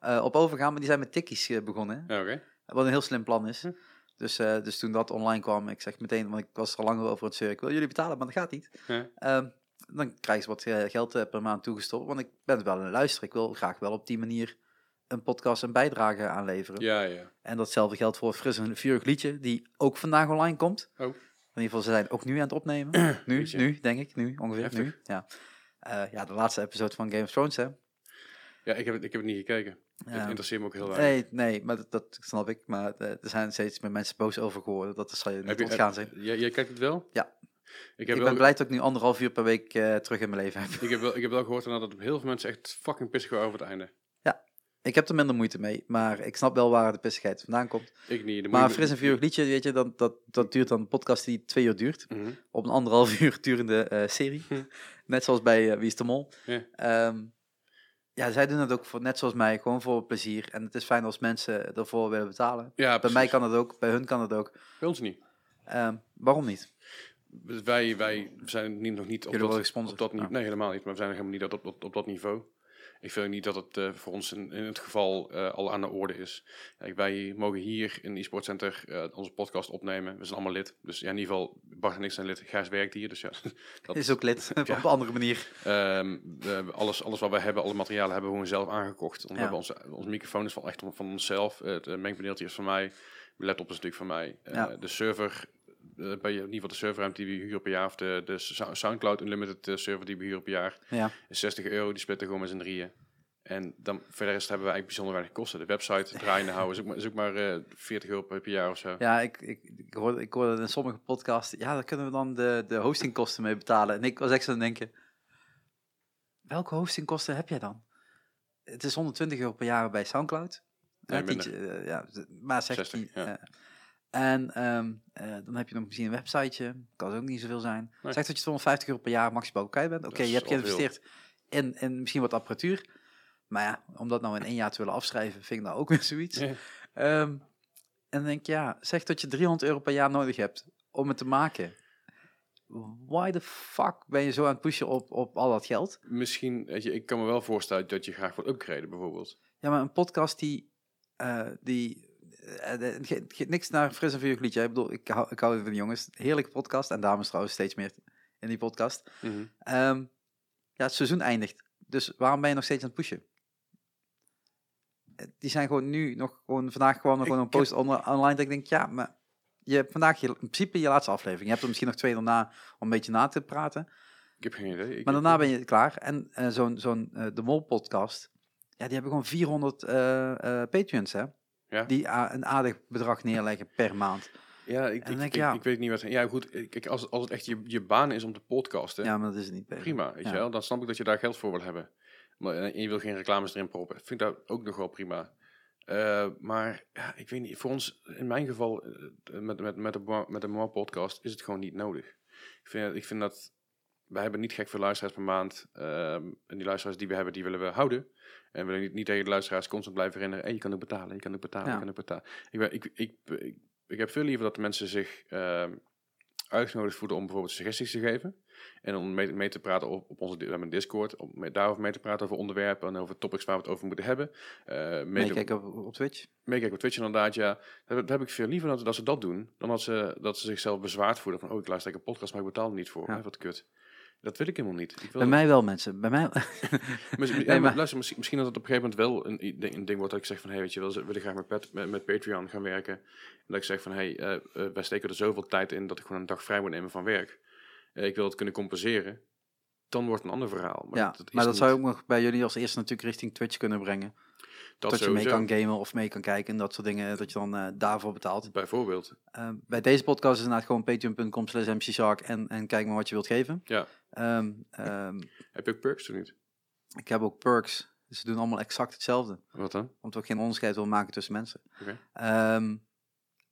eh, op overgaan, maar die zijn met tikkies eh, begonnen. Oké. Wat een heel slim plan is. Hm. Dus, dus toen dat online kwam, ik zeg meteen, want ik was er al langer over het wil jullie betalen, maar dat gaat niet. Ja. Ehm, dan krijg je wat eh, geld eh, per maand toegestopt, want ik ben het wel aan het luisteren. Ik wil graag wel op die manier een podcast een bijdrage aanleveren. Ja, ja. En datzelfde geldt voor Fris en Vurig Liedje, die ook vandaag online komt. Oh. In ieder geval, ze zijn ook nu aan het opnemen. nu, Liedje. nu, denk ik, nu, ongeveer, Heftig. nu. Ja. Eh, ja, de laatste episode van Game of Thrones, hè. Ja, ik heb, het, ik heb het niet gekeken. Het Ja. interesseert me ook heel weinig. Nee, nee, maar dat, dat snap ik. Maar er zijn steeds meer mensen boos over geworden. Dat zal je niet Heb je- ontgaan zijn. Jij, jij kijkt het wel? Ja. Ik Ik heb, ben wel, blij dat ik nu anderhalf uur per week eh, terug in mijn leven heb. ik, heb wel, ik heb wel gehoord dat heel veel mensen echt fucking pissig waren over het einde. Ik heb er minder moeite mee, maar ik snap wel waar de pissigheid vandaan komt. Ik niet. Maar Fris en Vurig Liedje, weet je, dat, dat, dat duurt dan een podcast die twee uur duurt. Mhm. Op een anderhalf uur durende eh, serie. Hm. Net zoals bij eh, Wie is de Mol. Ja. Ehm, ja, zij doen het ook voor, net zoals mij, gewoon voor plezier. En het is fijn als mensen ervoor willen betalen. Ja, Bij mij kan het ook, bij hun kan het ook. Bij ons niet. Ehm, waarom niet? Dus Wij, wij zijn niet, nog niet op Jullie dat, op dat niveau. Ja. Nee, helemaal niet. Maar we zijn nog helemaal niet op, op, op dat niveau. Ik vind niet dat het eh, voor ons in, in het geval eh, al aan de orde is. Kijk, wij mogen hier in e-sport center eh, onze podcast opnemen. We zijn allemaal lid. Dus ja, in ieder geval, Bart en ik zijn lid. Gijs werkt hier. Dus ja, dat, Is ook lid, op een andere manier. Ehm, alles, alles wat wij hebben, alle materialen hebben we gewoon zelf aangekocht. Ja. hebben onze, onze microfoon is van echt van onszelf. Het mengpaneeltje is van mij. Mijn laptop is natuurlijk van mij. Ja. De server, bij in ieder geval de serverruimte die we huren per jaar, of de, de Sou- Soundcloud Unlimited eh, server die we huren per jaar, Ja. is 60 euro. Die splitten gewoon met z'n drieën. En dan voor de rest hebben we eigenlijk bijzonder weinig kosten. De website draaiende houden is ook maar, is ook maar eh, 40 euro per, per jaar of zo. Ja, ik, ik, ik, hoorde, ik hoorde in sommige podcasts, ja, daar kunnen we dan de, de hostingkosten mee betalen. En ik was echt zo aan het denken, welke hostingkosten heb jij dan? Het is 120 euro per jaar bij Soundcloud. Nee, Eh, minder. Tientje, eh, ja, maar zeg 60, die, ja. eh, en ehm, eh, dan heb je nog misschien een websiteje. Kan ook niet zoveel zijn. Nee. Zeg dat je 250 euro per jaar maximaal kwijt bent. Oké, je hebt geïnvesteerd in, in misschien wat apparatuur. Maar ja, om dat nou in één jaar te willen afschrijven, vind ik nou ook weer zoiets. Ja. Ehm, en dan denk ik, ja, zeg dat je 300 euro per jaar nodig hebt om het te maken. Why the fuck ben je zo aan het pushen op, op al dat geld? Misschien, weet je, ik kan me wel voorstellen dat je graag wilt upgraden bijvoorbeeld. Ja, maar een podcast die... eh, die niks naar fris en vuur liedje. Ik bedoel, ik hou, ik hou van de jongens. Heerlijke podcast. En dames trouwens steeds meer in die podcast. Ehm, ja, het seizoen eindigt. Dus waarom ben je nog steeds aan het pushen? Eh, Die zijn gewoon nu nog gewoon vandaag gewoon nog gewoon een post online. Dat ik denk, ja, maar je hebt vandaag je, in principe je laatste aflevering. Je hebt er misschien nog twee daarna om een beetje na te praten. Ik heb geen idee. Ik, Maar daarna ben je klaar. En eh, zo'n zo'n eh, De Mol podcast, ja, die hebben gewoon 400 eh eh Patreons, hè? Ja. Die een aardig bedrag neerleggen per maand. Ja, ik, ik, ja. ik weet niet wat... Ja, goed, kijk, als, als het echt je, je baan is om te podcasten, Ja, maar dat is het niet. Prima, weet Ja. je wel. Dan snap ik dat je daar geld voor wil hebben. Maar en je wil geen reclames erin proppen. Vind ik dat ook nog wel prima. Eh, maar ja, ik weet niet, voor ons, in mijn geval, eh, met, met, met de, met de podcast, is het gewoon niet nodig. Ik vind, ik vind dat, wij hebben niet gek veel luisteraars per maand. ehm, en die luisteraars die we hebben, die willen we houden. En we willen niet, niet tegen de luisteraars constant blijven herinneren, hey, je kan ook betalen, je kan ook betalen, Ja. je kan ook betalen. Ik, ben, ik, ik, ik, ik heb veel liever dat de mensen zich ehm, uitgenodigd voelen om bijvoorbeeld suggesties te geven. En om mee, mee te praten op, op onze we hebben een Discord, om mee, daarover mee te praten over onderwerpen en over topics waar we het over moeten hebben. Mee te- Meekijken op, op Twitch. meekijken op Twitch inderdaad, ja. Dat, dat heb ik veel liever dat, dat ze dat doen, dan dat ze, dat ze zichzelf bezwaard voelen van, oh, ik luister een podcast, maar ik betaal er niet voor. Ja. Hè, wat kut. Dat wil ik helemaal niet. Ik wil Bij mij wel, mensen. Bij mij... Nee, maar luister, misschien, misschien dat het op een gegeven moment wel een, ding- een ding wordt dat ik zeg van, hey, weet je, wil, wil ik graag met, Pat- met, met Patreon gaan werken. En dat ik zeg van, hey, eh, eh, wij steken er zoveel tijd in dat ik gewoon een dag vrij moet nemen van werk. Eh, ik wil het kunnen compenseren. Dan wordt een ander verhaal. Maar ja, dat, maar dat niet. zou ook nog bij jullie als eerste natuurlijk richting Twitch kunnen brengen. Dat Dat, je mee kan gamen of mee kan kijken en dat soort dingen. Dat je dan eh, daarvoor betaalt. Bijvoorbeeld. Eh, bij deze podcast is het inderdaad gewoon patreon.com slash mcshark en, en kijk maar wat je wilt geven. Ja. Ehm, ehm, Heb je ook perks of niet? ik heb ook perks. Dus ze doen allemaal exact hetzelfde. Wat dan? Omdat we geen onderscheid willen maken tussen mensen. Ehm,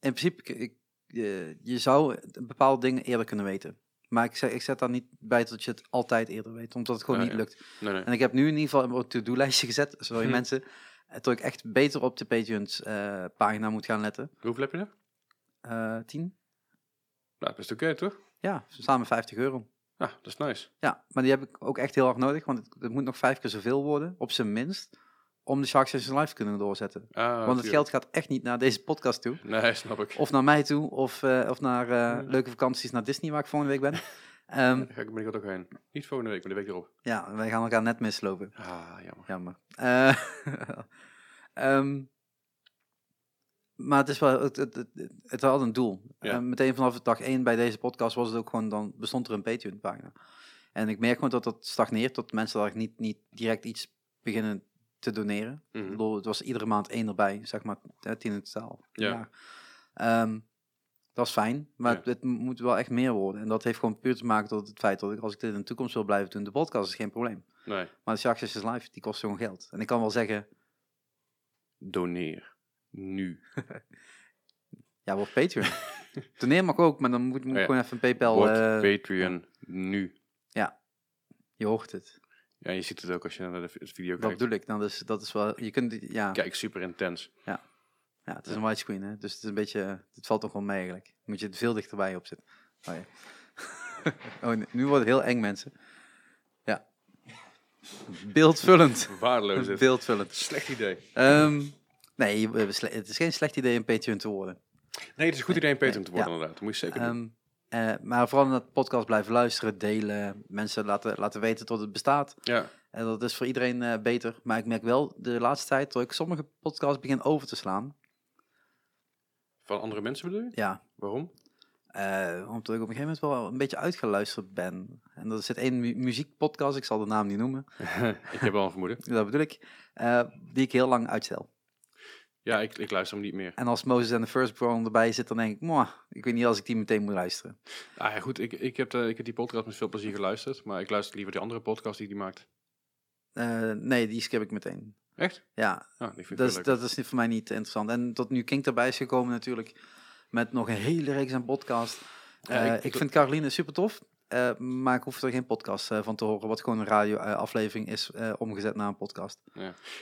in principe, ik, ik- je, je zou bepaalde dingen eerder kunnen weten. Maar ik, zeg, ik zet daar niet bij dat je het altijd eerder weet. Omdat het gewoon Ah, niet ja. lukt. Nee, nee. En ik heb nu in ieder geval een to-do-lijstje gezet. Sorry Hm. mensen. Eh, Dat ik echt beter op de Patreons eh, pagina moet gaan letten. Hoeveel heb je er? Eh 10? Nou, best oké, toch? Ja, samen 50 euro. Ja, dat is nice. Ja, maar die heb ik ook echt heel erg nodig. Want het, het moet nog vijf keer zoveel worden, op zijn minst. Om de Shark Sessions live te kunnen doorzetten. Ah, want het geld gaat echt niet naar deze podcast toe. Nee, snap ik. Of naar mij toe, of, eh, of naar eh, leuke vakanties naar Disney, waar ik volgende week ben. Daar ga ik, ben ik er ook heen. Niet volgende week, maar de week erop. ja, wij gaan elkaar net mislopen. Ah, jammer. Jammer. Eh, ehm, maar het is wel, het, het, het, het had een doel. Ja. Eh, meteen vanaf dag één bij deze podcast was het ook gewoon, dan bestond er een Patreon pagina. En ik merk gewoon dat dat stagneert, dat mensen daar niet, niet direct iets beginnen te doneren. Mhm. Ik bedoel, het was iedere maand één erbij, zeg maar, tien in totaal. Ja. Ja. Dat is fijn, maar Ja. het, het moet wel echt meer worden. En dat heeft gewoon puur te maken tot het feit dat ik, als ik dit in de toekomst wil blijven doen, de podcast is geen probleem. Nee. Maar de Shark Sessions Live, die kost gewoon geld. En ik kan wel zeggen, Doneer. Nu. ja, word Patreon. Toneer mag ook, maar dan moet, moet Oh ja. gewoon even een PayPal... Word eh, Patreon nu. je hoort het. Ja, je ziet het ook als je naar de video Dat kijkt. bedoel ik. Dan dus, dat is wel... Je kunt... Ja, Kijk, super intens. ja het is een widescreen, hè. Dus het is een beetje... Het valt toch wel mee, eigenlijk. Moet je het veel dichterbij opzetten. Oh, ja. oh, nu- wordt het heel eng, mensen. Ja. Beeldvullend. Waardeloos dit. Beeldvullend. Slecht idee. Ehm, nee, het is geen slecht idee om Patreon te worden. Nee, het is een goed idee om Patreon te worden, Ja. inderdaad. Dat moet je zeker doen. Ehm, eh, maar vooral naar de podcast blijven luisteren, delen, mensen laten, laten weten dat het bestaat. Ja. En dat is voor iedereen eh, beter. Maar ik merk wel de laatste tijd dat ik sommige podcasts begin over te slaan. Van andere mensen bedoel je? Ja, Waarom? eh, omdat ik op een gegeven moment wel een beetje uitgeluisterd ben. En er zit één mu- muziekpodcast, ik zal de naam niet noemen, ik heb wel een vermoeden. dat bedoel ik, eh, die ik heel lang uitstel. Ja, ik, ik luister hem niet meer. En als Moses en de Firstborn erbij zit, dan denk ik, "Mwah, ik weet niet als ik die meteen moet luisteren. Ah ja, goed. Ik, ik, heb, de, ik heb die podcast met veel plezier geluisterd. Maar ik luister liever die andere podcast die hij maakt. Eh, nee, die skip ik meteen. Echt? Ja, Ah, ik dat is, dat is voor mij niet interessant. En tot nu Kink erbij is gekomen natuurlijk. Met nog een hele reeks aan podcast. Ja, Eh, ik- ik, vind Caroline super tof. eh, maar ik hoef er geen podcast eh, van te horen. Wat gewoon een radio-aflevering is eh, omgezet naar een podcast.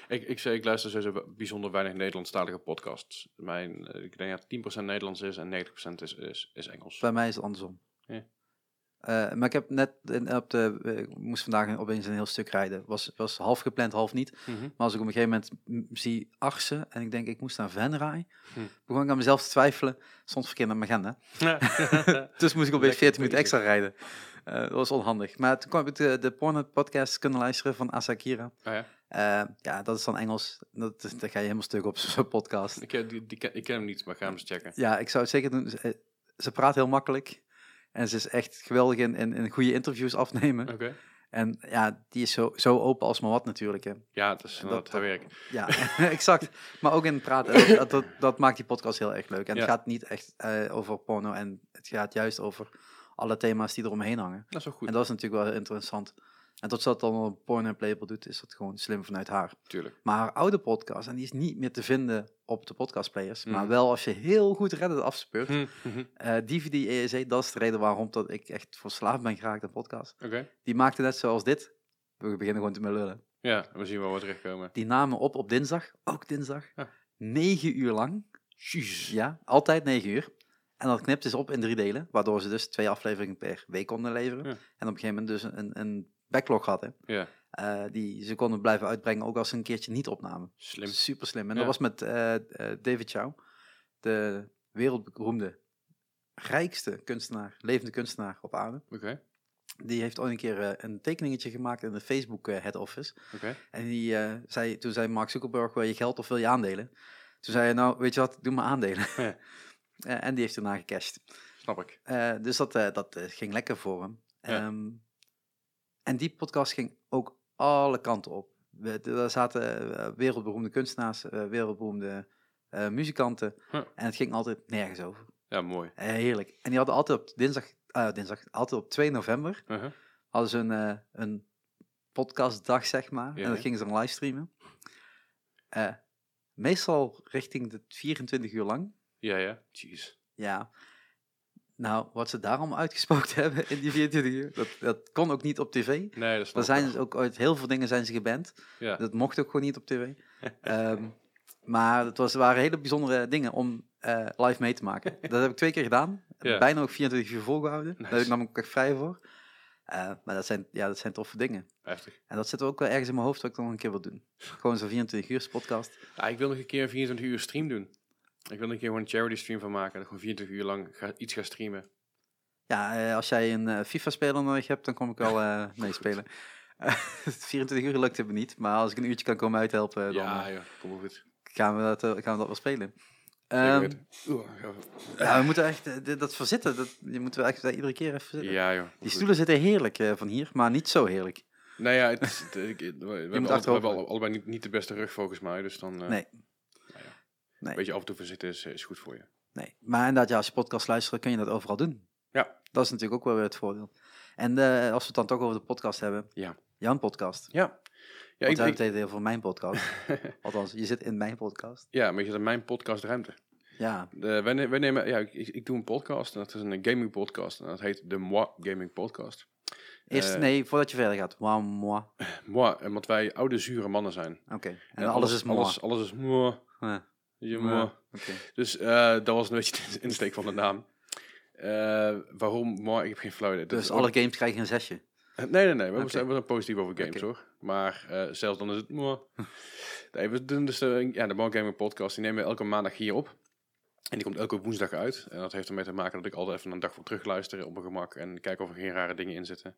Ik, ik, zei, ik luister sowieso bijzonder weinig Nederlandstalige podcasts. Mijn, ik denk dat 10% Nederlands is en 90% is, is, is Engels. Bij mij is het andersom. Ja. Eh, maar ik heb net in- op de. eh, Ik moest vandaag opeens een heel stuk rijden. Was, was half gepland, half niet. Mhm. Maar als ik op een gegeven moment zie Arsen en ik denk ik moest naar Venray, Hm. begon ik aan mezelf te twijfelen. Stond verkeerd op mijn agenda. Dus moest ik opeens Lekker 40 minuten extra rijden. Eh, dat was onhandig. Maar toen kwam ik de, de porno podcast kunnen luisteren van Asakira. Ah, ja. Ja, dat is dan Engels. Dat, dat ga je helemaal stuk op zo'n podcast. ik, ken- die, die, ik ken hem niet, maar ik ga hem eens checken. Ja, ik zou het zeker doen. Ze praat heel makkelijk. En ze is echt geweldig in, in, in goede interviews afnemen. Oké. En ja, die is zo, zo open als maar wat natuurlijk. Hè. Ja, dat is Dat- haar werk. Ja, exact. Maar ook in het praten. Dat, dat, dat maakt die podcast heel erg leuk. En Ja. het gaat niet echt eh, over porno. En het gaat juist over alle thema's die eromheen hangen. Dat is wel goed, En dat is natuurlijk wel interessant. En tot ze dat dan op Porn en Playable doet, is dat gewoon slim vanuit haar. natuurlijk. Maar haar oude podcast, en die is niet meer te vinden op de podcastplayers. Maar Mhm. wel als je heel goed Reddit afspeurt. Hm, mhm. eh DVD ESE, dat is de reden waarom dat ik echt verslaafd ben geraakt aan podcast. Oké. Die maakte net zoals dit. We beginnen gewoon te lullen. Ja, we zien wel wat terechtkomen. Die namen op op dinsdag, ook dinsdag, Ja. negen uur lang. Jezus. Ja, altijd negen uur. En dat knipt ze op in drie delen, waardoor ze dus twee afleveringen per week konden leveren. Ja. En op een gegeven moment dus een, een backlog hadden. Ja, eh, die ze konden blijven uitbrengen, ook als ze een keertje niet opnamen. slim. Super slim. En Ja. dat was met eh, eh, David Chow, de wereldberoemde, rijkste kunstenaar, levende kunstenaar op aarde. Oké, Die heeft ooit een keer een tekeningetje gemaakt in de Facebook head office. oké. En die zei, toen zei Mark Zuckerberg, wil je geld of wil je aandelen? Toen zei hij, nou, weet je wat, doe maar aandelen. Ja. En die heeft erna gecashed. Snap ik. Dus dat, dat ging lekker voor hem. Ja. Ehm, en die podcast ging ook alle kanten op. We, daar zaten eh, wereldberoemde kunstenaars, eh, wereldberoemde eh, muzikanten. Huh. En het ging altijd nergens over. Ja, mooi. Eh, heerlijk. En die hadden altijd op dinsdag, ah, dinsdag altijd op 2 november, Uh-huh. hadden ze een, een podcastdag, zeg maar. Ja. En dat gingen ze dan livestreamen. Meestal richting de 24 uur lang. Ja, ja. Jeez. Ja. Nou, wat ze daarom uitgesproken hebben in die 24 uur, dat, dat kon ook niet op tv. Nee, dat snap zijn dus ook uit heel veel dingen zijn ze geband. Ja. Dat mocht ook gewoon niet op tv. Ehm, maar het was, waren hele bijzondere dingen om eh, live mee te maken. Dat heb ik twee keer gedaan. Ja. Bijna ook 24 uur volgehouden. Daar heb ik Nice. namelijk echt vrij voor. Eh, maar dat zijn, ja, dat zijn toffe dingen. Heftig. En dat zit ook wel ergens in mijn hoofd wat ik nog een keer wil doen. Gewoon zo'n 24 uur podcast. Ja, ik wil nog een keer een 24 uur stream doen. Ik wil een keer gewoon een charity stream van maken. Dat gewoon 24 uur lang ga, iets ga streamen. Ja, eh, als jij een eh, FIFA-speler nodig hebt, dan kom ik wel eh meespelen. Eh, 24 uur lukt het me niet, maar als ik een uurtje kan komen uithelpen, dan ja, eh, ja, kom maar goed. gaan, we dat, gaan we dat wel spelen. Ehm. Oeh, ja. we moeten echt, dat verzitten, dat, je moet wel echt eh, iedere keer even zitten. Ja, joh. Die goed. stoelen zitten heerlijk van hier, maar niet zo heerlijk. Nou ja, het, het- ik- we, hebben, al- we achterover. hebben al- allebei niet, niet de beste rug volgens mij. Dus dan Nee. Nee. een beetje af en toe verzitten is, is goed voor je. Nee, maar inderdaad, ja, als je podcast luistert, kun je dat overal doen. Ja. Dat is natuurlijk ook wel weer het voordeel. En eh, als we het dan toch over de podcast hebben. Ja. Jouw podcast. Ja. Ja, Want ik, hebt het over mijn podcast. Althans, je zit in mijn podcast. ja, maar je zit in mijn podcastruimte. Ja, De, wij, ne- wij nemen, ja, ik, ik, doe een podcast. En dat is een gaming podcast. En dat heet de Moi Gaming Podcast. eerst, Eh, nee, voordat je verder gaat. Moi, moi. Moi, omdat wij oude, zure mannen zijn. Oké. En, alles, is moi. Alles, alles is moi. Ja. Moi. Oké. Dus eh, dat was een beetje de insteek van de naam. Eh, waarom moi? Ik heb geen flauw idee. Dus alle ook- games krijgen een zesje. Nee, nee, nee. We Oké. zijn, we zijn positief over games hoor. Maar eh, zelfs dan is het nee, we doen dus de, ja, de Moi Gaming Podcast. Die nemen we elke maandag hier op. En die komt elke woensdag uit. En dat heeft ermee te maken dat ik altijd even een dag voor terugluister op mijn gemak. En kijk of er geen rare dingen in zitten.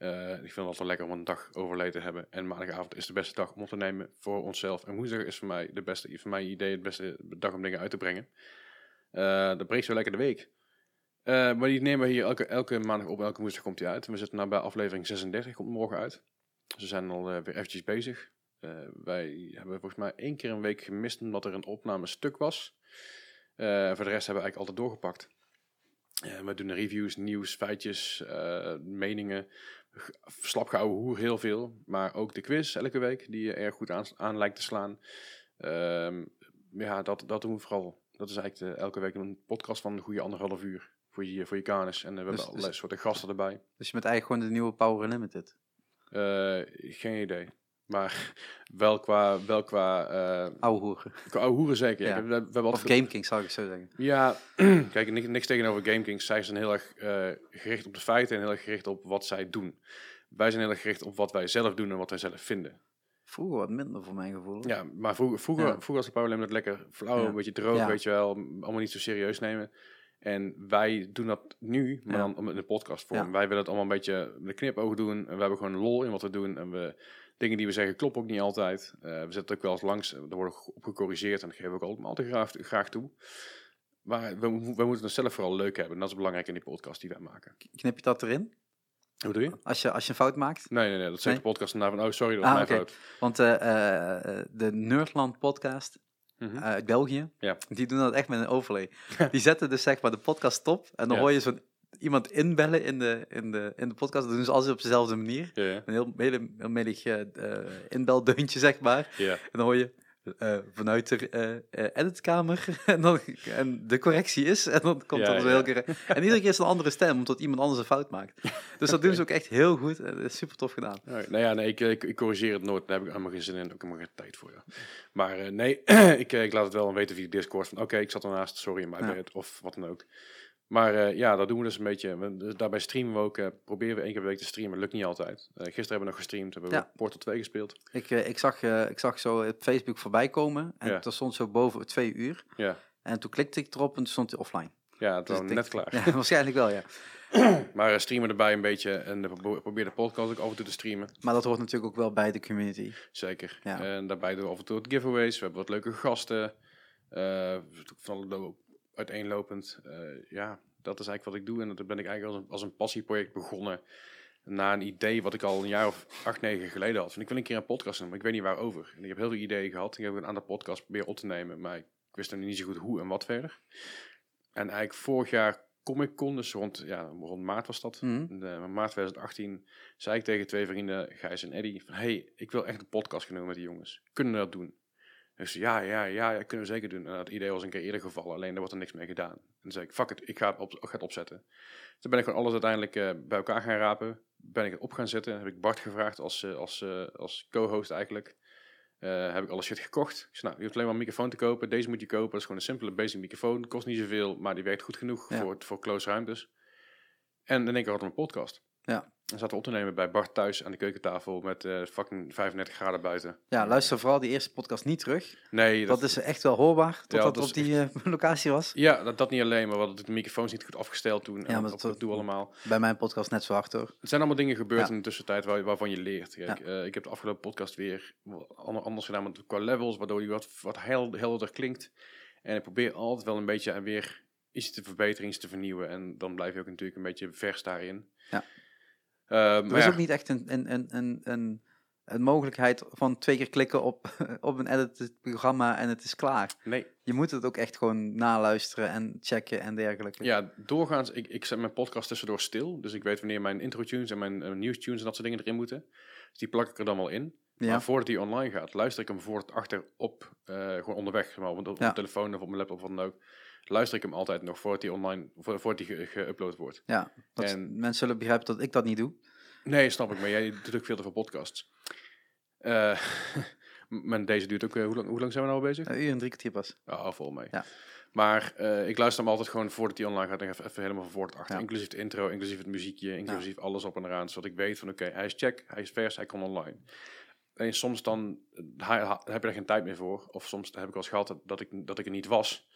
Eh, ik vind het altijd lekker om een dag overleed te hebben. En maandagavond is de beste dag om op te nemen voor onszelf. En woensdag is voor mij de beste, voor mijn idee, de beste dag om dingen uit te brengen. Eh dat breekt zo lekker de week. Eh, maar die nemen we hier elke, elke maandag op, elke woensdag komt die uit. We zitten nu bij aflevering 36, komt morgen uit. We zijn al weer eventjes bezig. Wij hebben volgens mij één keer een week gemist omdat er een opname stuk was. Voor de rest hebben we eigenlijk altijd doorgepakt. We doen reviews, nieuws, feitjes, meningen. G- slap gehouden hoer heel veel. Maar ook de quiz elke week, die erg goed aan, aan lijkt te slaan. Ehm, ja, dat, dat doen we vooral. Dat is eigenlijk de- elke week een podcast van een goede anderhalf uur voor je, voor je kanus. En eh, we hebben Dus- allerlei dus- soorten gasten erbij. Dus je bent eigenlijk gewoon de nieuwe Power Unlimited. Eh, geen idee. Maar wel qua, wel qua, eh Oude hoeren. qua oude hoeren zeker. Ja. Ja. We, we Of altijd- Game King zou ik zo zeggen. Ja, kijk, niks, niks tegenover GameKings. Zij zijn heel erg eh, gericht op de feiten en heel erg gericht op wat zij doen. Wij zijn heel erg gericht op wat wij zelf doen en wat wij zelf vinden. Vroeger wat minder voor mijn gevoel. Ja, maar vroeger, vroeger, Ja. vroeger was de Power Limit lekker flauw, Ja. een beetje droog, weet je wel. Allemaal niet zo serieus nemen. En wij doen dat nu, maar dan in de podcast vorm. Wij willen het allemaal een beetje met de knipoog doen. En we hebben gewoon lol in wat we doen. En we, dingen die we zeggen kloppen ook niet altijd. Eh, we zetten het ook wel eens langs. Er wordt ook op gecorrigeerd en dat geven we ook altijd, graag, graag toe. Maar we, we moeten het zelf vooral leuk hebben. En dat is belangrijk in die podcast die wij maken. Knip je dat erin? Hoe doe je? Als je, als je een fout maakt? Nee, nee, nee. Dat zegt Nee? de podcast en daarvan, oh sorry, dat is Ah, mijn fout. Want eh, eh, eh, de Nerdland podcast Mhm. eh, uit België, Ja. die doen dat echt met een overlay. die zetten dus zeg maar de podcast stop en dan Ja. hoor je zo'n iemand inbellen in de, in, de, in de podcast. Dat doen ze altijd op dezelfde manier. Ja, ja. Een heel, hele, heel melig eh, eh, inbeldeuntje, zeg maar. ja. En dan hoor je eh, vanuit de editkamer en, dan, en de correctie is. En dan komt Ja, er zo heel keer. En iedere keer is een andere stem, omdat iemand anders een fout maakt. Dus dat doen ze ook echt heel goed. Dat is super tof gedaan. Nou ja, nee, ik, ik, ik corrigeer het nooit. Daar heb ik helemaal geen zin in. Ook helemaal geen tijd voor. Ja. Maar nee, ik, ik laat het wel weten via Discord. Van oké, ik zat ernaast. Sorry, maar het of wat dan ook. Maar eh, ja, dat doen we dus een beetje. We, dus daarbij streamen we ook. eh, proberen we één keer per week te streamen. Lukt niet altijd. Eh, gisteren hebben we nog gestreamd. Hebben Ja. we Portal 2 gespeeld. Ik, ik, zag, ik zag zo op Facebook voorbij komen. En Ja. er stond zo boven twee uur. Ja, En toen klikte ik erop en toen stond hij offline. ja het Dus was net denk- klaar. Ja, waarschijnlijk wel, ja. Maar streamen erbij een beetje. En pro- probeer de podcast ook af en toe te streamen. Maar dat hoort natuurlijk ook wel bij de community. Zeker. En daarbij doen we af en toe wat giveaways. We hebben wat leuke gasten. Van alle uiteenlopend. Eh, ja, dat is eigenlijk wat ik doe. En dat ben ik eigenlijk als een, als een passieproject begonnen. Na een idee wat ik al een jaar of acht, negen geleden had. Van ik wil een keer een podcast doen, maar ik weet niet waarover. En ik heb heel veel ideeën gehad. Ik heb een aantal podcasts proberen op te nemen. Maar ik wist nog niet zo goed hoe en wat verder. En eigenlijk vorig jaar Comic Con, dus rond, ja, rond maart was dat. In de- maart 2018 zei ik tegen twee vrienden, Gijs en Eddy, van hey, ik wil echt een podcast gaan doen met die jongens. Kunnen we dat doen? Ze ja, ja, ja, ja, kunnen we zeker doen. En dat idee was een keer eerder gevallen, alleen daar wordt er niks mee gedaan. En toen zei ik, fuck it, ik ga het, op, ik ga het opzetten. Toen ben ik gewoon alles uiteindelijk eh, bij elkaar gaan rapen. Ben ik het op gaan zetten. Heb ik Bart gevraagd als, eh, als, eh, als co-host eigenlijk. Heb ik alle shit gekocht. Ik zei, nou, je hoeft alleen maar een microfoon te kopen. Deze moet je kopen. Dat is gewoon een simpele basic microfoon. Kost niet zoveel, maar die werkt goed genoeg Ja. voor, voor close ruimtes. En in één keer hadden we een podcast. Ja. En zaten we op te nemen bij Bart thuis aan de keukentafel met eh, fucking 35 graden buiten. Ja, luister vooral die eerste podcast niet terug. Nee, Dat, is echt wel hoorbaar, tot Ja, dat, dat op die eh, locatie was. Ja, dat, dat niet alleen, maar we hadden de microfoons niet goed afgesteld toen. Ja, maar dat, doen we allemaal. Bij mijn podcast net zo hard hoor. Er zijn allemaal dingen gebeurd Ja. in de tussentijd waar, waarvan je leert. Kijk, eh, ik heb de afgelopen podcast weer anders gedaan met, qua levels, waardoor die wat, wat hel- helderder klinkt. En ik probeer altijd wel een beetje en weer iets te verbeteren, iets te vernieuwen. En dan blijf je ook natuurlijk een beetje vers daarin. Ja. Eh, maar Er is ja, ook niet echt een, een, een, een, een, een mogelijkheid van twee keer klikken op, op een edit programma en het is klaar. nee, Je moet het ook echt gewoon naluisteren en checken en dergelijke. ja, doorgaans, ik, ik zet mijn podcast tussendoor stil. Dus ik weet wanneer mijn intro tunes en mijn eh, nieuws tunes en dat soort dingen erin moeten. Dus die plak ik er dan wel in. Ja. Maar voordat hij online gaat, luister ik hem voor het achter op, eh, gewoon onderweg, maar, op, op Ja. mijn telefoon of op mijn laptop of wat dan ook. Luister ik hem altijd nog voordat hij online, voor- voordat hij ge- geüpload wordt. Ja, dat En- mensen zullen begrijpen dat ik dat niet doe. Nee, snap ik, maar jij doet ook veel te veel podcasts. Eh, maar deze duurt ook, eh, hoe, lang, hoe lang zijn we nou al bezig? Een uur en drie kwartier pas. Ja, vol mee. Ja. Maar eh, ik luister hem altijd gewoon voordat hij online gaat. En even, even helemaal van voor het achter. Ja. Inclusief de intro, inclusief het muziekje, inclusief alles op en eraan. Zodat ik weet van oké, hij is check, hij is vers, hij kan online. En soms dan eh, heb je er geen tijd meer voor. Of soms heb ik wel eens gehad dat, dat, ik, dat ik er niet was.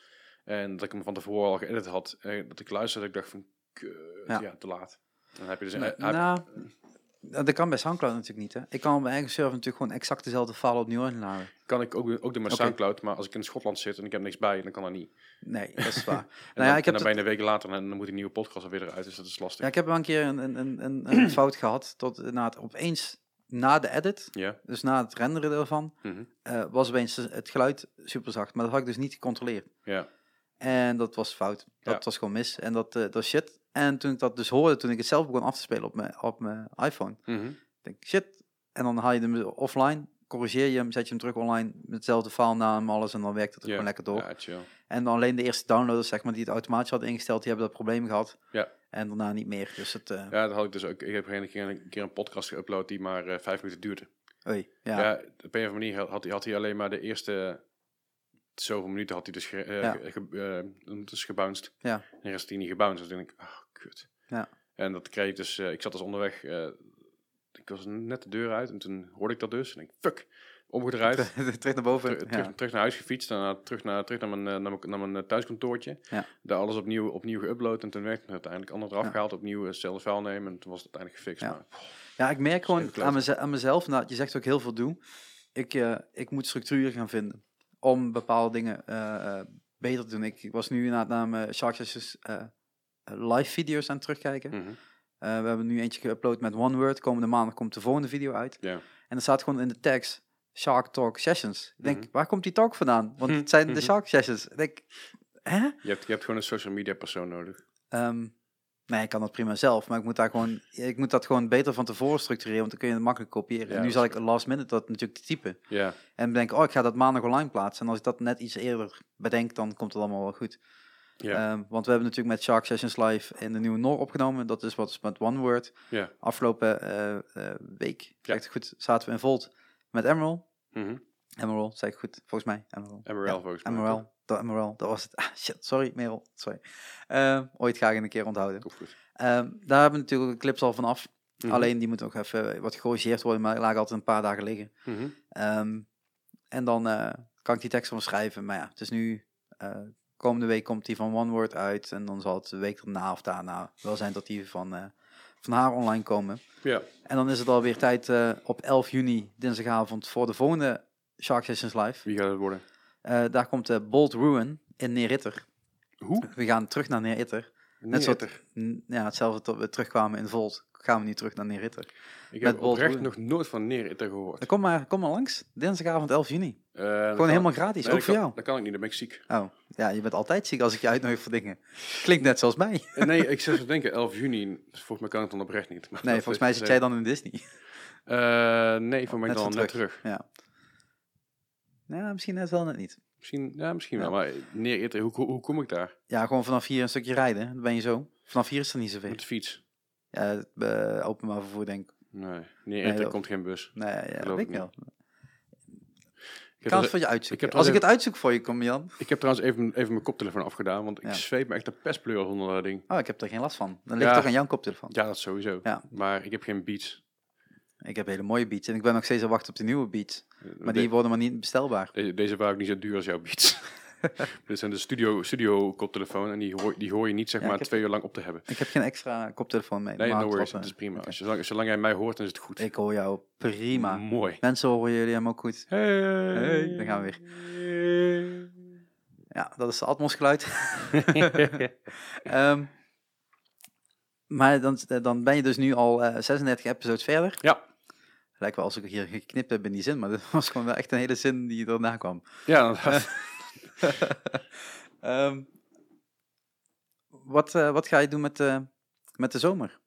En dat ik hem van tevoren al geëdit had. Dat ik luisterde, dat ik dacht van, kut, Ja. ja. te laat. Dan heb je dus een, Nou, nou, dat kan bij Soundcloud natuurlijk niet. Hè. Ik kan op mijn eigen server natuurlijk gewoon exact dezelfde file opnieuw inladen. kan ik ook, ook doen met Oké. Soundcloud. Maar als ik in Schotland zit en ik heb niks bij, dan kan dat niet. Nee, dat is waar. En nou ja, dan, ik heb dan ben je een week later en dan moet die nieuwe podcast alweer eruit. Dus dat is lastig. Ja, ik heb wel een keer een, een, een, een, een fout gehad. Tot na het opeens na de edit, Ja. dus na het renderen ervan, Mhm. eh, was opeens het geluid super zacht. Maar dat had ik dus niet gecontroleerd. Ja. En dat was fout. Dat Ja. was gewoon mis. En dat, eh, dat shit. En toen ik dat dus hoorde, toen ik het zelf begon af te spelen op mijn, op mijn iPhone, Mhm. denk ik, shit. En dan haal je hem offline, corrigeer je hem, zet je hem terug online met hetzelfde filenaam, alles. En dan werkt het er gewoon lekker door. Ja, chill. En dan alleen de eerste downloaders, zeg maar, die het automatisch hadden ingesteld, die hebben dat probleem gehad. Ja. En daarna niet meer. Dus het, eh Ja, dat had ik dus ook. Ik heb een keer een, keer een podcast geüpload die maar eh, vijf minuten duurde. oei, ja. Ja. op een of andere manier had, hij- had hij alleen maar de eerste zoveel minuten had hij dus, ge, eh, Ja. ge- ge- eh, dus gebounced. Ja. En de rest hij niet gebounced. Dus toen denk ik, ah, kut. Ja. En dat kreeg ik dus, eh, ik zat dus onderweg, ik was net de deur uit en toen hoorde ik dat dus. En ik, fuck, omgedraaid. terug naar boven. Terug, ja. terug, naar huis gefietst en terug naar, terug naar mijn, naar mijn, naar mijn thuiskantoortje. Ja. Daar alles opnieuw, opnieuw geüpload en toen werkte het uiteindelijk. Ander eraf gehaald, opnieuw hetzelfde vuil nemen en toen was het uiteindelijk gefixt. Ja. Maar, Ja, ik merk gewoon aan, meze- aan mezelf, nou, je zegt ook heel veel doen. Ik, ik moet structuur gaan vinden om bepaalde dingen eh, eh, beter te doen. Ik, ik was nu inderdaad naar mijn Shark Sessions eh, live video's aan het terugkijken. mhm. We hebben nu eentje geüpload met OneWord. Komende maandag komt de volgende video uit. En er staat gewoon in de tekst Shark Talk Sessions. Ik denk, Mhm. waar komt die talk vandaan? Want het zijn de mhm. Shark Sessions. Ik denk, hè? je, hebt, je hebt gewoon een social media persoon nodig. Ehm, nee, ik kan dat prima zelf, maar ik moet, daar gewoon, ik moet dat gewoon beter van tevoren structureren, want dan kun je het makkelijk kopiëren. Ja, en nu zal ik last minute dat natuurlijk te typen. Ja, En bedenk, oh, ik ga dat maandag online plaatsen. En als ik dat net iets eerder bedenk, dan komt het allemaal wel goed. ja, Ehm, want we hebben natuurlijk met Shark Sessions Live in de nieuwe NOR opgenomen. Dat is wat is met OneWord. ja. Afgelopen eh, eh, week, Ja. goed, zaten we in Volt met Emerald. mhm. Emerald, zeg ik goed, volgens mij. Emerald. Ja, volgens mij. Emerald, dat Emerald, dat was het. Ah, shit, sorry Merel, sorry. Ehm, ooit ga ik een keer onthouden. Ehm, daar hebben we natuurlijk de clips al vanaf. Mhm. Alleen die moet nog even wat gecorrigeerd worden, maar die lagen altijd een paar dagen liggen. Mhm. Ehm, en dan eh, kan ik die tekst van schrijven. Maar ja, het is nu, eh, komende week komt die van OneWord uit. En dan zal het de week erna of daarna wel zijn dat die van, eh, van haar online komen. Ja, En dan is het alweer tijd op 11 juni, dinsdagavond, voor de volgende Shark Sessions Live. wie gaat het worden? Eh, daar komt de Bold Ruin in Neeritter. Hoe? We gaan terug naar Neeritter. Net zoals ja, hetzelfde dat we terugkwamen in Volt, gaan we nu terug naar Neeritter. Ik heb oprecht nog nooit van Neeritter gehoord. Kom maar, kom maar langs, dinsdagavond 11 juni. Eh, kan- Gewoon helemaal gratis, nee, ook voor kan- jou. Dat kan ik niet, dan ben ik ziek. Oh, ja, je bent altijd ziek als ik je uitnodig voor dingen. Klinkt net zoals mij. Eh, nee, ik zit te denken, 11 juni, volgens mij kan het dan oprecht niet. Maar Nee, volgens mij zit jij dan in Disney. Eh, nee, voor mij Net dan net terug. Ja. Ja, misschien net wel net niet. Misschien, ja, misschien wel. Maar Neeritter, hoe, hoe, hoe kom ik daar? Ja, gewoon vanaf hier een stukje rijden. Dan ben je zo. Vanaf hier is er niet zoveel. Met de fiets? Ja, eh, openbaar vervoer denk ik. Nee, Neeritter dat- komt geen bus. Nee, ja, dat Geloof weet ik ik wel. Ik heb, kan het trouwens- voor je ik uitzoeken. heb Als ik trouwens het uitzoek voor je, kom Jan. ik heb trouwens even, even mijn koptelefoon afgedaan, want ik Ja. zweep me echt de pestpleur onder dat ding. Oh, ik heb er geen last van. Dan ligt Ja. toch aan jouw koptelefoon. Ja, dat sowieso. Ja. Maar ik heb geen beats. Ik heb hele mooie beats. En ik ben nog steeds aan wachten op de nieuwe beats. Maar die De- worden maar niet bestelbaar. Deze, deze waren ook niet zo duur als jouw beats. Dit zijn de studio, studio koptelefoon en die hoor, die hoor je niet zeg Ja, maar heb- twee uur lang op te hebben. Ik heb geen extra koptelefoon mee. Nee, no worries, dat is eh, prima. Zolang, zolang jij mij hoort, dan is het goed. Ik hoor jou prima. Mooi. Mensen horen jullie hem ook goed. Hey. Hey, daar gaan we weer. Ja, dat is de atmosgeluid. Ehm, maar dan, dan ben je dus nu al eh, 36 episodes verder. Ja. Lijkt wel alsof ik hier geknipt heb in die zin, maar dit was gewoon wel echt een hele zin die erna kwam. ja. Ehm, wat, eh, wat ga je doen met, eh, met de zomer?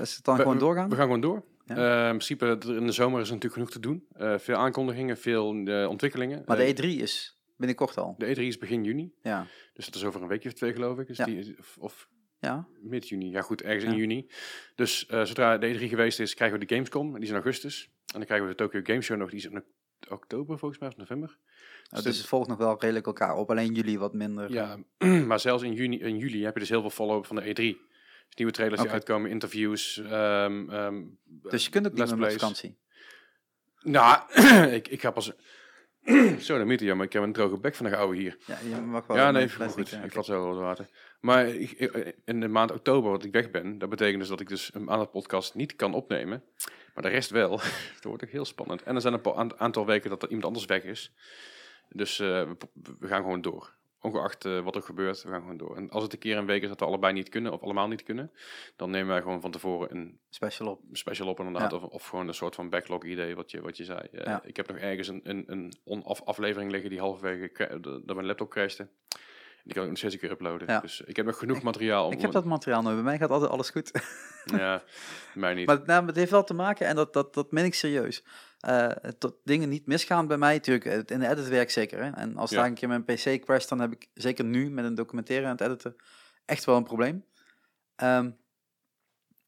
Is het dan We- gewoon doorgaan? We gaan gewoon door. Ja. Eh, in principe, in de zomer is er natuurlijk genoeg te doen. Eh, veel aankondigingen, veel eh, ontwikkelingen. maar de Eh, E3 is binnenkort al. de E3 is begin juni. Ja. Dus dat is over een weekje of twee, geloof ik. Dus Ja. die, of, of Ja. mid juni. Ja, goed, ergens Ja. in juni. Dus eh, zodra de E3 geweest is, krijgen we de Gamescom. En die is in augustus. En dan krijgen we de Tokyo Game Show nog. Die is in oktober, volgens mij, of november. Oh, dus het volgt nog wel redelijk elkaar op. Alleen jullie wat minder. Ja, maar zelfs in juni, in juli heb je dus heel veel follow-up van de E3. Dus nieuwe trailers die uitkomen, interviews. ehm, ehm, Dus je kunt ook niet meer plays. vakantie. Nou, ik, ik ga pas... Zo, dan moet je, maar ik heb een droge bek van de oude hier. Ja, je mag wel. Ja, nee, goed. Ik vat zo wel wat water. Maar ik, in de maand oktober, wat ik weg ben, dat betekent dus dat ik dus een aantal podcast niet kan opnemen. Maar de rest wel. dat wordt ook heel spannend. En er zijn een aantal weken dat er iemand anders weg is. Dus eh, we, we gaan gewoon door. Ongeacht eh, wat er gebeurt, we gaan gewoon door. En als het een keer een week is dat we allebei niet kunnen, of allemaal niet kunnen, dan nemen wij gewoon van tevoren een Special op. special op inderdaad. Ja. Of, of gewoon een soort van backlog idee, wat je, wat je zei. Eh, Ja. Ik heb nog ergens een, een, een on-af aflevering liggen die halverwege dat mijn laptop crashte. Die kan ik nog steeds een keer uploaden. Ja. Dus ik heb nog genoeg materiaal om... Ik heb dat materiaal nog. Bij mij gaat altijd alles goed. Ja, mij niet. Maar nou, het heeft wel te maken, en dat, dat, dat meen ik serieus. eh, dat dingen niet misgaan bij mij, natuurlijk, in de editwerk zeker. Hè? En als Ja. daar een keer mijn PC crasht, dan heb ik zeker nu met een documentaire aan het editen echt wel een probleem. Ehm,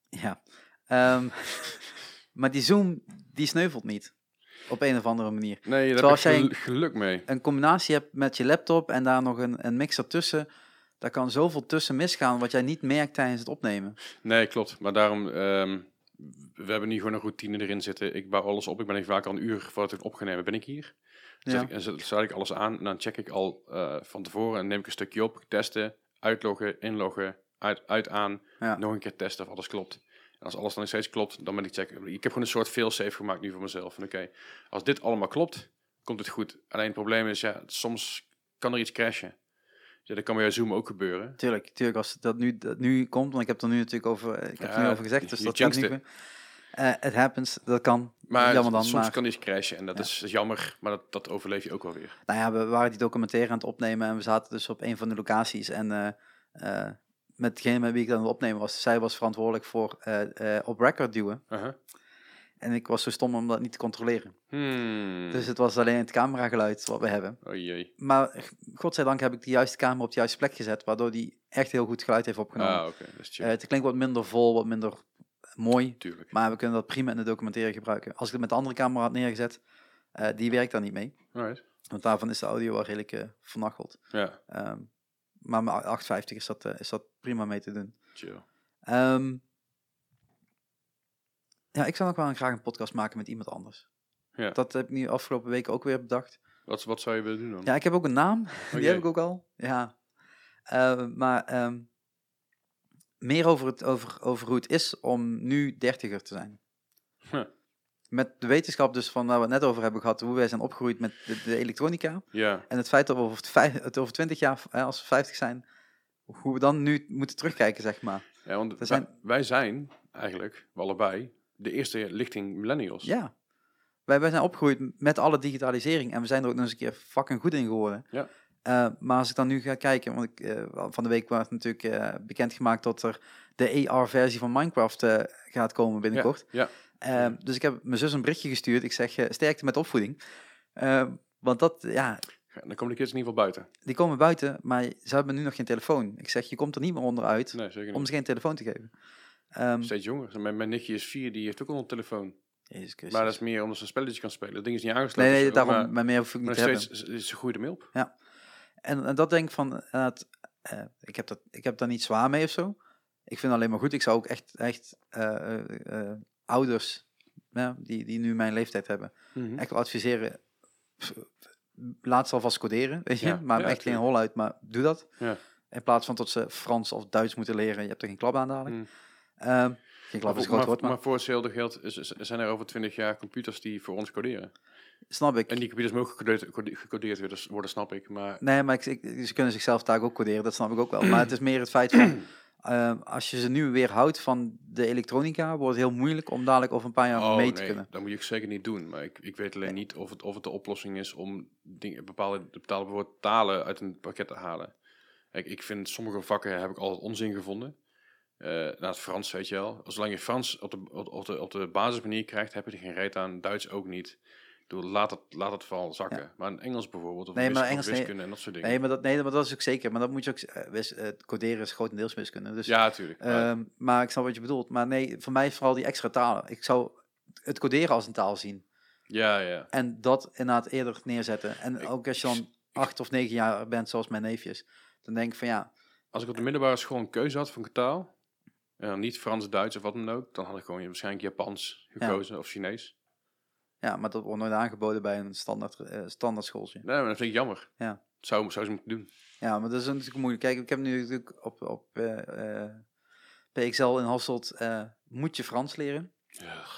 ja. Ehm, maar die Zoom, die sneuvelt niet. Op een of andere manier. nee, daar Terwijl heb ik als jij- gel- geluk mee. Een combinatie hebt met je laptop en daar nog een, een mixer tussen. Daar kan zoveel tussen misgaan wat jij niet merkt tijdens het opnemen. Nee, klopt. Maar daarom, ehm, we hebben nu gewoon een routine erin zitten. Ik bouw alles op. Ik ben even vaak al een uur voordat ik het opgenomen ben ik hier. Zet Ja. ik, en zet, sluit ik alles aan en dan check ik al eh, van tevoren en neem ik een stukje op, testen, uitloggen, inloggen, uit, uit aan, Ja. nog een keer testen of alles klopt. En als alles dan nog steeds klopt, dan ben ik check. Ik heb gewoon een soort fail-safe gemaakt nu voor mezelf. Van oké, als dit allemaal klopt, komt het goed. Alleen het probleem is, ja, soms kan er iets crashen. Ja, dat kan bij Zoom ook gebeuren. Tuurlijk, tuurlijk als dat nu, dat nu komt, want ik heb er nu natuurlijk over, ik heb er nu over gezegd, dus dat kan niet meer. Eh, Het happens, dat kan. Maar Jammer dan, soms maar- kan iets crashen en dat Ja. is, is jammer, maar dat, dat overleef je ook wel weer. Nou ja, we waren die documentaire aan het opnemen en we zaten dus op een van de locaties. En eh, eh, met degene met wie ik dan aan het opnemen was, zij was verantwoordelijk voor eh, eh, op record duwen. Aha. En ik was zo stom om dat niet te controleren. Hmm. Dus het was alleen het camerageluid wat we hebben. Jee. Maar godzijdank heb ik de juiste camera op de juiste plek gezet, waardoor die echt heel goed geluid heeft opgenomen. Ah. Dat is. Eh, het klinkt wat minder vol, wat minder mooi, Tuurlijk. maar we kunnen dat prima in de documentaire gebruiken. Als ik het met de andere camera had neergezet, die werkt daar niet mee. Alright. Want daarvan is de audio wel redelijk vernacheld. Ja, Ehm, maar met 850 is dat, eh, is dat prima mee te doen. chill. Ehm, ja, ik zou ook wel graag een podcast maken met iemand anders. Ja. Dat heb ik nu afgelopen weken ook weer bedacht. Wat, wat zou je willen doen dan? Ja, ik heb ook een naam. Die heb ik ook al. Ja. Eh, maar ehm, meer over, het, over, over hoe het is om nu dertiger te zijn. Huh. Met de wetenschap dus van waar we het net over hebben gehad, hoe wij zijn opgegroeid met de, de elektronica. Ja, En het feit dat we over, het vijf- het over 20 jaar, als we 50 zijn, hoe we dan nu moeten terugkijken, zeg maar. ja want wij- zijn- wij zijn eigenlijk, we allebei, de eerste lichting millennials. Ja. Wij, wij zijn opgegroeid met alle digitalisering en we zijn er ook nog eens een keer fucking goed in geworden. Ja. Eh, maar als ik dan nu ga kijken, want ik, eh, van de week werd natuurlijk eh, bekendgemaakt dat er de AR-versie van Minecraft gaat komen binnenkort. Ja, Eh, dus ik heb mijn zus een berichtje gestuurd. Ik zeg, eh, sterkte met opvoeding. Eh, want dat, ja, ja, dan komen de kids in ieder geval buiten. die komen buiten, maar ze hebben nu nog geen telefoon. Ik zeg, je komt er niet meer onderuit Nee, om ze geen telefoon te geven. Ehm Steeds jonger. Mijn, mijn nichtje is vier, die heeft ook al een telefoon. Maar dat is meer omdat ze een spelletje kan spelen. Dat ding is niet aangesloten. nee, nee, daarom, Maar, maar meer hoef ik niet te hebben. steeds, ze- ze groeide ermee op. En, en dat denk ik van, eh, ik, heb dat, ik heb daar niet zwaar mee of zo. Ik vind het alleen maar goed. Ik zou ook echt, echt eh, ouders, ja, die, die nu mijn leeftijd hebben, Mhm. echt wel adviseren. Laat ze alvast coderen, weet je. Ja, maar ja, echt geen hol uit, maar doe dat. Ja. In plaats van tot ze Frans of Duits moeten leren. Je hebt er geen klap aan dadelijk. Mm. Ehm, geen klap Maar, is groot maar, woord, maar, maar voor hetzelfde geld zijn er over twintig jaar computers die voor ons coderen. snap ik. En die computers mogen gecodeerd, code- gecodeerd worden, worden, snap ik. Maar Nee, maar ik, ik- ze kunnen zichzelf daar ook coderen, dat snap ik ook wel. Maar het is meer het feit van, ehm, als je ze nu weer houdt van de elektronica, wordt het heel moeilijk om dadelijk over een paar jaar oh, mee nee, te kunnen. dat moet je zeker niet doen. Maar ik, ik weet alleen niet of het, of het de oplossing is om dingen, bepaalde, bepaalde bijvoorbeeld talen uit een pakket te halen. Ik, ik vind sommige vakken heb ik altijd onzin gevonden. Eh nou, het Frans, weet je wel. Zolang je Frans op de, op, op de, op de basismanier krijgt, heb je er geen reet aan. Duits ook niet. Bedoel, laat het, laat het vooral zakken. Maar in Engels bijvoorbeeld, of, Nee, maar of Engels, nee. wiskunde en dat soort dingen. Nee, maar dat, nee, maar dat is ook zeker. Maar dat moet je ook, eh, wis, eh, coderen is grotendeels wiskunde. Dus, ja, natuurlijk. Maar- ehm, maar ik snap wat je bedoelt. Maar nee, voor mij is vooral die extra talen. Ik zou het coderen als een taal zien. ja, ja. En dat inderdaad eerder neerzetten. En Ik- ook als je dan acht of negen jaar bent, zoals mijn neefjes. Dan denk ik van ja, Als ik op de middelbare school een keuze had van taal, en niet Frans, Duits of wat dan ook, dan had ik gewoon waarschijnlijk Japans gekozen of Chinees. Ja, maar dat wordt nooit aangeboden bij een standaard, eh standaard schooltje. Nee, maar dat vind ik jammer. Ja. Zou, zou ze moeten doen. Ja, maar dat is natuurlijk moeilijk. Kijk, ik heb nu natuurlijk op, op eh, eh, PXL in Hasselt, moet je Frans leren.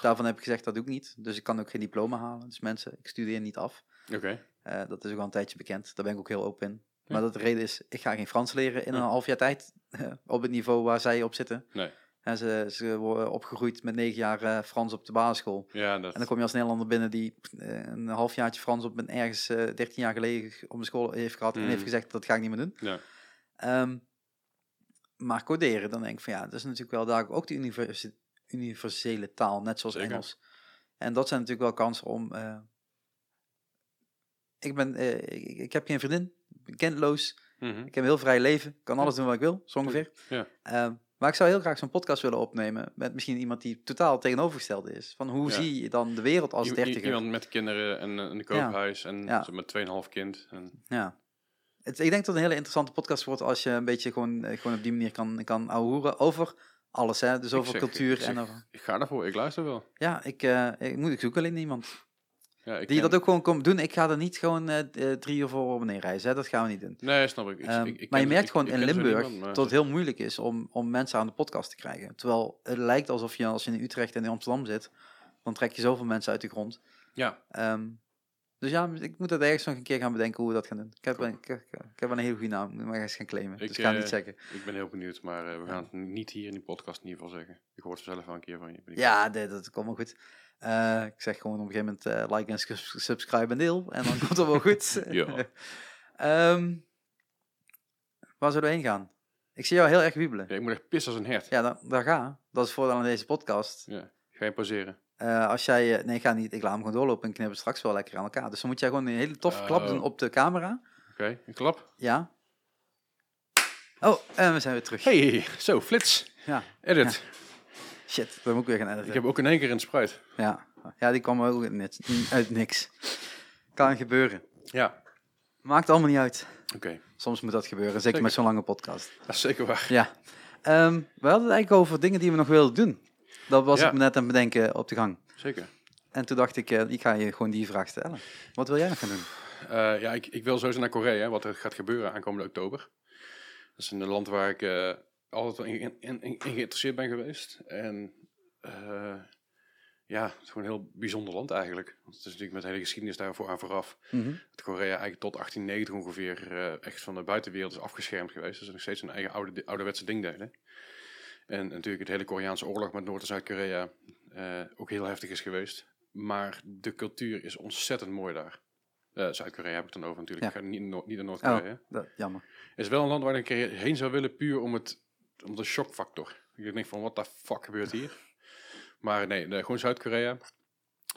Daarvan heb ik gezegd, dat doe ik niet. Dus ik kan ook geen diploma halen. Dus mensen, ik studeer niet af. Oké. Dat is ook al een tijdje bekend. Daar ben ik ook heel open in. Ja. Maar dat de reden is, ik ga geen Frans leren in een half jaar tijd. op het niveau waar zij op zitten. Nee. En ze, ze worden opgegroeid met negen jaar eh, Frans op de basisschool. Ja, dat... En dan kom je als Nederlander binnen die eh, een halfjaartje Frans op een ergens eh 13 jaar geleden op de school heeft gehad. En Mm. heeft gezegd, dat ga ik niet meer doen. Ja. Ehm, maar coderen, dan denk ik van ja, dat is natuurlijk wel daar ook de universe- universele taal, net zoals Zeker. Engels. En dat zijn natuurlijk wel kansen om. ik, ben, ik, ik heb geen vriendin, ik ben kindloos, Mhm. ik heb een heel vrij leven, kan alles doen wat ik wil, zo ongeveer. Ja. Ehm, maar ik zou heel graag zo'n podcast willen opnemen met misschien iemand die totaal tegenovergestelde is. Van hoe Ja. zie je dan de wereld als dertiger? Iemand met kinderen en een koophuis en Ja. met 2,5 kind. En, Ja. Het, ik denk dat het een hele interessante podcast wordt als je een beetje gewoon, eh, gewoon op die manier kan, kan ouwehoeren over alles. Hè? Dus Ik over zeg- cultuur zeg- en over... ik ga daarvoor, ik luister wel. Ja, ik, eh, ik, moet, ik zoek alleen iemand Ja, ik die ken- dat ook gewoon komt doen. Ik ga er niet gewoon eh, eh, drie uur voor op en neer reizen. Hè? Dat gaan we niet doen. Nee, snap ik. Ik- Ehm, ik- maar je merkt gewoon in Limburg niemand, maar- dat het heel moeilijk is om, om mensen aan de podcast te krijgen. Terwijl het lijkt alsof je als je in Utrecht en in Amsterdam zit, dan trek je zoveel mensen uit de grond. Ja, Ehm, dus ja, ik moet dat ergens nog een keer gaan bedenken hoe we dat gaan doen. Ik heb, een, ik, heb een hele goede naam, maar ik ga eens gaan claimen. Ik, dus ik ga het niet eh, zeggen. ik ben heel benieuwd, maar we gaan het niet hier in die podcast in ieder geval zeggen. Ik hoor het zelf wel een keer van je. Ja, nee, dat komt wel goed. Eh, ik zeg gewoon op een gegeven moment eh, like en subscribe en deel. En dan komt het wel goed. Ja. Ehm, waar zullen we heen gaan? Ik zie jou heel erg wiebelen. Ja, ik moet echt pissen als een hert. Ja, dan, daar ga. Dat is voordeel aan deze podcast. Ja. Ga je pauzeren? Eh, als jij... nee, ga niet. Ik laat hem gewoon doorlopen en knippen straks wel lekker aan elkaar. Dus dan moet jij gewoon een hele toffe klap doen op de camera. Oké, een klap. Ja. Oh, en we zijn weer terug. Hey, zo, flits. Ja. Edit. Shit, dan moet ik weer gaan editen. Ik heb ook in één keer een spruit. Ja. ja, die kwam ook uit niks. Uit niks. Kan gebeuren. Ja, Maakt allemaal niet uit. oké. Soms moet dat gebeuren, zeker Zeker. met zo'n lange podcast. Dat is zeker waar. Ja. Ehm, we hadden het eigenlijk over dingen die we nog wilden doen. Dat was Ja. ik me net aan het bedenken op de gang. Zeker. En toen dacht ik, eh, ik ga je gewoon die vraag stellen. Wat wil jij nog gaan doen? Eh, ja, ik, ik wil sowieso naar Korea, wat er gaat gebeuren aankomende oktober. Dat is een land waar ik eh, altijd wel in, in, in- in geïnteresseerd ben geweest. En eh, ja, het is gewoon een heel bijzonder land eigenlijk. Want het is natuurlijk met de hele geschiedenis daarvoor aan vooraf. Dat Korea eigenlijk tot 1890 ongeveer eh, echt van de buitenwereld is afgeschermd geweest. Dus nog steeds een eigen oude, ouderwetse ding deden. En natuurlijk het hele Koreaanse oorlog met Noord- en Zuid-Korea eh, ook heel heftig is geweest. Maar de cultuur is ontzettend mooi daar. Zuid-Korea heb ik dan over natuurlijk. Ja. Ik ga niet, Noord- niet in Oh, Noord-Korea. dat, jammer. Het is wel een land waar ik een keer heen zou willen, puur om, het, om de shockfactor. Ik denk van, wat de fuck gebeurt hier? Maar nee, nee, gewoon Zuid-Korea.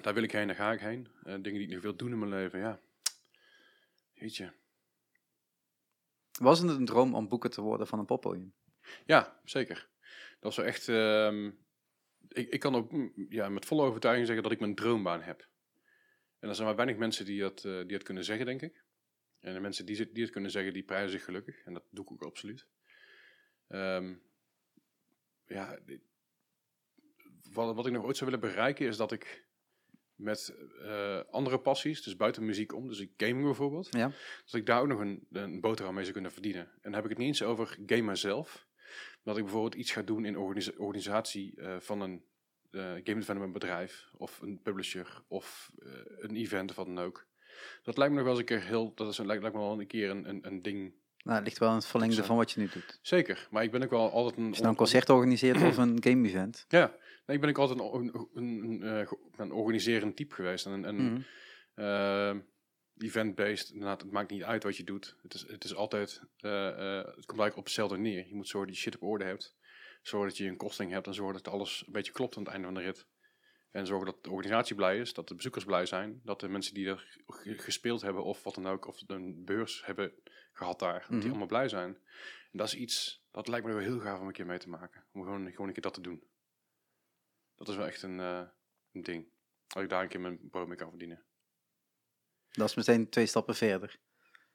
Daar wil ik heen, daar ga ik heen. Eh, dingen die ik nog wil doen in mijn leven, ja. Jeetje. Was het een droom om boeken te worden van een poppodium? Ja, zeker. Dat is wel echt... ehm, ik, ik kan ook mm, ja, met volle overtuiging zeggen dat ik mijn droombaan heb. En er zijn maar weinig mensen die dat, eh, die dat kunnen zeggen, denk ik. En de mensen die, die het kunnen zeggen, die prijzen zich gelukkig. En dat doe ik ook absoluut. Ehm, ja, wat, wat ik nog ooit zou willen bereiken is dat ik met eh, andere passies, dus buiten muziek om, dus ik gaming bijvoorbeeld, Ja. dat ik daar ook nog een, een boterham mee zou kunnen verdienen. En dan heb ik het niet eens over gamen zelf, maar dat ik bijvoorbeeld iets ga doen in organisa- organisatie eh, van een eh, game development bedrijf of een publisher of een event of wat dan ook. Dat lijkt me nog wel eens een keer heel, dat is een, lijkt, lijkt me wel een keer een, een, een ding. Nou, het ligt wel in het verlengde van wat je nu doet. Zeker, maar ik ben ook wel altijd een... Als je nou een concert organiseert of een game-event. Ja, nee, ik ben ook altijd een, een, een, een, eh, een organiserend type geweest. En een, een Mhm. eh, event-based, inderdaad, het maakt niet uit wat je doet. Het is, het is altijd, eh, het komt eigenlijk op hetzelfde neer. Je moet zorgen dat je shit op orde hebt. Zorgen dat je een kosting hebt en zorgen dat alles een beetje klopt aan het einde van de rit. En zorgen dat de organisatie blij is, dat de bezoekers blij zijn, dat de mensen die er ge- gespeeld hebben of wat dan ook, of een beurs hebben gehad daar, dat Mhm. die allemaal blij zijn. En dat is iets, dat lijkt me wel heel gaaf om een keer mee te maken. Om gewoon, gewoon een keer dat te doen. Dat is wel echt een, eh, een ding. Dat ik daar een keer mijn brood mee kan verdienen. Dat is meteen twee stappen verder.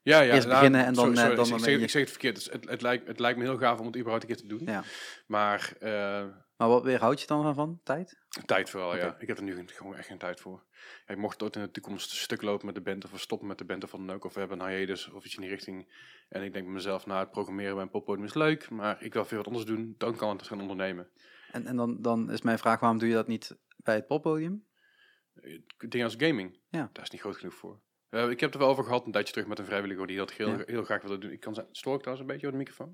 Ja, ja. Eerst nou, beginnen en dan, sorry, eh, sorry, dan ik, dan zeg, je- ik zeg het verkeerd. Het, het, het lijkt, het lijkt me heel gaaf om het überhaupt een keer te doen. Ja. Maar eh, Maar wat weerhoud je dan van, van? Tijd? tijd vooral, ja. Ik heb er nu gewoon echt geen tijd voor. Ik mocht ooit in de toekomst stuk lopen met de band of we stoppen met de band of wat dan ook. Of we hebben een hiatus of iets in die richting. En ik denk bij mezelf, nou het programmeren bij een poppodium is leuk. Maar ik wil veel wat anders doen. Dan kan ik het gaan ondernemen. En, en dan, dan is mijn vraag, waarom doe je dat niet bij het poppodium? Dingen als gaming, Ja. daar is niet groot genoeg voor. Ik heb het er wel over gehad een tijdje terug met een vrijwilliger die dat heel, Ja. heel graag wilde doen. Ik kan zijn, stoor ik trouwens een beetje op de microfoon?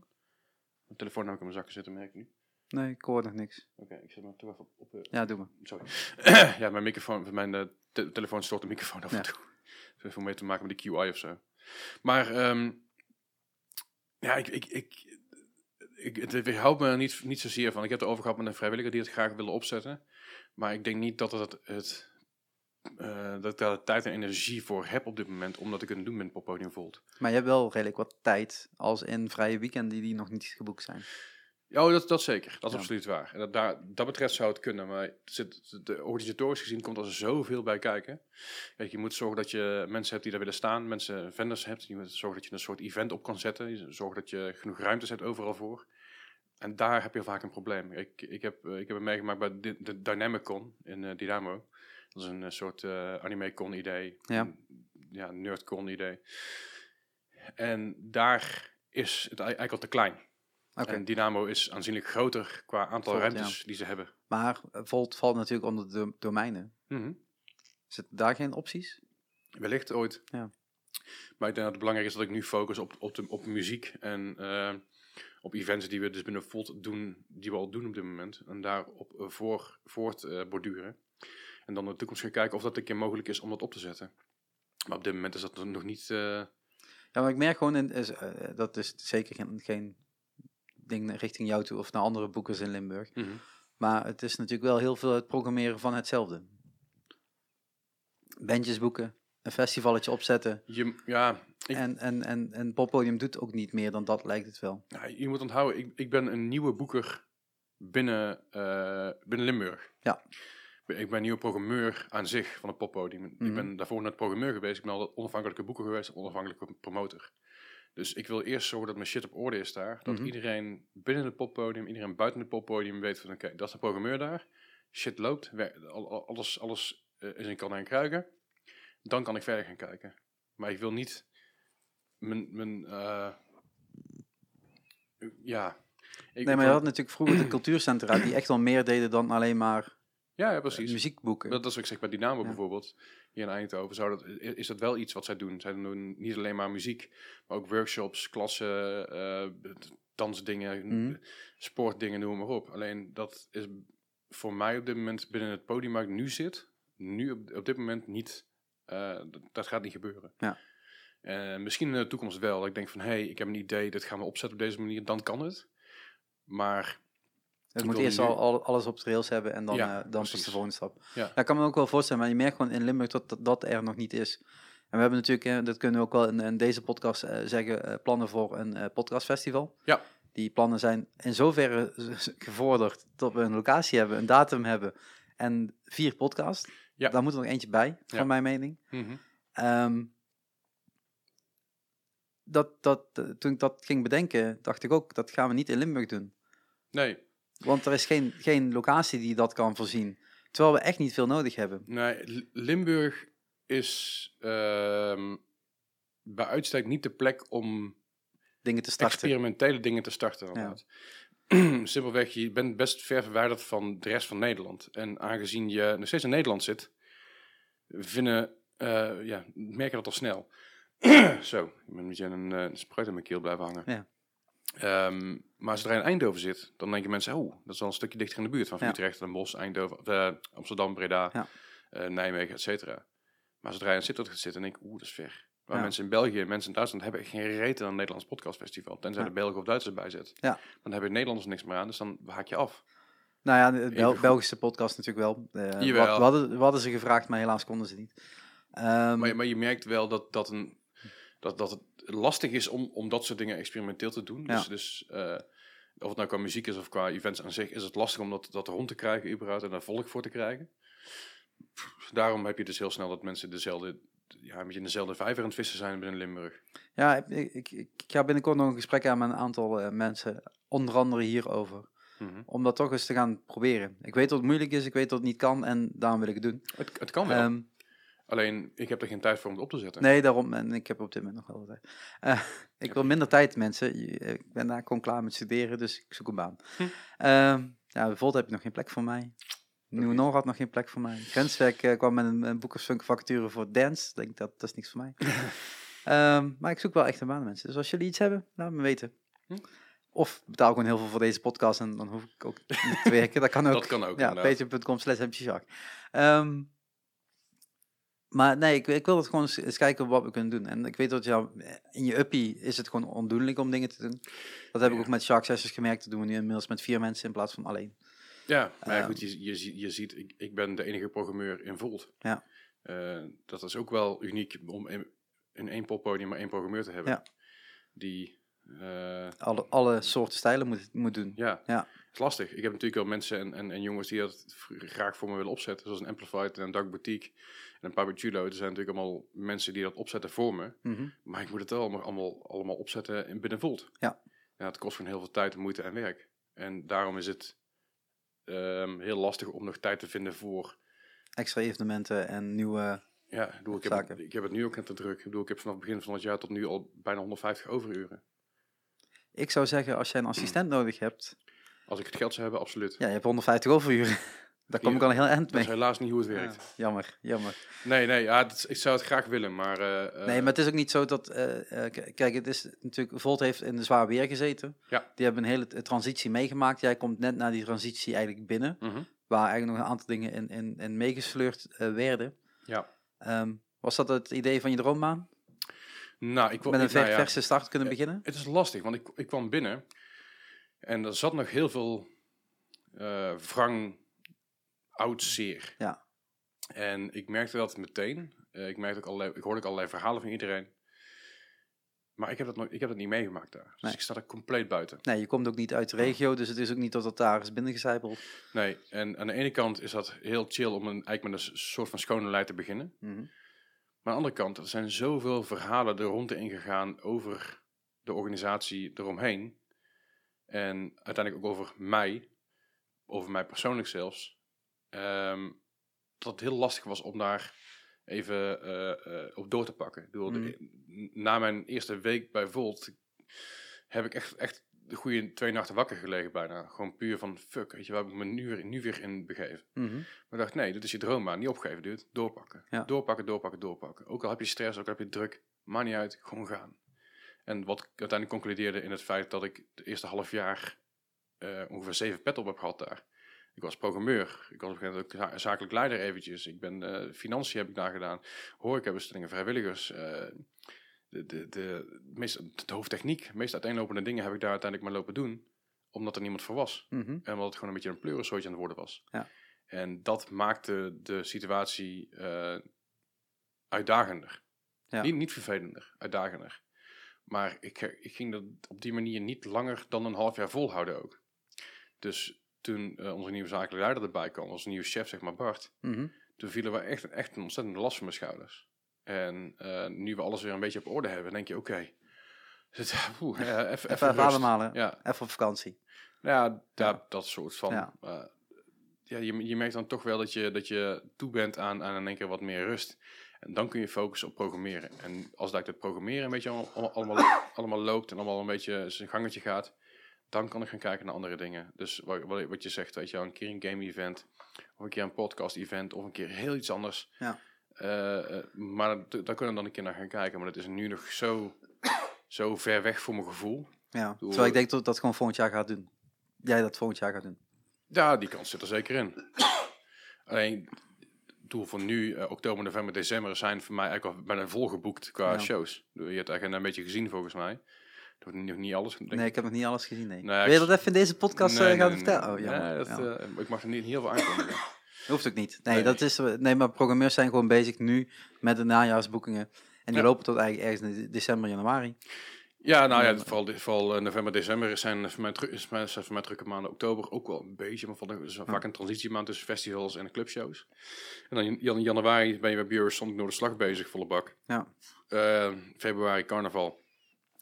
Mijn telefoon heb ik in mijn zakken zitten, merk ik nu. Nee, ik hoor nog niks. Oké, ik zet hem toch even op. op eh, Ja, doe maar. sorry. ja, mijn microfoon, mijn eh, te- telefoon stoort de microfoon af en Ja. toe. Het heeft veel mee te maken met de QI of zo. Maar ehm, Ja, ik, ik, ik, ik, het weerhoudt me er niet, niet zozeer van. Ik heb het erover gehad met een vrijwilliger die het graag willen opzetten. Maar ik denk niet dat het, het eh, dat ik daar de tijd en energie voor heb op dit moment om dat te kunnen doen met Poppodium Volt. Maar je hebt wel redelijk wat tijd als in vrije weekenden die nog niet geboekt zijn. Ja, oh, dat, dat zeker. Dat is Ja. absoluut waar. En dat, daar, dat betreft zou het kunnen, maar zit, de organisatorisch gezien komt er zoveel bij kijken. Kijk, je moet zorgen dat je mensen hebt die daar willen staan, mensen, vendors hebt. Je moet zorgen dat je een soort event op kan zetten. Je zorgt dat je genoeg ruimte hebt overal voor. En daar heb je vaak een probleem. Ik, ik, heb, eh, ik heb het meegemaakt bij de, de Dynamicon in eh, Dynamo. Dat is een eh, soort anime-con idee. Ja. Een- Ja, nerdcon idee. En daar is het ei- eigenlijk al te klein. En Dynamo is aanzienlijk groter qua aantal Volt, ruimtes die ze hebben. Maar Volt valt natuurlijk onder de dom- domeinen. Mhm. Zitten daar geen opties? Wellicht ooit. Ja. Maar ik denk dat het belangrijk is dat ik nu focus op, op, de, op muziek en eh, op events die we dus binnen Volt doen, die we al doen op dit moment. En daarop eh, voor, voort eh, borduren. En dan in de toekomst gaan kijken of dat een keer mogelijk is om dat op te zetten. Maar op dit moment is dat nog niet... eh, Ja, maar ik merk gewoon, in, is, dat is zeker geen, geen ding richting jou toe of naar andere boekers in Limburg. mhm. Maar het is natuurlijk wel heel veel het programmeren van hetzelfde. Bandjes boeken, een festivalletje opzetten. je, ja, ik, En, en, en, en Poppodium doet ook niet meer dan dat, lijkt het wel. Ja, je moet onthouden, ik, ik ben een nieuwe boeker binnen, eh, binnen Limburg. Ja. Ik ben nieuwe programmeur aan zich van het poppodium. Ik Mhm. ben daarvoor net programmeur geweest. Ik ben al onafhankelijke boeker geweest, onafhankelijke promotor. Dus ik wil eerst zorgen dat mijn shit op orde is daar. Dat Mhm. iedereen binnen het poppodium, iedereen buiten het poppodium weet van oké, dat is de programmeur daar. Shit loopt, alles, alles eh, is in kan en kruiken. Dan kan ik verder gaan kijken. Maar ik wil niet mijn, mijn eh, ja. Ik, Nee, maar je had natuurlijk vroeger de cultuurcentra die echt wel meer deden dan alleen maar ja, ja, eh, precies. muziek boeken. Dat, dat is wat ik zeg bij Dynamo Ja. bijvoorbeeld, hier in Eindhoven. Zou dat, is dat wel iets wat zij doen? Zij doen niet alleen maar muziek, maar ook workshops, klassen, eh, dansdingen, Mhm. sportdingen, noem maar op. Alleen dat is voor mij op dit moment binnen het podium waar ik nu zit, nu op, op dit moment niet, eh, dat, gaat niet gebeuren. Ja. Eh, misschien in de toekomst wel. Dat ik denk van, hé, hey, ik heb een idee, dit gaan we opzetten op deze manier, dan kan het. Maar Het moet eerst al, al- alles op rails hebben en dan, Ja, eh, dan pas de volgende stap. Ja. ik kan me ook wel voorstellen, maar je merkt gewoon in Limburg dat dat, dat er nog niet is. En we hebben natuurlijk, eh, dat kunnen we ook wel in, in deze podcast eh, zeggen, plannen voor een podcastfestival. Ja. Die plannen zijn in zoverre gevorderd dat we een locatie hebben, een datum hebben en vier podcasts. Ja. Daar moet er nog eentje bij, van Ja. mijn mening. Ehm, dat, dat, toen ik dat ging bedenken, dacht ik ook, dat gaan we niet in Limburg doen. nee, Want er is geen, geen locatie die dat kan voorzien. Terwijl we echt niet veel nodig hebben. Nee, Limburg is ehm, bij uitstek niet de plek om Dingen te starten. experimentele dingen te starten. inderdaad. Simpelweg, je bent best ver verwijderd van de rest van Nederland. En aangezien je nog steeds in Nederland zit, vinden, eh, ja, merk je dat al snel. Zo, ik ben een beetje een eh, spruit in mijn keel blijven hangen. Ja. Ehm, maar zodra je in Eindhoven zit, dan denken mensen, oh, dat is wel een stukje dichter in de buurt van Ja. Utrecht, Den Bosch, Eindhoven, eh, Amsterdam, Breda, Ja. eh, Nijmegen, et cetera. Maar zodra je in Sittard gaat zitten, dan denk ik, oeh, dat is ver. Waar Ja. mensen in België en mensen in Duitsland hebben geen reet aan een Nederlands podcastfestival. Tenzij de Belgen of Duitsers bij zit. Ja. Dan hebben Nederlanders niks meer aan, dus dan haak je af. Nou ja, de Bel-. Belgische podcast natuurlijk wel. Jawel. wat, we, hadden, we hadden ze gevraagd, maar helaas konden ze niet. Ehm, Maar, je- maar je merkt wel dat, dat, een, dat, dat het lastig is om, om dat soort dingen experimenteel te doen. Ja. Dus, dus eh, of het nou qua muziek is of qua events aan zich, is het lastig om dat, dat rond te krijgen überhaupt en daar volk voor te krijgen. Daarom heb je dus heel snel dat mensen dezelfde, ja, een beetje in dezelfde vijver aan het vissen zijn binnen Limburg. ja, ik, ik, ik, ik ga binnenkort nog een gesprek aan met een aantal eh, mensen. Onder andere hierover. Mhm. Om dat toch eens te gaan proberen. Ik weet dat het moeilijk is, ik weet dat het niet kan en daarom wil ik het doen. het, het kan wel, Ehm, alleen ik heb er geen tijd voor om het op te zetten. nee, daarom. En ik heb op dit moment nog wel tijd. Eh, ik wil minder tijd, mensen. Je- Ik ben daar gewoon klaar met studeren, dus ik zoek een baan. Hm. Ehm, ja, bijvoorbeeld heb je nog geen plek voor mij. Nieuw. Noord had nog geen plek voor mij. Grenswerk eh, kwam met een, een boekersfunk vacature voor dance. Ik denk dat dat is niks voor mij. Ehm, maar ik zoek wel echt een baan, mensen. Dus als jullie iets hebben, laat me weten. Hm. Of betaal gewoon heel veel voor deze podcast en dan hoef ik ook niet te werken. Dat kan ook. Dat kan ook, Ja, patreon.com slash. Maar nee, ik, ik wil het gewoon eens, eens kijken wat we kunnen doen. En ik weet dat ja, in je uppie is het gewoon ondoenlijk om dingen te doen. Dat heb ik ook met Shark Sessions gemerkt. Dat doen we nu inmiddels met vier mensen in plaats van alleen. Ja, maar Ehm. goed, je, je, je ziet, ik, ik ben de enige programmeur in Volt. Ja. Eh, dat is ook wel uniek om in, in één poppodium maar één programmeur te hebben. Ja. Die, eh, Alle, alle soorten stijlen moet, moet doen. ja, Ja. Het is lastig. Ik heb natuurlijk wel mensen en, en, en jongens die dat graag voor me willen opzetten. Zoals een Amplified en een Dark Boutique en een Papachulo. Er zijn natuurlijk allemaal mensen die dat opzetten voor me. Mhm. Maar ik moet het wel allemaal, allemaal, allemaal opzetten in binnen Volt. Ja. ja. Het kost gewoon heel veel tijd, moeite en werk. En daarom is het ehm, heel lastig om nog tijd te vinden voor... Extra evenementen en nieuwe... Ja, ik, bedoel, ik, heb, ik heb het nu ook net te druk. Ik, bedoel, ik heb vanaf het begin van het jaar tot nu al bijna 150 overuren. Ik zou zeggen, als jij een assistent nodig hebt... Als ik het geld zou hebben, absoluut. Ja, je hebt 150 overuren. Daar kom ik al een heel eind Dat is mee. helaas niet hoe het werkt. Ja, jammer, jammer. Nee, nee, ja, ik zou het graag willen, maar... eh, eh, Nee, maar het is ook niet zo dat... eh, kijk, het is natuurlijk... Volt heeft in de zwaar weer gezeten. Ja. Die hebben een hele transitie meegemaakt. Jij komt net na die transitie eigenlijk binnen. mhm, Waar eigenlijk nog een aantal dingen in, in, in meegesleurd werden. Ja. Ehm, was dat het idee van je droombaan? Nou, ik wil... Met een nou ja, verse start kunnen beginnen? Het is lastig, want ik, ik kwam binnen en er zat nog heel veel eh wrang oud zeer. Ja. En ik merkte dat meteen. Eh, ik, merkte ook allerlei, ik hoorde ook allerlei verhalen van iedereen. Maar ik heb dat, nooit, ik heb dat niet meegemaakt daar. Dus Nee. ik sta er compleet buiten. Nee, je komt ook niet uit de regio, dus het is ook niet dat het daar is binnengecijpeld. Nee, en aan de ene kant is dat heel chill om een, eigenlijk met een soort van schone lei te beginnen. Mhm. Maar aan de andere kant, er zijn zoveel verhalen de ronde ingegaan over de organisatie eromheen. En uiteindelijk ook over mij, over mij persoonlijk zelfs. ehm, dat het heel lastig was om daar even eh, eh, op door te pakken. De- na mijn eerste week bij Volt heb ik echt, echt de goede twee nachten wakker gelegen bijna. Gewoon puur van, fuck, weet je, waar heb ik me nu, weer- nu weer in begeven? Mhm. Maar ik dacht, nee, dit is je droombaan. Niet opgeven, dude. Doorpakken. Ja. Doorpakken, doorpakken, doorpakken. Ook al heb je stress, ook al heb je druk. Maakt niet uit, gewoon gaan. En wat ik uiteindelijk concludeerde in het feit dat ik de eerste half jaar eh, ongeveer zeven pet op heb gehad daar. Ik was programmeur. Ik was op een gegeven moment ook za- zakelijk leider eventjes. Ik ben eh, financiën heb ik daar gedaan. Horecabestellingen, vrijwilligers. eh, de, de, de, meest, de hoofdtechniek, de meest uiteenlopende dingen heb ik daar uiteindelijk maar lopen doen. Omdat er niemand voor was. Mhm. En omdat het gewoon een beetje een pleurensootje aan het worden was. Ja. En dat maakte de situatie uitdagender. Ja. Niet, niet vervelender, uitdagender. Maar ik, ik ging dat op die manier niet langer dan een half jaar volhouden ook. Dus toen eh, onze nieuwe zakelijke leider erbij kwam, onze nieuwe chef, zeg maar Bart, Mhm. toen vielen we echt, echt een ontzettende last van mijn schouders. En eh, nu we alles weer een beetje op orde hebben, denk je, oké. ja, even, Even, ademhalen. Ja, Even op vakantie. nou ja, da- Ja. dat soort van. Ja. eh, ja, je, je merkt dan toch wel dat je, dat je toe bent aan, aan in één keer wat meer rust. En dan kun je focussen op programmeren. En als dat het programmeren een beetje allemaal, allemaal, allemaal loopt en allemaal een beetje zijn gangetje gaat, dan kan ik gaan kijken naar andere dingen. Dus wat, wat, je zegt, weet je een keer een game event, of een keer een podcast event, of een keer heel iets anders. Ja. Eh, eh, maar da- daar kunnen we dan een keer naar gaan kijken. Maar dat is nu nog zo, zo ver weg voor mijn gevoel. Ja. Terwijl ik denk dat dat gewoon volgend jaar gaat doen. Jij dat volgend jaar gaat doen. Ja, die kans zit er zeker in. Alleen, doel van nu, eh, oktober, november, december, zijn voor mij eigenlijk al bijna volgeboekt qua Ja. shows. Je hebt agenda een beetje gezien volgens mij. Dat wordt nog niet alles. denk Nee, ik heb nog niet alles gezien. Nee. Nee, Wil je dat even in deze podcast Nee, eh, gaan nee, vertellen? Oh, jammer. Nee, dat, Ja. eh, ik mag er niet heel veel aankondigen. Hoeft ook niet. Nee. Dat is, nee, maar programmeurs zijn gewoon bezig nu met de najaarsboekingen. En die Ja. lopen tot eigenlijk ergens in de- december, januari. Ja, nou ja, vooral, vooral eh, november, december zijn voor mij, is mijn- zijn voor mij drukke maanden. Oktober ook wel een beetje, maar vond ik is vaak een transitiemaand tussen festivals en clubshows. En dan in jan- januari ben je bij Björn Sonic door de slag bezig, volle bak. Ja. Eh, februari carnaval.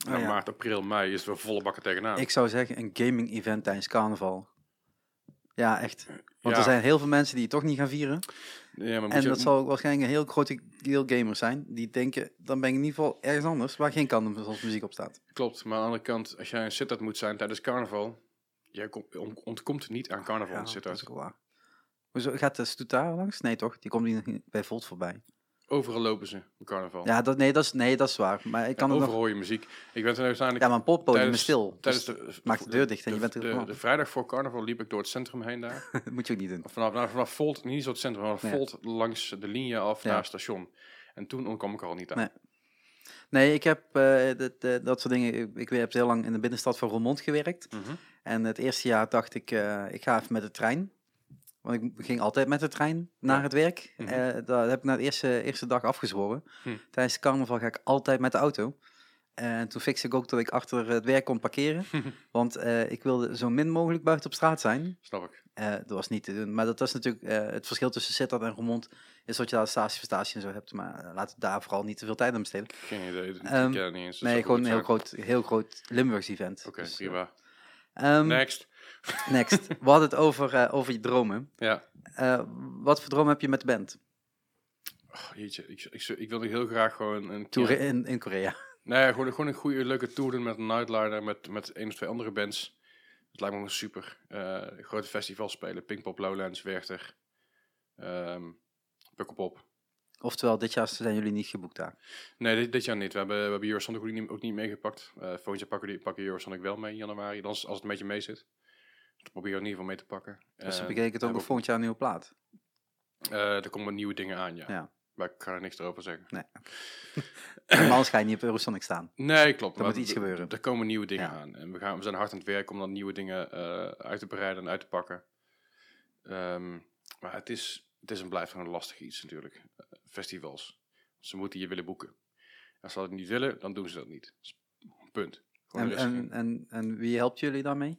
En Oh ja. maart, april, mei is er weer volle bakken tegenaan. Ik zou zeggen een gaming event tijdens carnaval. Ja, echt. Want Ja. er zijn heel veel mensen die het toch niet gaan vieren. Ja, maar En dat zal ook waarschijnlijk een heel grote deel gamers zijn. Die denken, dan ben ik in ieder geval ergens anders waar geen kant als muziek op staat. Klopt, maar aan de andere kant, als jij een sit moet zijn tijdens carnaval, jij kom- on- ontkomt niet aan carnaval Ja, in sit dat is waar. Hoezo, gaat de Stoetara langs? Nee toch? Die komt niet bij Volt voorbij. Overal lopen ze op carnaval. Ja, dat, nee, dat is, nee, dat is waar. Maar ik kan Ja, overal nog... hoor je muziek. Ik ben toen uiteindelijk... Ja, maar een poppodium is tijdens- stil. Tijdens Dus de, maak de deur dicht en je bent er de, de, vrijdag voor carnaval liep ik door het centrum heen daar. dat moet je ook niet doen. Vanaf, nou, vanaf Volt, niet zo het centrum, maar. Volt langs de linie af Ja. naar het station. En toen ontkwam ik er al niet aan. Nee. Nee, ik heb eh, dat, dat soort dingen... Ik, ik heb heel lang in de binnenstad van Roermond gewerkt. Mhm. En het eerste jaar dacht ik, eh, ik ga even met de trein. Want ik ging altijd met de trein naar het werk. Mhm. Eh, dat heb ik na de eerste, eerste dag afgezworen. Hm. Tijdens de carnaval ga ik altijd met de auto. En toen fixte ik ook dat ik achter het werk kon parkeren. want eh, ik wilde zo min mogelijk buiten op straat zijn. Snap ik. Eh, dat was niet te doen. Maar dat is natuurlijk het verschil tussen Sittard en Roermond. Is dat je daar statie voor statie en zo hebt. Maar we daar vooral niet te veel tijd aan besteden. Geen idee. Ik Ehm, niet eens. Nee, gewoon een heel groot, heel groot Limburgs event. Oké, Dus, prima. ehm, Next. Next. We hadden het over, eh, over je dromen. Ja. Eh, wat voor droom heb je met de band? Oh, jeetje, ik, ik, ik wilde heel graag gewoon een Tour keer- in, in Korea. Nee, gewoon, gewoon een goede, leuke tour doen met een Nightliner, met, met één of twee andere bands. Dat lijkt me gewoon super. Eh, grote festivals spelen, Pinkpop, Lowlands, Werchter, ehm Pukkelpop. Oftewel, dit jaar zijn jullie niet geboekt daar. Nee, dit, dit jaar niet. We hebben, we hebben Eurosonic ook niet, ook niet meegepakt. Eh volgend jaar pakken, die, pakken Eurosonic wel mee in januari, dan als, als het een beetje mee zit. Dan proberen we in ieder geval mee te pakken. Dus Eh, dan bekeken het ook nog volgend jaar een nieuwe plaat. eh, er komen nieuwe dingen aan, ja. Ja. Maar ik kan er niks over zeggen. Nee. Anders ga je niet op Eurosonic staan. Nee, klopt. Er moet iets gebeuren. Er komen nieuwe dingen Ja. aan. En we, gaan, we zijn hard aan het werk om dan nieuwe dingen eh, uit te bereiden en uit te pakken. Ehm, maar het is, het is en blijft gewoon een lastig iets natuurlijk. Eh, festivals. Ze moeten je willen boeken. Als ze dat niet willen, dan doen ze dat niet. Dat Punt. En, er en, en, en wie helpt jullie daarmee?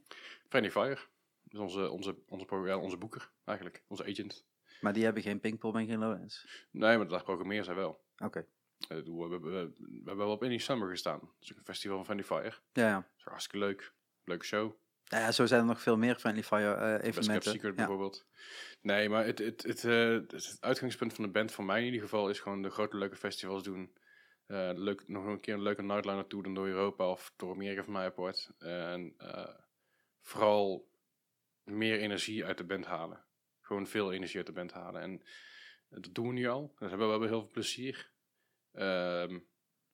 Friendly Fire. Dat is onze, onze, onze, onze boeker eigenlijk. Onze agent. Maar die hebben geen Pinkpop en geen Lowlands. Nee, maar daar programmeren zij wel. Oké. Eh, we, we, we, we hebben wel op Indie Summer gestaan. Dat is ook een festival van Friendly Fire. Ja, ja. Dat is hartstikke leuk. Leuke show. Nou ja, zo zijn er nog veel meer Friendly Fire eh, Best evenementen. Secret Ja. bijvoorbeeld. Nee, maar het, het, het, eh, het uitgangspunt van de band, voor mij in ieder geval, is gewoon de grote leuke festivals doen. Leuk, nog een keer een leuke nightliner tour doen door Europa of door Amerika van mij apart. En vooral meer energie uit de band halen. Gewoon veel energie uit de band halen. En dat doen we nu al. Dat hebben we, we hebben heel veel plezier. Ehm,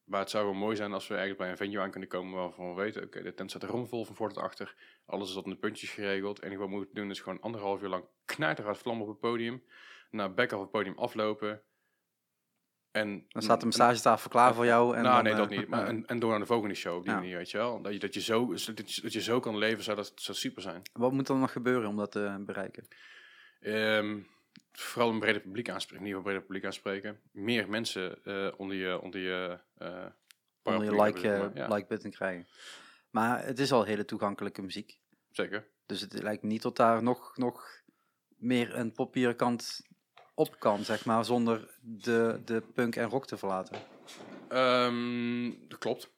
maar het zou wel mooi zijn als we ergens bij een venue aan kunnen komen waarvan we weten, oké, de tent staat romvol van voor tot achter. Alles is op de puntjes geregeld. Enige wat we moeten doen is gewoon anderhalf uur lang knijterhard vlammen op het podium. Naar back af het podium aflopen. En, Dan staat de massagetafel klaar voor jou. En nou, dan, nee, eh, dat niet. Maar, eh, en, en door naar de volgende show op die Ja. manier, weet je wel. Dat je, dat, je zo, dat, je, dat je zo kan leven, zou dat zou super zijn. wat moet er nog gebeuren om dat te bereiken? Ehm, vooral een breder publiek aanspreken, in ieder geval een breder publiek aanspreken. Meer mensen eh, onder je, onder je, eh Onder je like, eh. Ja, like button krijgen. Maar het is al hele toegankelijke muziek. zeker. Dus het lijkt niet tot daar nog, nog meer een poppieren kant op kan, zeg maar, zonder de, de punk en rock te verlaten. Ehm, dat klopt.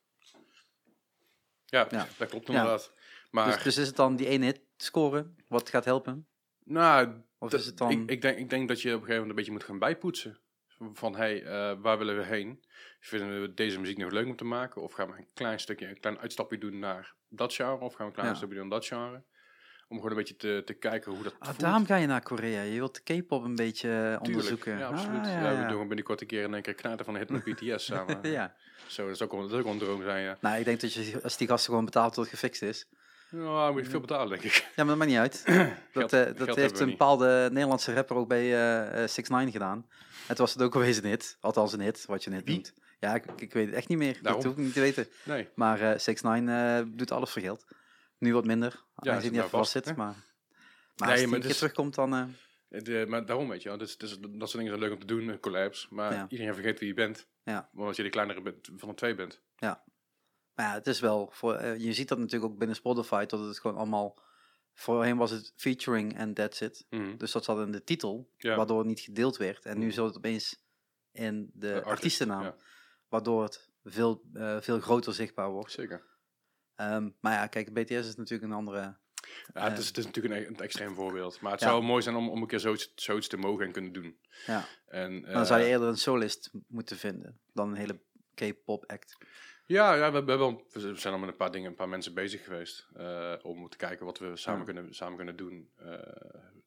Ja, Ja. dat klopt Ja. inderdaad. Maar, Dus, dus is het dan die ene hit scoren wat gaat helpen? nou, Of is het dan... ik, ik, denk, ik denk dat je op een gegeven moment een beetje moet gaan bijpoetsen. Van, hé, hey, eh, waar willen we heen? Vinden we deze muziek nog leuk om te maken? Of gaan we een klein stukje, een klein uitstapje doen naar dat genre? Of gaan we een klein Ja. stapje doen naar dat genre? Om gewoon een beetje te, te kijken hoe dat Ah, voelt. daarom ga je naar Korea. Je wilt de K-pop een beetje Tuurlijk, onderzoeken. Ja, absoluut. Ah, ja, ja, we doen binnenkort een keer in één keer knijten van hit met BTS samen. ja. Zo, dat is ook dat is ook een droom zijn, ja. Nou, ik denk dat je, als die gasten gewoon betaald tot het gefixt is. Ja, moet je veel betalen, denk ik. Ja, maar dat maakt niet uit. Dat, Geld- eh, dat heeft een niet. bepaalde Nederlandse rapper ook bij 6 9 gedaan. Het was het ook alweer een hit. Althans een hit, wat je een Wie? noemt. Ja, ik, ik weet het echt niet meer. Daarom. Dat hoef ik niet te weten. Nee. Maar eh 6 9 eh, doet alles voor geld. Nu wat minder. Ja, hij zit niet vast zit, maar... Maar als hij maar een keer terugkomt, dan... eh, eh, maar daarom weet je wel, dus, dus, dat soort dingen zijn leuk om te doen, een collabs. Maar Ja. iedereen vergeet wie je bent. Ja. Omdat je de kleinere bent, van de twee bent. Maar ja, het is wel... Voor, eh, je ziet dat natuurlijk ook binnen Spotify, dat het gewoon allemaal... Voorheen was het featuring en that's it. Mhm. Dus dat zat in de titel, Ja. waardoor het niet gedeeld werd. En nu Mhm. zit het opeens in de, artiest, artiestennaam, ja. waardoor het veel, veel groter zichtbaar wordt. Zeker. Ehm, maar ja, kijk, BTS is natuurlijk een andere... Ja, het, is, het is natuurlijk een, een extreem voorbeeld. Maar het Ja. zou mooi zijn om, om een keer zoiets, zoiets te mogen en kunnen doen. Ja, En, dan zou je eh, eerder een solist moeten vinden dan een hele K-pop act. Ja, ja we, wel, we zijn al met een paar dingen, een paar mensen bezig geweest. eh, om te kijken wat we samen, Ja. kunnen, samen kunnen doen. Eh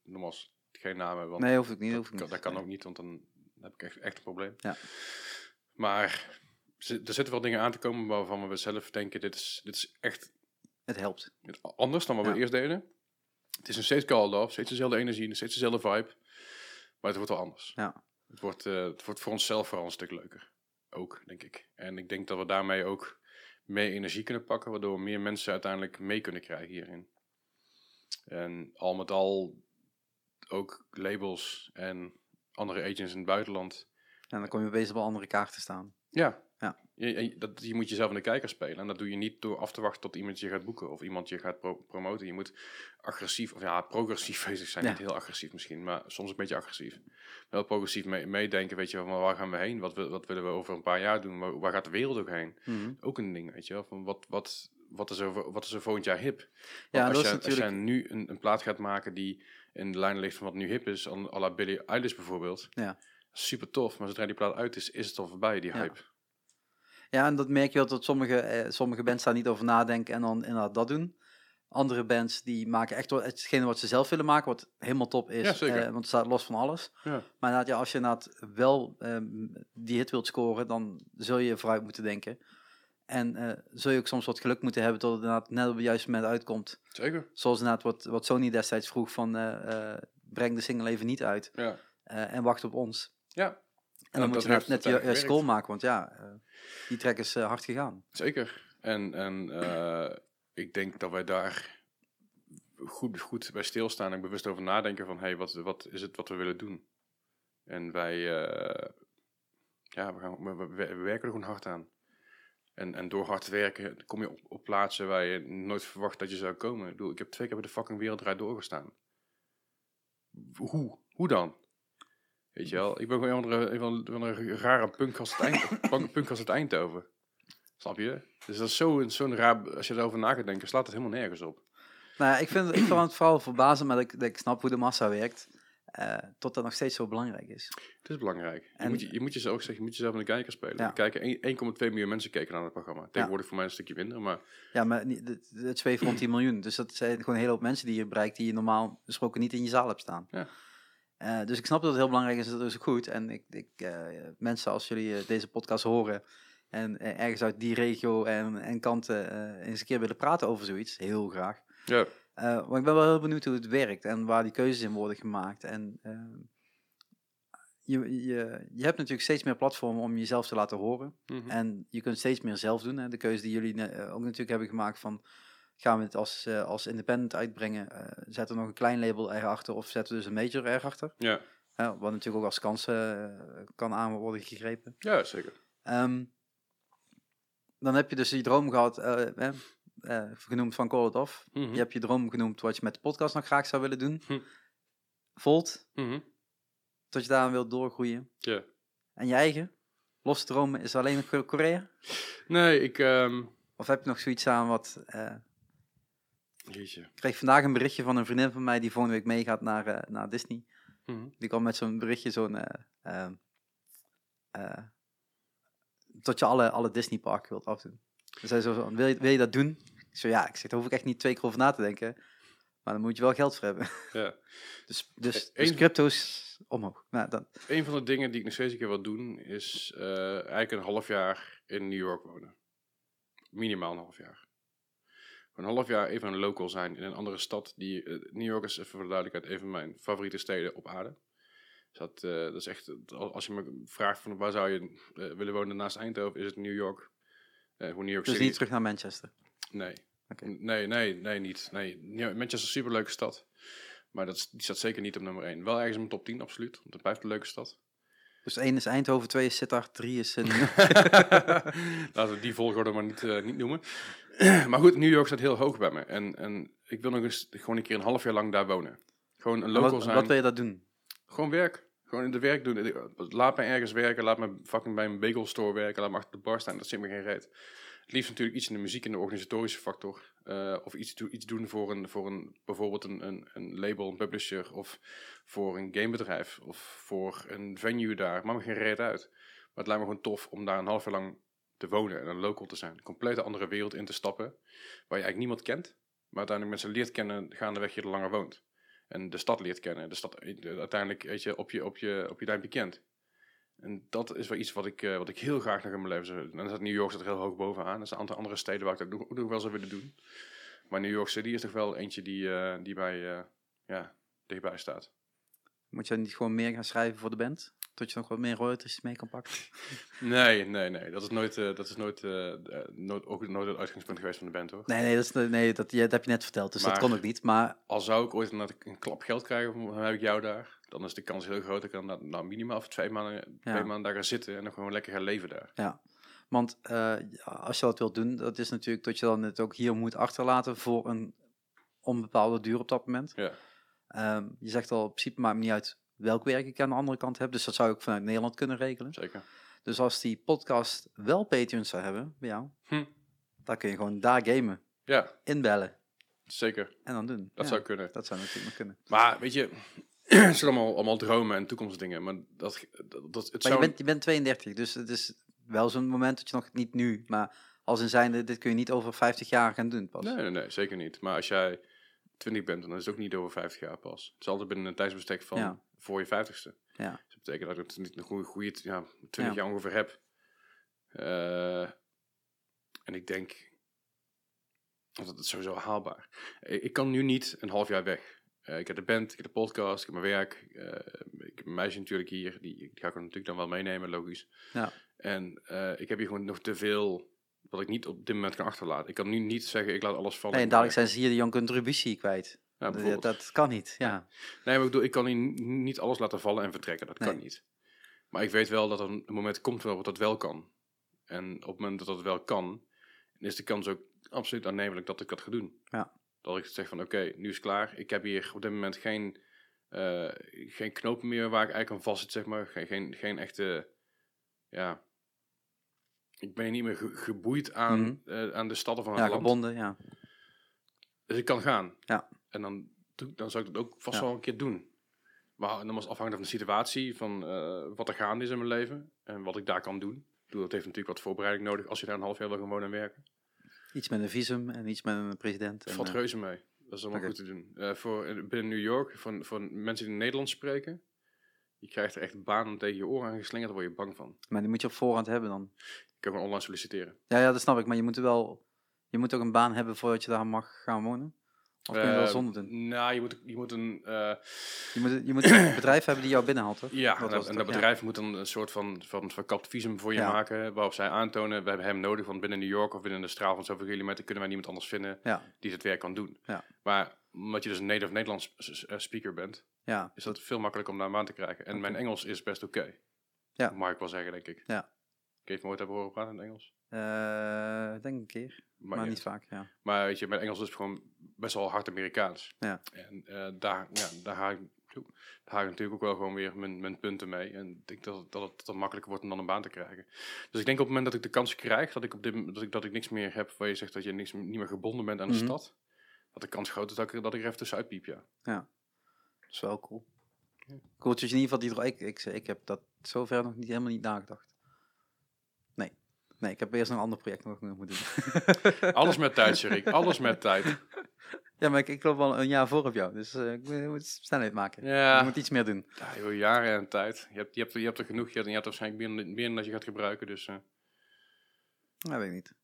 nogmaals, geen namen. Want Nee, hoeft ook niet. dat, niet. dat kan Nee. ook niet, want dan heb ik echt, echt een probleem. Ja. Maar er zitten wel dingen aan te komen waarvan we zelf denken, dit is, dit is echt Het helpt. anders dan wat we eerst deden. Het is een steeds call off, steeds dezelfde energie, steeds dezelfde vibe. Maar het wordt wel anders. Ja. Het wordt, eh, het wordt voor onszelf vooral een stuk leuker. Ook, denk ik. En ik denk dat we daarmee ook meer energie kunnen pakken, waardoor we meer mensen uiteindelijk mee kunnen krijgen hierin. En al met al ook labels en andere agents in het buitenland. En dan kom je opeens op andere kaart te staan. Ja. Je, dat, je moet jezelf in de kijker spelen. En dat doe je niet door af te wachten tot iemand je gaat boeken of iemand je gaat pro- promoten. Je moet agressief, of ja, progressief bezig zijn. Ja. Niet heel agressief misschien, maar soms een beetje agressief. Wel progressief mee- meedenken, weet je wel, waar gaan we heen? Wat, wat willen we over een paar jaar doen? Waar, waar gaat de wereld ook heen? Mhm. Ook een ding, weet je wel. Van wat, wat, wat, is er, wat is er volgend jaar hip? Ja, Want dat als, is je, als natuurlijk... jij nu een, een plaat gaat maken die in de lijn ligt van wat nu hip is, à la Billie Eilish bijvoorbeeld. Ja. Super tof, maar zodra die plaat uit is, is het al voorbij, die hype. Ja, en dat merk je wel dat sommige, eh, sommige bands daar niet over nadenken en dan inderdaad dat doen. Andere bands die maken echt hetgene wat ze zelf willen maken, wat helemaal top is. Ja, zeker. eh, want het staat los van alles. Ja. Maar inderdaad, ja, als je inderdaad wel ehm, die hit wilt scoren, dan zul je vooruit moeten denken. En eh, zul je ook soms wat geluk moeten hebben tot het inderdaad net op het juiste moment uitkomt. Zeker. Zoals inderdaad wat, wat Sony destijds vroeg van eh, eh, breng de single even niet uit Ja. eh, en wacht op ons. Ja, En dan moet je net, je gewerkt. goal maken, want ja, eh, die track is eh, hard gegaan. zeker. En, en eh, ik denk dat wij daar goed, goed bij stilstaan en bewust over nadenken van, hey, wat, wat is het wat we willen doen? En wij, ja, we, gaan, we, we- we werken er gewoon hard aan. En, en door hard te werken kom je op, op plaatsen waar je nooit verwacht dat je zou komen. Ik, bedoel, ik heb twee keer bij de fucking wereldrijd doorgestaan. Hoe? Hoe dan? Weet je wel? Ik ben gewoon een van een van rare punk als het, eind, punk- als het Eindhoven. Snap je? Dus dat is zo'n zo'n raar... Als je erover na gaat denken, slaat het helemaal nergens op. Nou ja, ik vind, ik vind het vooral verbazen, maar dat ik, dat ik snap hoe de massa werkt. eh, tot dat nog steeds zo belangrijk is. Het is belangrijk. Je, En- moet, je, je moet jezelf ook zeggen, je moet jezelf in de kijker spelen. Ja. Kijken één- 1,2 miljoen mensen kijken naar het programma. Tegenwoordig voor mij een stukje minder, maar Ja, maar het- het zweeft rond 10 miljoen. Dus dat zijn gewoon een hele hoop mensen die je bereikt die je normaal gesproken niet in je zaal hebt staan. Ja. Eh, dus ik snap dat het heel belangrijk is, dat is ook goed. En ik, ik, eh, mensen, als jullie eh, deze podcast horen en ergens uit die regio en, en kanten eens een keer willen praten over zoiets, heel graag. ja, maar ik ben wel heel benieuwd hoe het werkt en waar die keuzes in worden gemaakt. En ehm, je, je, je hebt natuurlijk steeds meer platformen om jezelf te laten horen. mhm. En je kunt steeds meer zelf doen. Hè. De keuze die jullie ook natuurlijk hebben gemaakt van... gaan we het als, eh, als independent uitbrengen? eh, zetten we nog een klein label erachter of zetten we dus een major erachter? ja. Wat natuurlijk ook als kans eh, kan aan worden gegrepen. ja, zeker. Ehm, dan heb je dus die droom gehad, eh, genoemd van Call It Off. Mhm. Je hebt je droom genoemd wat je met de podcast nog graag zou willen doen. Hm. Volt, Mhm. tot je daaraan wilt doorgroeien. Ja. En je eigen? Losse dromen is alleen nog Korea? Nee, ik... ehm Of heb je nog zoiets aan wat... jeetje. Ik kreeg vandaag een berichtje van een vriendin van mij die volgende week meegaat naar, eh, naar Disney. Mhm. Die kwam met zo'n berichtje, zo'n. dat je alle, alle Disney-parken wilt afdoen. Ze zei zo: van, wil je, wil je dat doen? Ik zei ja, ik zeg, daar hoef ik echt niet twee keer over na te denken. Maar dan moet je wel geld voor hebben. Ja. Dus, dus, dus crypto's omhoog. Nou, dan, Een van de dingen die ik nog steeds een keer wil doen, is eigenlijk een half jaar in New York wonen. Minimaal een half jaar. Een half jaar even een local zijn in een andere stad. Die, eh, New York is, even voor de duidelijkheid, een van mijn favoriete steden op aarde. Dus dat, eh, dat is echt, als je me vraagt van waar zou je eh, willen wonen naast Eindhoven, is het New York. Hoe New York dus City. niet terug naar Manchester. Nee. Nee, nee, nee, niet. Nee. Manchester is een superleuke stad. Maar dat, is- die staat zeker niet op nummer 1. Wel ergens in mijn top 10, absoluut. Want het blijft een leuke stad. Dus één is Eindhoven, twee is Sittard, drie is. New- Laten we die volgorde maar niet, niet noemen. maar goed, New York staat heel hoog bij me. En, en ik wil nog eens gewoon een keer een half jaar lang daar wonen. Gewoon een local wat, zijn. wat wil je dat doen? Gewoon werk. Gewoon in de werk doen. Laat me ergens werken. Laat me fucking bij een bagel store werken. Laat me achter de bar staan. Dat zit me geen reet. Het liefst natuurlijk iets in de muziek en de organisatorische factor. Eh, of iets, do- iets doen voor, een, voor een, bijvoorbeeld een, een, een label, een publisher. Of voor een gamebedrijf. Of voor een venue daar. Maakt me geen reet uit. Maar het lijkt me gewoon tof om daar een half jaar lang te wonen. En een local te zijn. Een complete andere wereld in te stappen. Waar je eigenlijk niemand kent. Maar uiteindelijk mensen leert kennen gaandeweg je er langer woont. En de stad leert kennen. De stad eh, uiteindelijk weet je, op, je, op, je, op je kent. En dat is wel iets wat ik, eh, wat ik heel graag nog in mijn leven zou doen. En staat New York staat er heel hoog bovenaan. Er zijn een aantal andere steden waar ik dat ook nog wel zou willen doen. Maar New York City is toch wel eentje die, eh, die bij, ja, dichtbij staat. Moet je niet gewoon meer gaan schrijven voor de band? Tot je nog wat meer royalties mee kan pakken? Nee, nee, nee. Dat is nooit, eh, dat is nooit, eh, eh, nooit, ook nooit het uitgangspunt geweest van de band, hoor. Nee, nee, dat, is, nee dat, dat heb je net verteld, dus dat kon ook niet. Maar Al zou ik ooit een, een klap geld krijgen, dan heb ik jou daar. Dan is de kans heel groot dat ik dan nou, nou, minimaal voor twee maanden, twee maanden daar ga zitten en dan gewoon lekker ga leven daar. Ja, want als je dat wilt doen, dat is natuurlijk dat je dan het ook hier moet achterlaten voor een onbepaalde duur op dat moment. Ja. Ehm, je zegt al, in principe maakt me niet uit welk werk ik aan de andere kant heb, dus dat zou ik vanuit Nederland kunnen regelen. Zeker. Dus als die podcast wel Patreons zou hebben bij jou, Hm. dan kun je gewoon daar gamen, Ja, inbellen zeker. en dan doen. Dat Ja, zou kunnen. Dat zou natuurlijk nog kunnen. Maar weet je, het zijn allemaal, allemaal dromen en toekomstdingen. Maar dat, dat, dat, het Maar zou... je bent, je bent 32, dus het is wel zo'n moment dat je nog niet nu, maar als in zijnde, dit kun je niet over 50 jaar gaan doen pas. Nee, nee, nee, zeker niet. Maar als jij 20 bent, dan is het ook niet over 50 jaar pas. Het is altijd binnen een tijdsbestek van Ja. Voor je 50ste. Ja. Dus dat betekent dat ik het niet een goede, goede ja, 20 Ja. jaar ongeveer heb. Eh, en ik denk dat het is sowieso haalbaar. Ik, ik kan nu niet een half jaar weg. Eh, ik heb de band, ik heb de podcast, ik heb mijn werk. eh, ik heb een meisje natuurlijk hier, die, die ga ik natuurlijk dan wel meenemen, logisch. Ja. En eh, ik heb hier gewoon nog te veel wat ik niet op dit moment kan achterlaten. Ik kan nu niet zeggen, ik laat alles vallen. Nee, en dadelijk zijn ze hier de Jan contributie kwijt. Ja, dat, kan niet, ja. Nee, maar ik bedoel, ik kan hier niet alles laten vallen en vertrekken. Dat kan niet. Maar ik weet wel dat er een moment komt waarop dat wel kan. En op het moment dat dat wel kan, is de kans ook absoluut aannemelijk dat ik dat ga doen. Ja. Dat ik zeg van, oké, nu is het klaar. Ik heb hier op dit moment geen, eh, geen knopen meer waar ik eigenlijk aan vast zit, zeg maar. Geen, geen, geen echte, ja... Ik ben niet meer ge- geboeid aan, eh, aan de stadden van het Ja, land. gebonden, ja. Dus ik kan gaan. Ja. En dan, doe- dan zou ik dat ook vast Ja. wel een keer doen. Maar dan was afhankelijk van de situatie, van eh, wat er gaande is in mijn leven en wat ik daar kan doen. Bedoel, dat heeft natuurlijk wat voorbereiding nodig als je daar een half jaar wil gaan wonen en werken. Iets met een visum en iets met een president. En, valt eh, reuze mee. Dat is allemaal goed te doen. Eh, voor, binnen New York, voor, voor mensen die Nederlands spreken, je krijgt er echt banen tegen je oren aangeslingerd, daar word je bang van. maar die moet je op voorhand hebben dan. Je kan gewoon online solliciteren. Ja, ja, dat snap ik. Maar je moet wel... Je moet ook een baan hebben voordat je daar mag gaan wonen. Of kun je wel Eh, zonder doen? Nou, je moet, je moet een... eh, Je moet, je moet een bedrijf hebben die jou binnenhaalt, toch? Ja, Dat en, dat, het en dat? Ja. bedrijf moet dan een soort van, van verkapt visum voor je Ja. maken, waarop zij aantonen, we hebben hem nodig, want binnen New York of binnen de straal van zoveel kilometer kunnen wij niemand anders vinden Ja, die het werk kan doen. Ja. Maar omdat je dus een native Nederlands eh, speaker bent, ja. is dat veel makkelijker om daar een baan te krijgen. En mijn Engels is best oké. Ja. Mag ik wel zeggen, denk ik. Ja. Ik heb me ooit hebben horen praten in het Engels. Eh, denk een keer, maar, ja. niet vaak, ja. Maar weet je, mijn Engels is gewoon best wel hard Amerikaans. Ja. En eh, daar, ja, daar haal ik, daar haal ik natuurlijk ook wel gewoon weer mijn, mijn punten mee. En ik denk dat, het- dat het dan makkelijker wordt om dan een baan te krijgen. Dus ik denk op het moment dat ik de kans krijg, dat ik, op dit, dat ik, dat ik niks meer heb waar je zegt dat je niks, niet meer gebonden bent aan de Mhm. stad. Dat de kans groot is dat ik, dat ik er even tussenuit piep, ja. Dat is wel cool. Cool, dus in ieder geval die ik, ik, ik heb dat zover nog niet, helemaal niet nagedacht. Nee. Ik heb eerst een ander project nog moeten doen. Alles met tijd, Sherik. Alles met tijd. ja, maar ik, ik loop wel een jaar voor op jou, dus eh, ik moet, ik snelheid maken. Ja. Je moet iets meer doen. Ja, joh, jaren en tijd. Je hebt, je, hebt, er- je hebt er genoeg. Je hebt, je hebt er waarschijnlijk meer, meer dan dat je gaat gebruiken. Dus op Dat weet ik niet.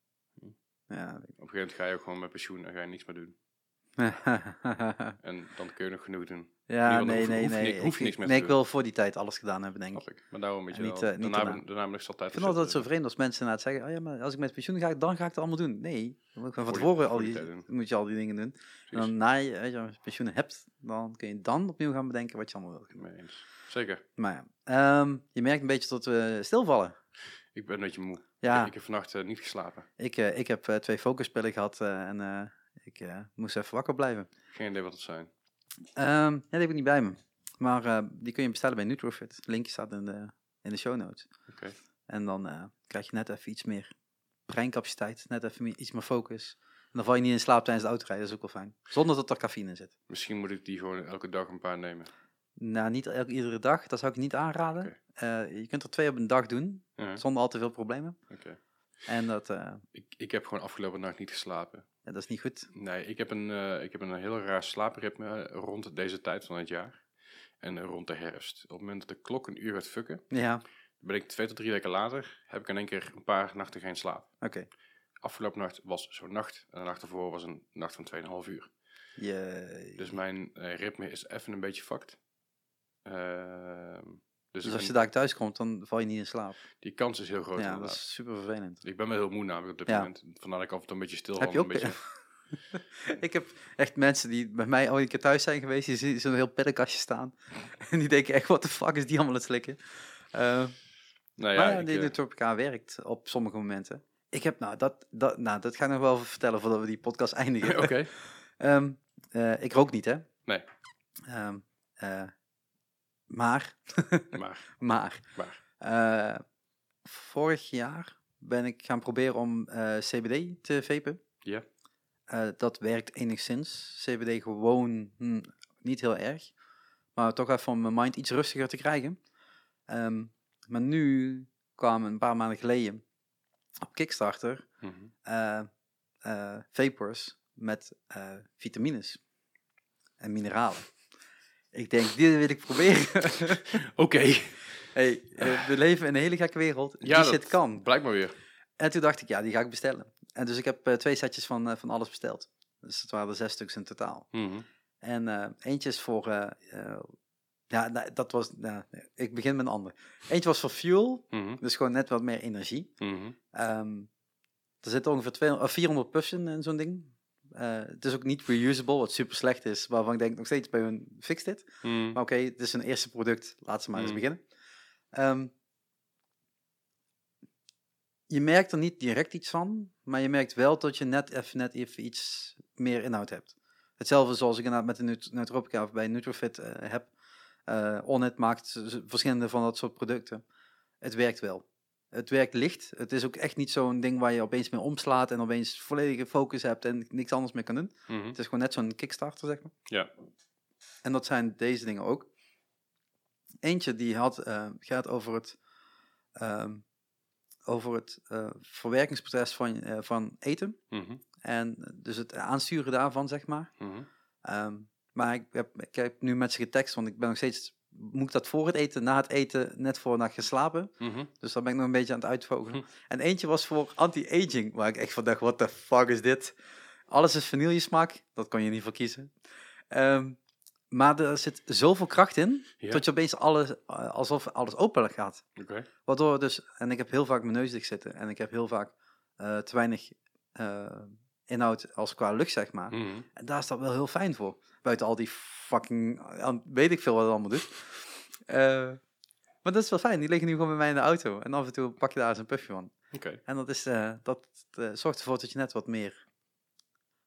Hm. Ja, dat een gegeven moment ga je ook gewoon met pensioen en ga je niks meer doen. En dan kun je nog genoeg doen. ja, nee, hoef- nee, hoef nee. hoef Ik- niks meer nee, ik wil voor die tijd alles gedaan hebben, denk ik. Maar daarom moet je En niet, wel, eh, niet daarna, daarna. daarna ben ik zo tijd Ik vind altijd zo vreemd als mensen inderdaad zeggen, oh ja, maar als ik met pensioen ga, dan ga ik het allemaal doen. Nee, dan moet ik van tevoren al die moet je al die dingen doen. En dan na je, je, als je pensioen hebt, dan kun je dan opnieuw gaan bedenken wat je allemaal wil. Zeker. Maar ja, ehm, je merkt een beetje dat we stilvallen. Ik ben een beetje moe. Ja, Ik, heb vannacht eh, niet geslapen. ik, eh, ik heb eh, twee focuspillen gehad eh, en eh, ik eh, moest even wakker blijven. Geen idee wat het zijn. Ehm, ja, die heb ik niet bij me. Maar eh, die kun je bestellen bij Nutrofit. Linkje staat in de, in de show notes. Oké. En dan eh, krijg je net even iets meer breincapaciteit, net even meer, iets meer focus. En dan val je niet in slaap tijdens het autorijden, dat is ook wel fijn. Zonder dat er cafeïne in zit. Misschien moet ik die gewoon elke dag een paar nemen. Nou, niet elke, iedere dag, dat zou ik niet aanraden. Je kunt er twee op een dag doen, zonder al te veel problemen. oké. En dat, ik, ik heb gewoon afgelopen nacht niet geslapen. Ja, dat is niet goed. Nee, ik heb een, eh, ik heb een heel raar slaapritme rond deze tijd van het jaar. En rond de herfst. Op het moment dat de klok een uur gaat fucken, Ja, ben ik twee tot drie weken later, heb ik in één keer een paar nachten geen slaap. Oké. Afgelopen nacht was zo'n nacht en de nacht ervoor was een nacht van 2,5 uur. Je- Dus mijn eh, ritme is even een beetje fucked. Ehm, dus dus als je daar thuis komt, dan val je niet in slaap. die kans is heel groot ja, dat is super vervelend. Ik ben wel heel moe namelijk op dit Ja. moment. Vandaar dat ik af en toe een beetje stil Heb je een ook- beetje... ik heb echt mensen die bij mij ooit een keer thuis zijn geweest, die zien zo'n heel pillenkastje staan. en die denken echt, wat de fuck is die allemaal aan het slikken? Eh, Nou maar ja, ik, die eh, Nootropica werkt op sommige momenten. Ik heb, nou dat, dat, nou, dat ga ik nog wel vertellen voordat we die podcast eindigen. Oké, Ehm, eh, ik rook niet, hè? Nee. Ehm, eh, maar, maar, maar, maar. eh, vorig jaar ben ik gaan proberen om eh, CBD te vapen. Ja. Eh, dat werkt enigszins. CBD gewoon hm, niet heel erg. Maar toch even om mijn mind iets rustiger te krijgen. Ehm, maar nu kwam een paar maanden geleden op Kickstarter Mhm. vapors met eh, vitamines en mineralen. Ik denk, dit wil ik proberen. Oké, hey, eh, we leven in een hele gekke wereld. Ja, Die shit kan. blijkbaar weer. En toen dacht ik, ja, die ga ik bestellen. En dus ik heb eh, twee setjes van, eh, van alles besteld. Dus het waren er zes stuks in totaal. Mhm. En eh, eentje is voor, ja, nou, dat was, nou, ik begin met een ander. Eentje was voor fuel, Mhm. dus gewoon net wat meer energie. Mhm. Ehm, er zitten ongeveer 200, of 400 puffen in zo'n ding. Eh, het is ook niet reusable, wat super slecht is, waarvan ik denk nog steeds bij hun fix dit. Mhm. Maar oké, het is een eerste product, laat ze maar eens Mm. beginnen. Ehm, je merkt er niet direct iets van, maar je merkt wel dat je net even, net even iets meer inhoud hebt. Hetzelfde zoals ik inderdaad met de Nut- Nootropica of bij Nutrofit eh, heb. Eh Onnet maakt verschillende van dat soort producten. Het werkt wel. Het werkt licht. Het is ook echt niet zo'n ding waar je opeens mee omslaat en opeens volledige focus hebt en niks anders meer kan doen. Mhm. Het is gewoon net zo'n kickstarter, zeg maar. Ja. En dat zijn deze dingen ook. Eentje die had, eh, gaat over het, ehm, over het eh, verwerkingsproces van, eh, van eten. Mhm. En dus het aansturen daarvan, zeg maar. Mhm. Ehm, maar ik heb, ik heb nu met ze getekst, want ik ben nog steeds... Moet ik dat voor het eten, na het eten, net voor na geslapen? Mhm. Dus daar ben ik nog een beetje aan het uitvogelen. Hm. En eentje was voor anti-aging, waar ik echt van dacht, what the fuck is dit? Alles is vanillesmaak, dat kon je niet voor kiezen. Ehm, maar er zit zoveel kracht in, dat je opeens alles, eh, alsof alles open gaat. Oké. Waardoor dus, en ik heb heel vaak mijn neus dicht zitten, en ik heb heel vaak eh, te weinig eh, inhoud als qua lucht, zeg maar. Mhm. En daar is dat wel heel fijn voor. Buiten al die fucking, weet ik veel wat het allemaal doet. Eh, maar dat is wel fijn, die liggen nu gewoon bij mij in de auto. En af en toe pak je daar eens een puffje van. Oké. En dat, is, eh, dat eh, zorgt ervoor dat je net wat meer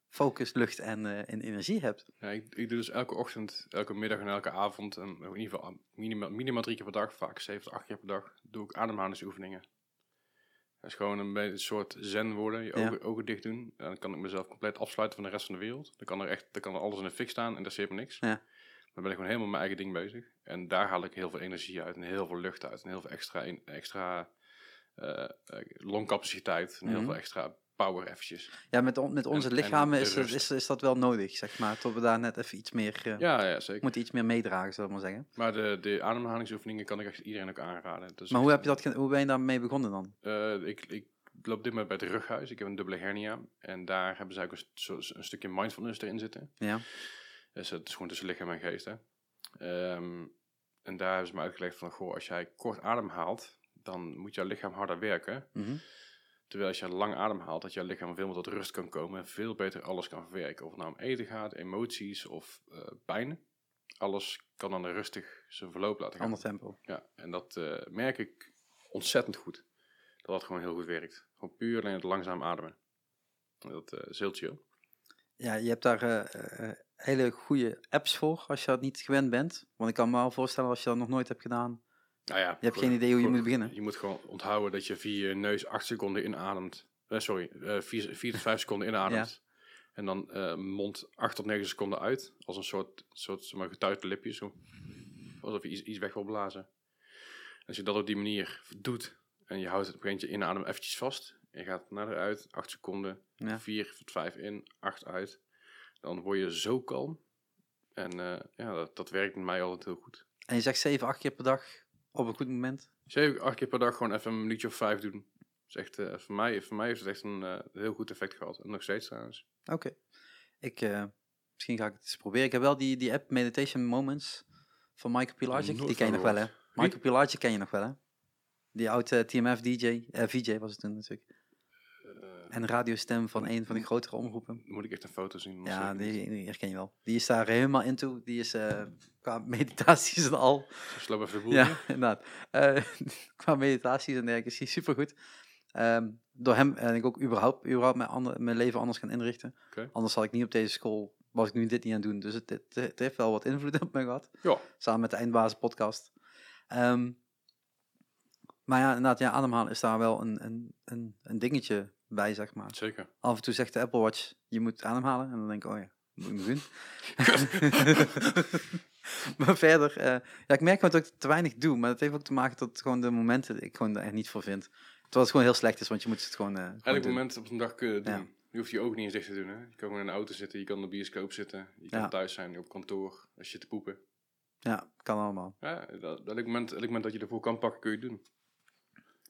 focus, lucht en, en energie hebt. Ja, ik, ik doe dus elke ochtend, elke middag en elke avond, en in ieder geval minimaal, minimaal drie keer per dag, vaak zeven tot acht keer per dag, doe ik ademhalingsoefeningen. Dat is gewoon een, beetje een soort zen worden, je Ja. ogen, ogen dicht doen. En dan kan ik mezelf compleet afsluiten van de rest van de wereld. Dan kan er echt, dan kan er alles in de fik staan en dat me niks. Ja. Dan ben ik gewoon helemaal mijn eigen ding bezig. En daar haal ik heel veel energie uit en heel veel lucht uit. En heel veel extra, extra eh, longcapaciteit en heel Mhm. veel extra power eventjes. Ja, met, on- met onze En- en lichamen is, rust. is, is dat wel nodig, zeg maar. Tot we daar net even iets meer, eh Ja, ja, zeker. moeten iets meer meedragen, zullen we maar zeggen. Maar de, de ademhalingsoefeningen kan ik echt iedereen ook aanraden. Dus Maar hoe, heb je dat, hoe ben je daarmee begonnen dan? Eh, ik, ik loop dit moment bij het rughuis. Ik heb een dubbele hernia. En daar hebben ze ook een, een stukje mindfulness erin zitten. Ja, Dus het is gewoon tussen lichaam en geest. Hè? Ehm, en daar hebben ze me uitgelegd van, goh, als jij kort ademhaalt, dan moet jouw lichaam harder werken. mhm. Terwijl als je lang ademhaalt, dat jouw lichaam veel meer tot rust kan komen en veel beter alles kan verwerken. Of het nou om eten gaat, emoties of eh pijn. Alles kan dan rustig zijn verloop laten gaan. ander tempo. Ja, en dat eh, merk ik ontzettend goed. Dat dat gewoon heel goed werkt. Gewoon puur alleen het langzaam ademen. En Dat eh, is heel chill. Ja, je hebt daar eh, hele goede apps voor als je dat niet gewend bent. Want ik kan me wel voorstellen als je dat nog nooit hebt gedaan. Nou ja, Je hebt geen idee hoe je moet beginnen. Je moet gewoon onthouden dat je via je neus 8 seconden inademt. Eh, sorry, 4 tot 5 seconden inademt. En dan eh, mond 8 tot 9 seconden uit. Als een soort, soort zeg maar, getuigde lipje. Zo. Alsof je iets, iets weg wil blazen. Als je dat op die manier doet. En je houdt het begint je inadem eventjes vast. En je gaat naar eruit. 8 seconden. Ja. 4 tot 5 in. 8 uit. Dan word je zo kalm. En eh, ja, dat, dat werkt met mij altijd heel goed. En je zegt 7, 8 keer per dag op een goed moment. Zeker acht keer per dag gewoon even een minuutje of vijf doen. is echt, eh, voor, mij, voor mij heeft het echt een eh, heel goed effect gehad. En nog steeds trouwens. Oké. Ik, eh, misschien ga ik het eens proberen. Ik heb wel die, die app Meditation Moments van Michael Pilarczyk. Nooit Die ken je nog wel, hè? Michael Pilarczyk ken je nog wel, hè? Die oude TMF-DJ, eh, VJ was het toen natuurlijk. Eh, En radiostem van een van de grotere omroepen. moet ik echt een foto zien. Ja, die, die herken je wel. Die is daar helemaal into. Die is eh, qua meditaties en al. Sloop even de boel. Ja, in. inderdaad. Eh, qua meditaties en dergelijke is hij supergoed. Ehm, door hem ben ik ook überhaupt, überhaupt mijn, ander, mijn leven anders gaan inrichten. Anders had ik niet op deze school, was ik nu dit niet aan het doen. Dus het, het, het heeft wel wat invloed op me gehad. Ja. Samen met de Eindbazen podcast. Ehm, maar ja, inderdaad, ja, ademhalen is daar wel een, een, een, een dingetje bij, zeg maar. Zeker. Af en toe zegt de Apple Watch, je moet ademhalen. En dan denk ik, oh ja, moet ik nog doen. maar verder, eh, ja, ik merk gewoon dat ik te weinig doe. Maar dat heeft ook te maken dat gewoon de momenten ik gewoon er niet voor vind. Terwijl het gewoon heel slecht is, want je moet het gewoon, eh, gewoon Elk doen. moment op een dag kunnen doen. Ja. Je hoeft je ogen niet eens dicht te doen. Hè? Je kan gewoon in de auto zitten, je kan in de bioscoop zitten, je kan Ja. thuis zijn, op kantoor, als je te poepen. Ja, kan allemaal. Ja, dat, elk, moment, elk moment dat je ervoor kan pakken, kun je het doen.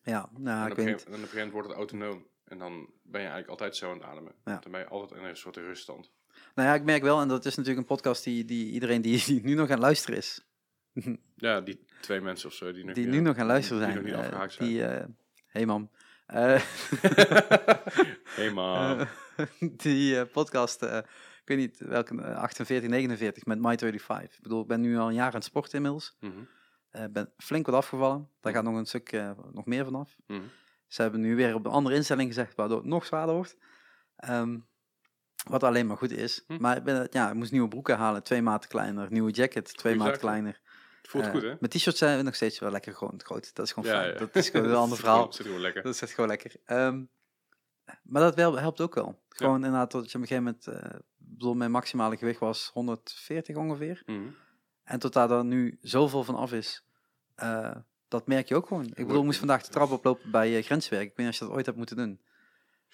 Ja, nou, en, ik op weet en op een gegeven moment wordt het autonoom. En dan ben je eigenlijk altijd zo aan het ademen. Ja. Dan ben je altijd in een soort ruststand. Nou ja, ik merk wel, en dat is natuurlijk een podcast die, die iedereen die, die nu nog aan het luisteren is, Ja, die twee mensen of zo die, nog, die ja, nu nog aan het luisteren die zijn, nog niet eh, afgehaakt zijn. die, eh hey mam, Eh, hey man. Eh, die eh, podcast, eh, ik weet niet welke, eh, 48, 49 met My 35. Ik bedoel, ik ben nu al een jaar aan het sporten inmiddels. Mhm, Eh, ben flink wat afgevallen. Daar gaat nog een stuk eh, nog meer vanaf. mhm. Ze hebben nu weer op een andere instelling gezegd, waardoor het nog zwaarder wordt. Ehm, wat alleen maar goed is. Hm. Maar ik, ben, ja, ik moest nieuwe broeken halen, twee maten kleiner. Nieuwe jacket, twee maten kleiner. Het voelt Eh, goed, hè? Mijn t-shirts zijn nog steeds wel lekker gewoon groot. Dat is gewoon Ja, fijn. ja. Dat is gewoon een ander Zit verhaal. gewoon- Zit gewoon lekker. Dat is echt gewoon lekker. Ehm, maar dat wel, helpt ook wel. Gewoon inderdaad, dat je op een gegeven moment, ik bedoel, mijn maximale gewicht was 140 ongeveer. Mhm. En tot daar dan nu zoveel van af is, eh, dat merk je ook gewoon. Ik bedoel, ik moest vandaag de trap oplopen bij eh, grenswerk. Ik weet niet of je dat ooit hebt moeten doen.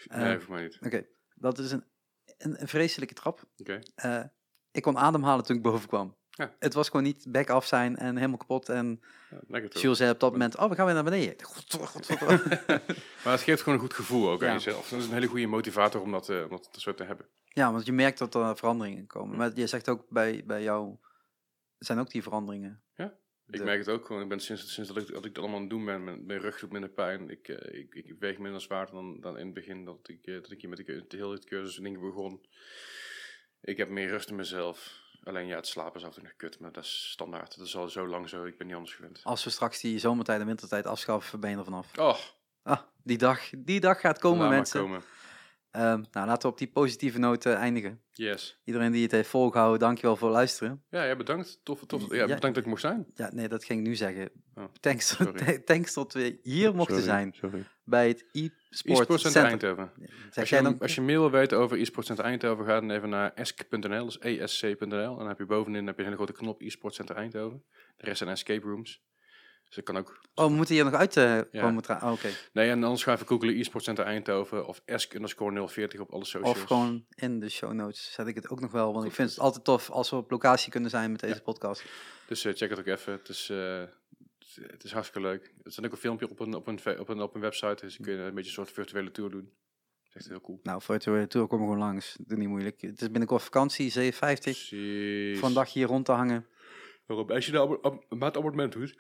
Nee, Eh, voor mij niet. Oké, dat is een, een, een vreselijke trap. Oké. Eh, ik kon ademhalen toen ik boven kwam. Ja. Het was gewoon niet back af zijn en helemaal kapot. En Ja? Jules zei op dat moment, oh, we gaan weer naar beneden. Maar het geeft gewoon een goed gevoel ook aan Ja. jezelf. Dat is een hele goede motivator om dat, eh, om dat zo te hebben. Ja, want je merkt dat er veranderingen komen. Maar je zegt ook bij, bij jou, zijn ook die veranderingen. Ik De- merk het ook gewoon. Ik ben sinds, sinds dat, ik, dat ik dat allemaal aan het doen ben, mijn, mijn rug doet minder pijn. Ik, eh, ik, ik weeg minder zwaar dan, dan in het begin dat ik, eh, dat ik hier met de, hele cursus en dingen begon. Ik heb meer rust in mezelf. Alleen ja, het slapen is af en toe nog kut, maar dat is standaard. Dat is al zo lang zo, ik ben niet anders gewend. Als we straks die zomertijd en wintertijd afschaffen, ben je er vanaf. Oh, Ah, die dag, die dag gaat komen, mensen. komen. Ehm, nou, laten we op die positieve noot eindigen. Yes. Iedereen die het heeft volgehouden, dankjewel voor het luisteren. Ja, ja bedankt. Tof, tof. Ja, Ja. bedankt dat ik mocht zijn. Ja, nee, dat ging ik nu zeggen. Oh, Thanks, thanks dat we hier mochten Sorry, zijn Sorry. bij het e-sport Center. Eindhoven. Als je, dan? als je meer wil weten over eSport Center Eindhoven, ga dan even naar esk.nl, dus esc.nl. En dan heb je bovenin heb je een hele grote knop eSport Center Eindhoven. De rest zijn escape rooms. Dus dat kan ook. Oh, we moeten hier nog uit eh, Ja. komen. oh, Oké. Nee, en anders ga even googlen eSport Center Eindhoven of esk underscore 040 op alle socials. Of gewoon in de show notes zet ik het ook nog wel. Want ik vind het altijd tof als we op locatie kunnen zijn met deze podcast. Dus eh, check het ook even. Het is, eh, het- het is hartstikke leuk. Er staat ook een filmpje op een, op een, op een, op een website. Dus je kun je een beetje een soort virtuele tour doen. Dat is echt heel cool. Nou, voor de tour komen we gewoon langs. Doe niet moeilijk. Het is binnenkort vakantie, 750. Precies. Voor een dag hier rond te hangen. Waarop, als je de abo- ab- maandabonnement doet,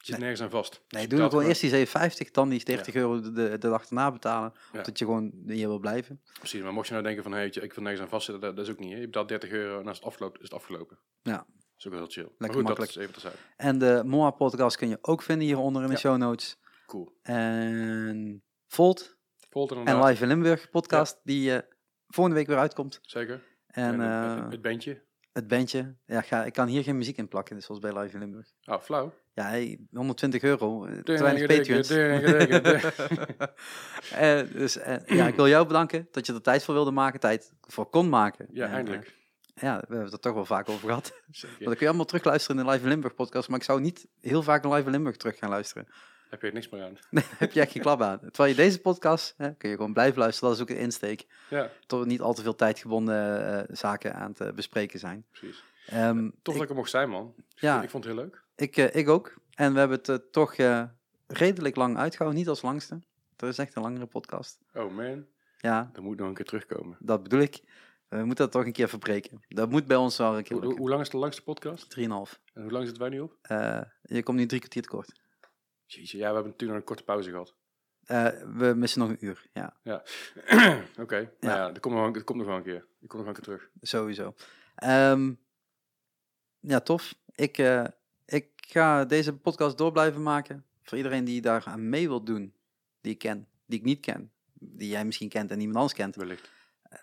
zit Nee. nergens aan vast. Nee, Je doe betaalt gewoon eerst die 750, dan die 30 Ja. euro de, de, dag erna betalen. Ja. Je gewoon hier wil blijven. Precies, maar mocht je nou denken van, hey, je, ik wil nergens aan vastzitten, dat, dat is ook niet. Hè? Je betaalt 30 euro en als het afloopt, is het afgelopen. Ja. Dat is ook wel heel chill. maar Lekker goed, makkelijk. dat is even te zijn. En de Moa podcast kun je ook vinden hieronder in de Ja. show notes. Cool. En Volt Volt en. Live in Limburg podcast die eh, volgende week weer uitkomt. Zeker. En En, eh, het, het bandje. het bandje. Ja, ga, ik kan hier geen muziek in plakken, dus zoals bij Live in Limburg. Ah, flauw. Ja, hey, 120 euro. eh, Te weinig Patreons. Eh, dus eh, ja, ik wil jou bedanken dat je er tijd voor wilde maken, tijd voor kon maken. Ja, En, eindelijk. ja, we hebben het er toch wel vaak over gehad. Zeker. Want dan kun je allemaal terugluisteren in de Live in Limburg podcast, maar ik zou niet heel vaak een Live in Limburg terug gaan luisteren. Heb je er niks meer aan. Nee, heb je echt geen klap aan. Terwijl je deze podcast, hè, kun je gewoon blijven luisteren, dat is ook een insteek. Ja, Tot niet al te veel tijdgebonden zaken aan te bespreken zijn. precies. Ehm, dat ik, ik er mocht zijn, man. Ja. Ik vond het heel leuk. Ik, eh, ik ook. En we hebben het eh, toch eh, redelijk lang uitgehouden. Niet als langste. Dat is echt een langere podcast. Oh man, Ja, dan moet nog een keer terugkomen. dat bedoel ik. We moeten dat toch een keer verbreken. Dat moet bij ons wel een keer Hoe, lang is de langste podcast? 3,5. En hoe lang zitten wij nu op? Je komt nu drie kwartier tekort. Jeetje, ja, we hebben natuurlijk nog een korte pauze gehad. Eh, we missen nog een uur. Ja, Oké, Ja. nou ja, dat komt nog, wel- dat komt nog wel een keer. Die komt nog wel een keer terug. sowieso. Ehm, ja, tof. Ik, ik ga deze podcast door blijven maken. Voor iedereen die daar aan mee wil doen. Die ik ken. Die ik niet ken. Die jij misschien kent en niemand anders kent. Wellicht.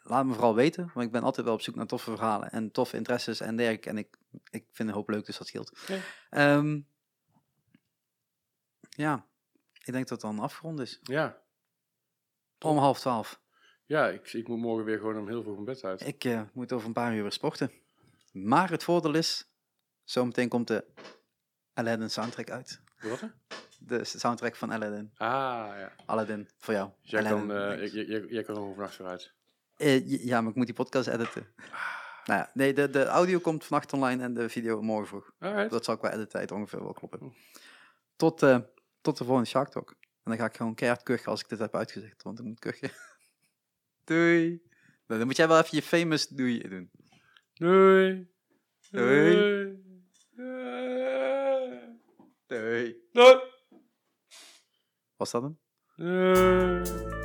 Laat me vooral weten. Want ik ben altijd wel op zoek naar toffe verhalen. En toffe interesses en dergelijke. En ik, ik vind een hoop leuk, dus dat scheelt. Ja. Ehm, ja, ik denk dat het dan afgerond is. Ja, Om half twaalf. ja ik, ik moet morgen weer gewoon om heel vroeg mijn bed uit. Ik eh, moet over een paar uur weer sporten. Maar het voordeel is, zometeen komt de Aladdin soundtrack uit. Wat? De soundtrack van Aladdin. Ah, ja. Aladdin, voor jou. Dus jij kan, eh, jij, jij, jij kan er overnacht vooruit. Eh, ja, maar ik moet die podcast editen. Nou ja, nee, de, de audio komt vannacht online en de video morgen vroeg. Alright. Dat zal qua edittijd ongeveer wel kloppen. Tot, eh, tot de volgende Shark Talk. En dan ga ik gewoon keihard kuchen als ik dit heb uitgezegd, want ik moet kuchen. doei. Nou, dan moet jij wel even je famous doei doen. Doei. Doei. Doei. Doei. Doei. Was dat hem? Doei.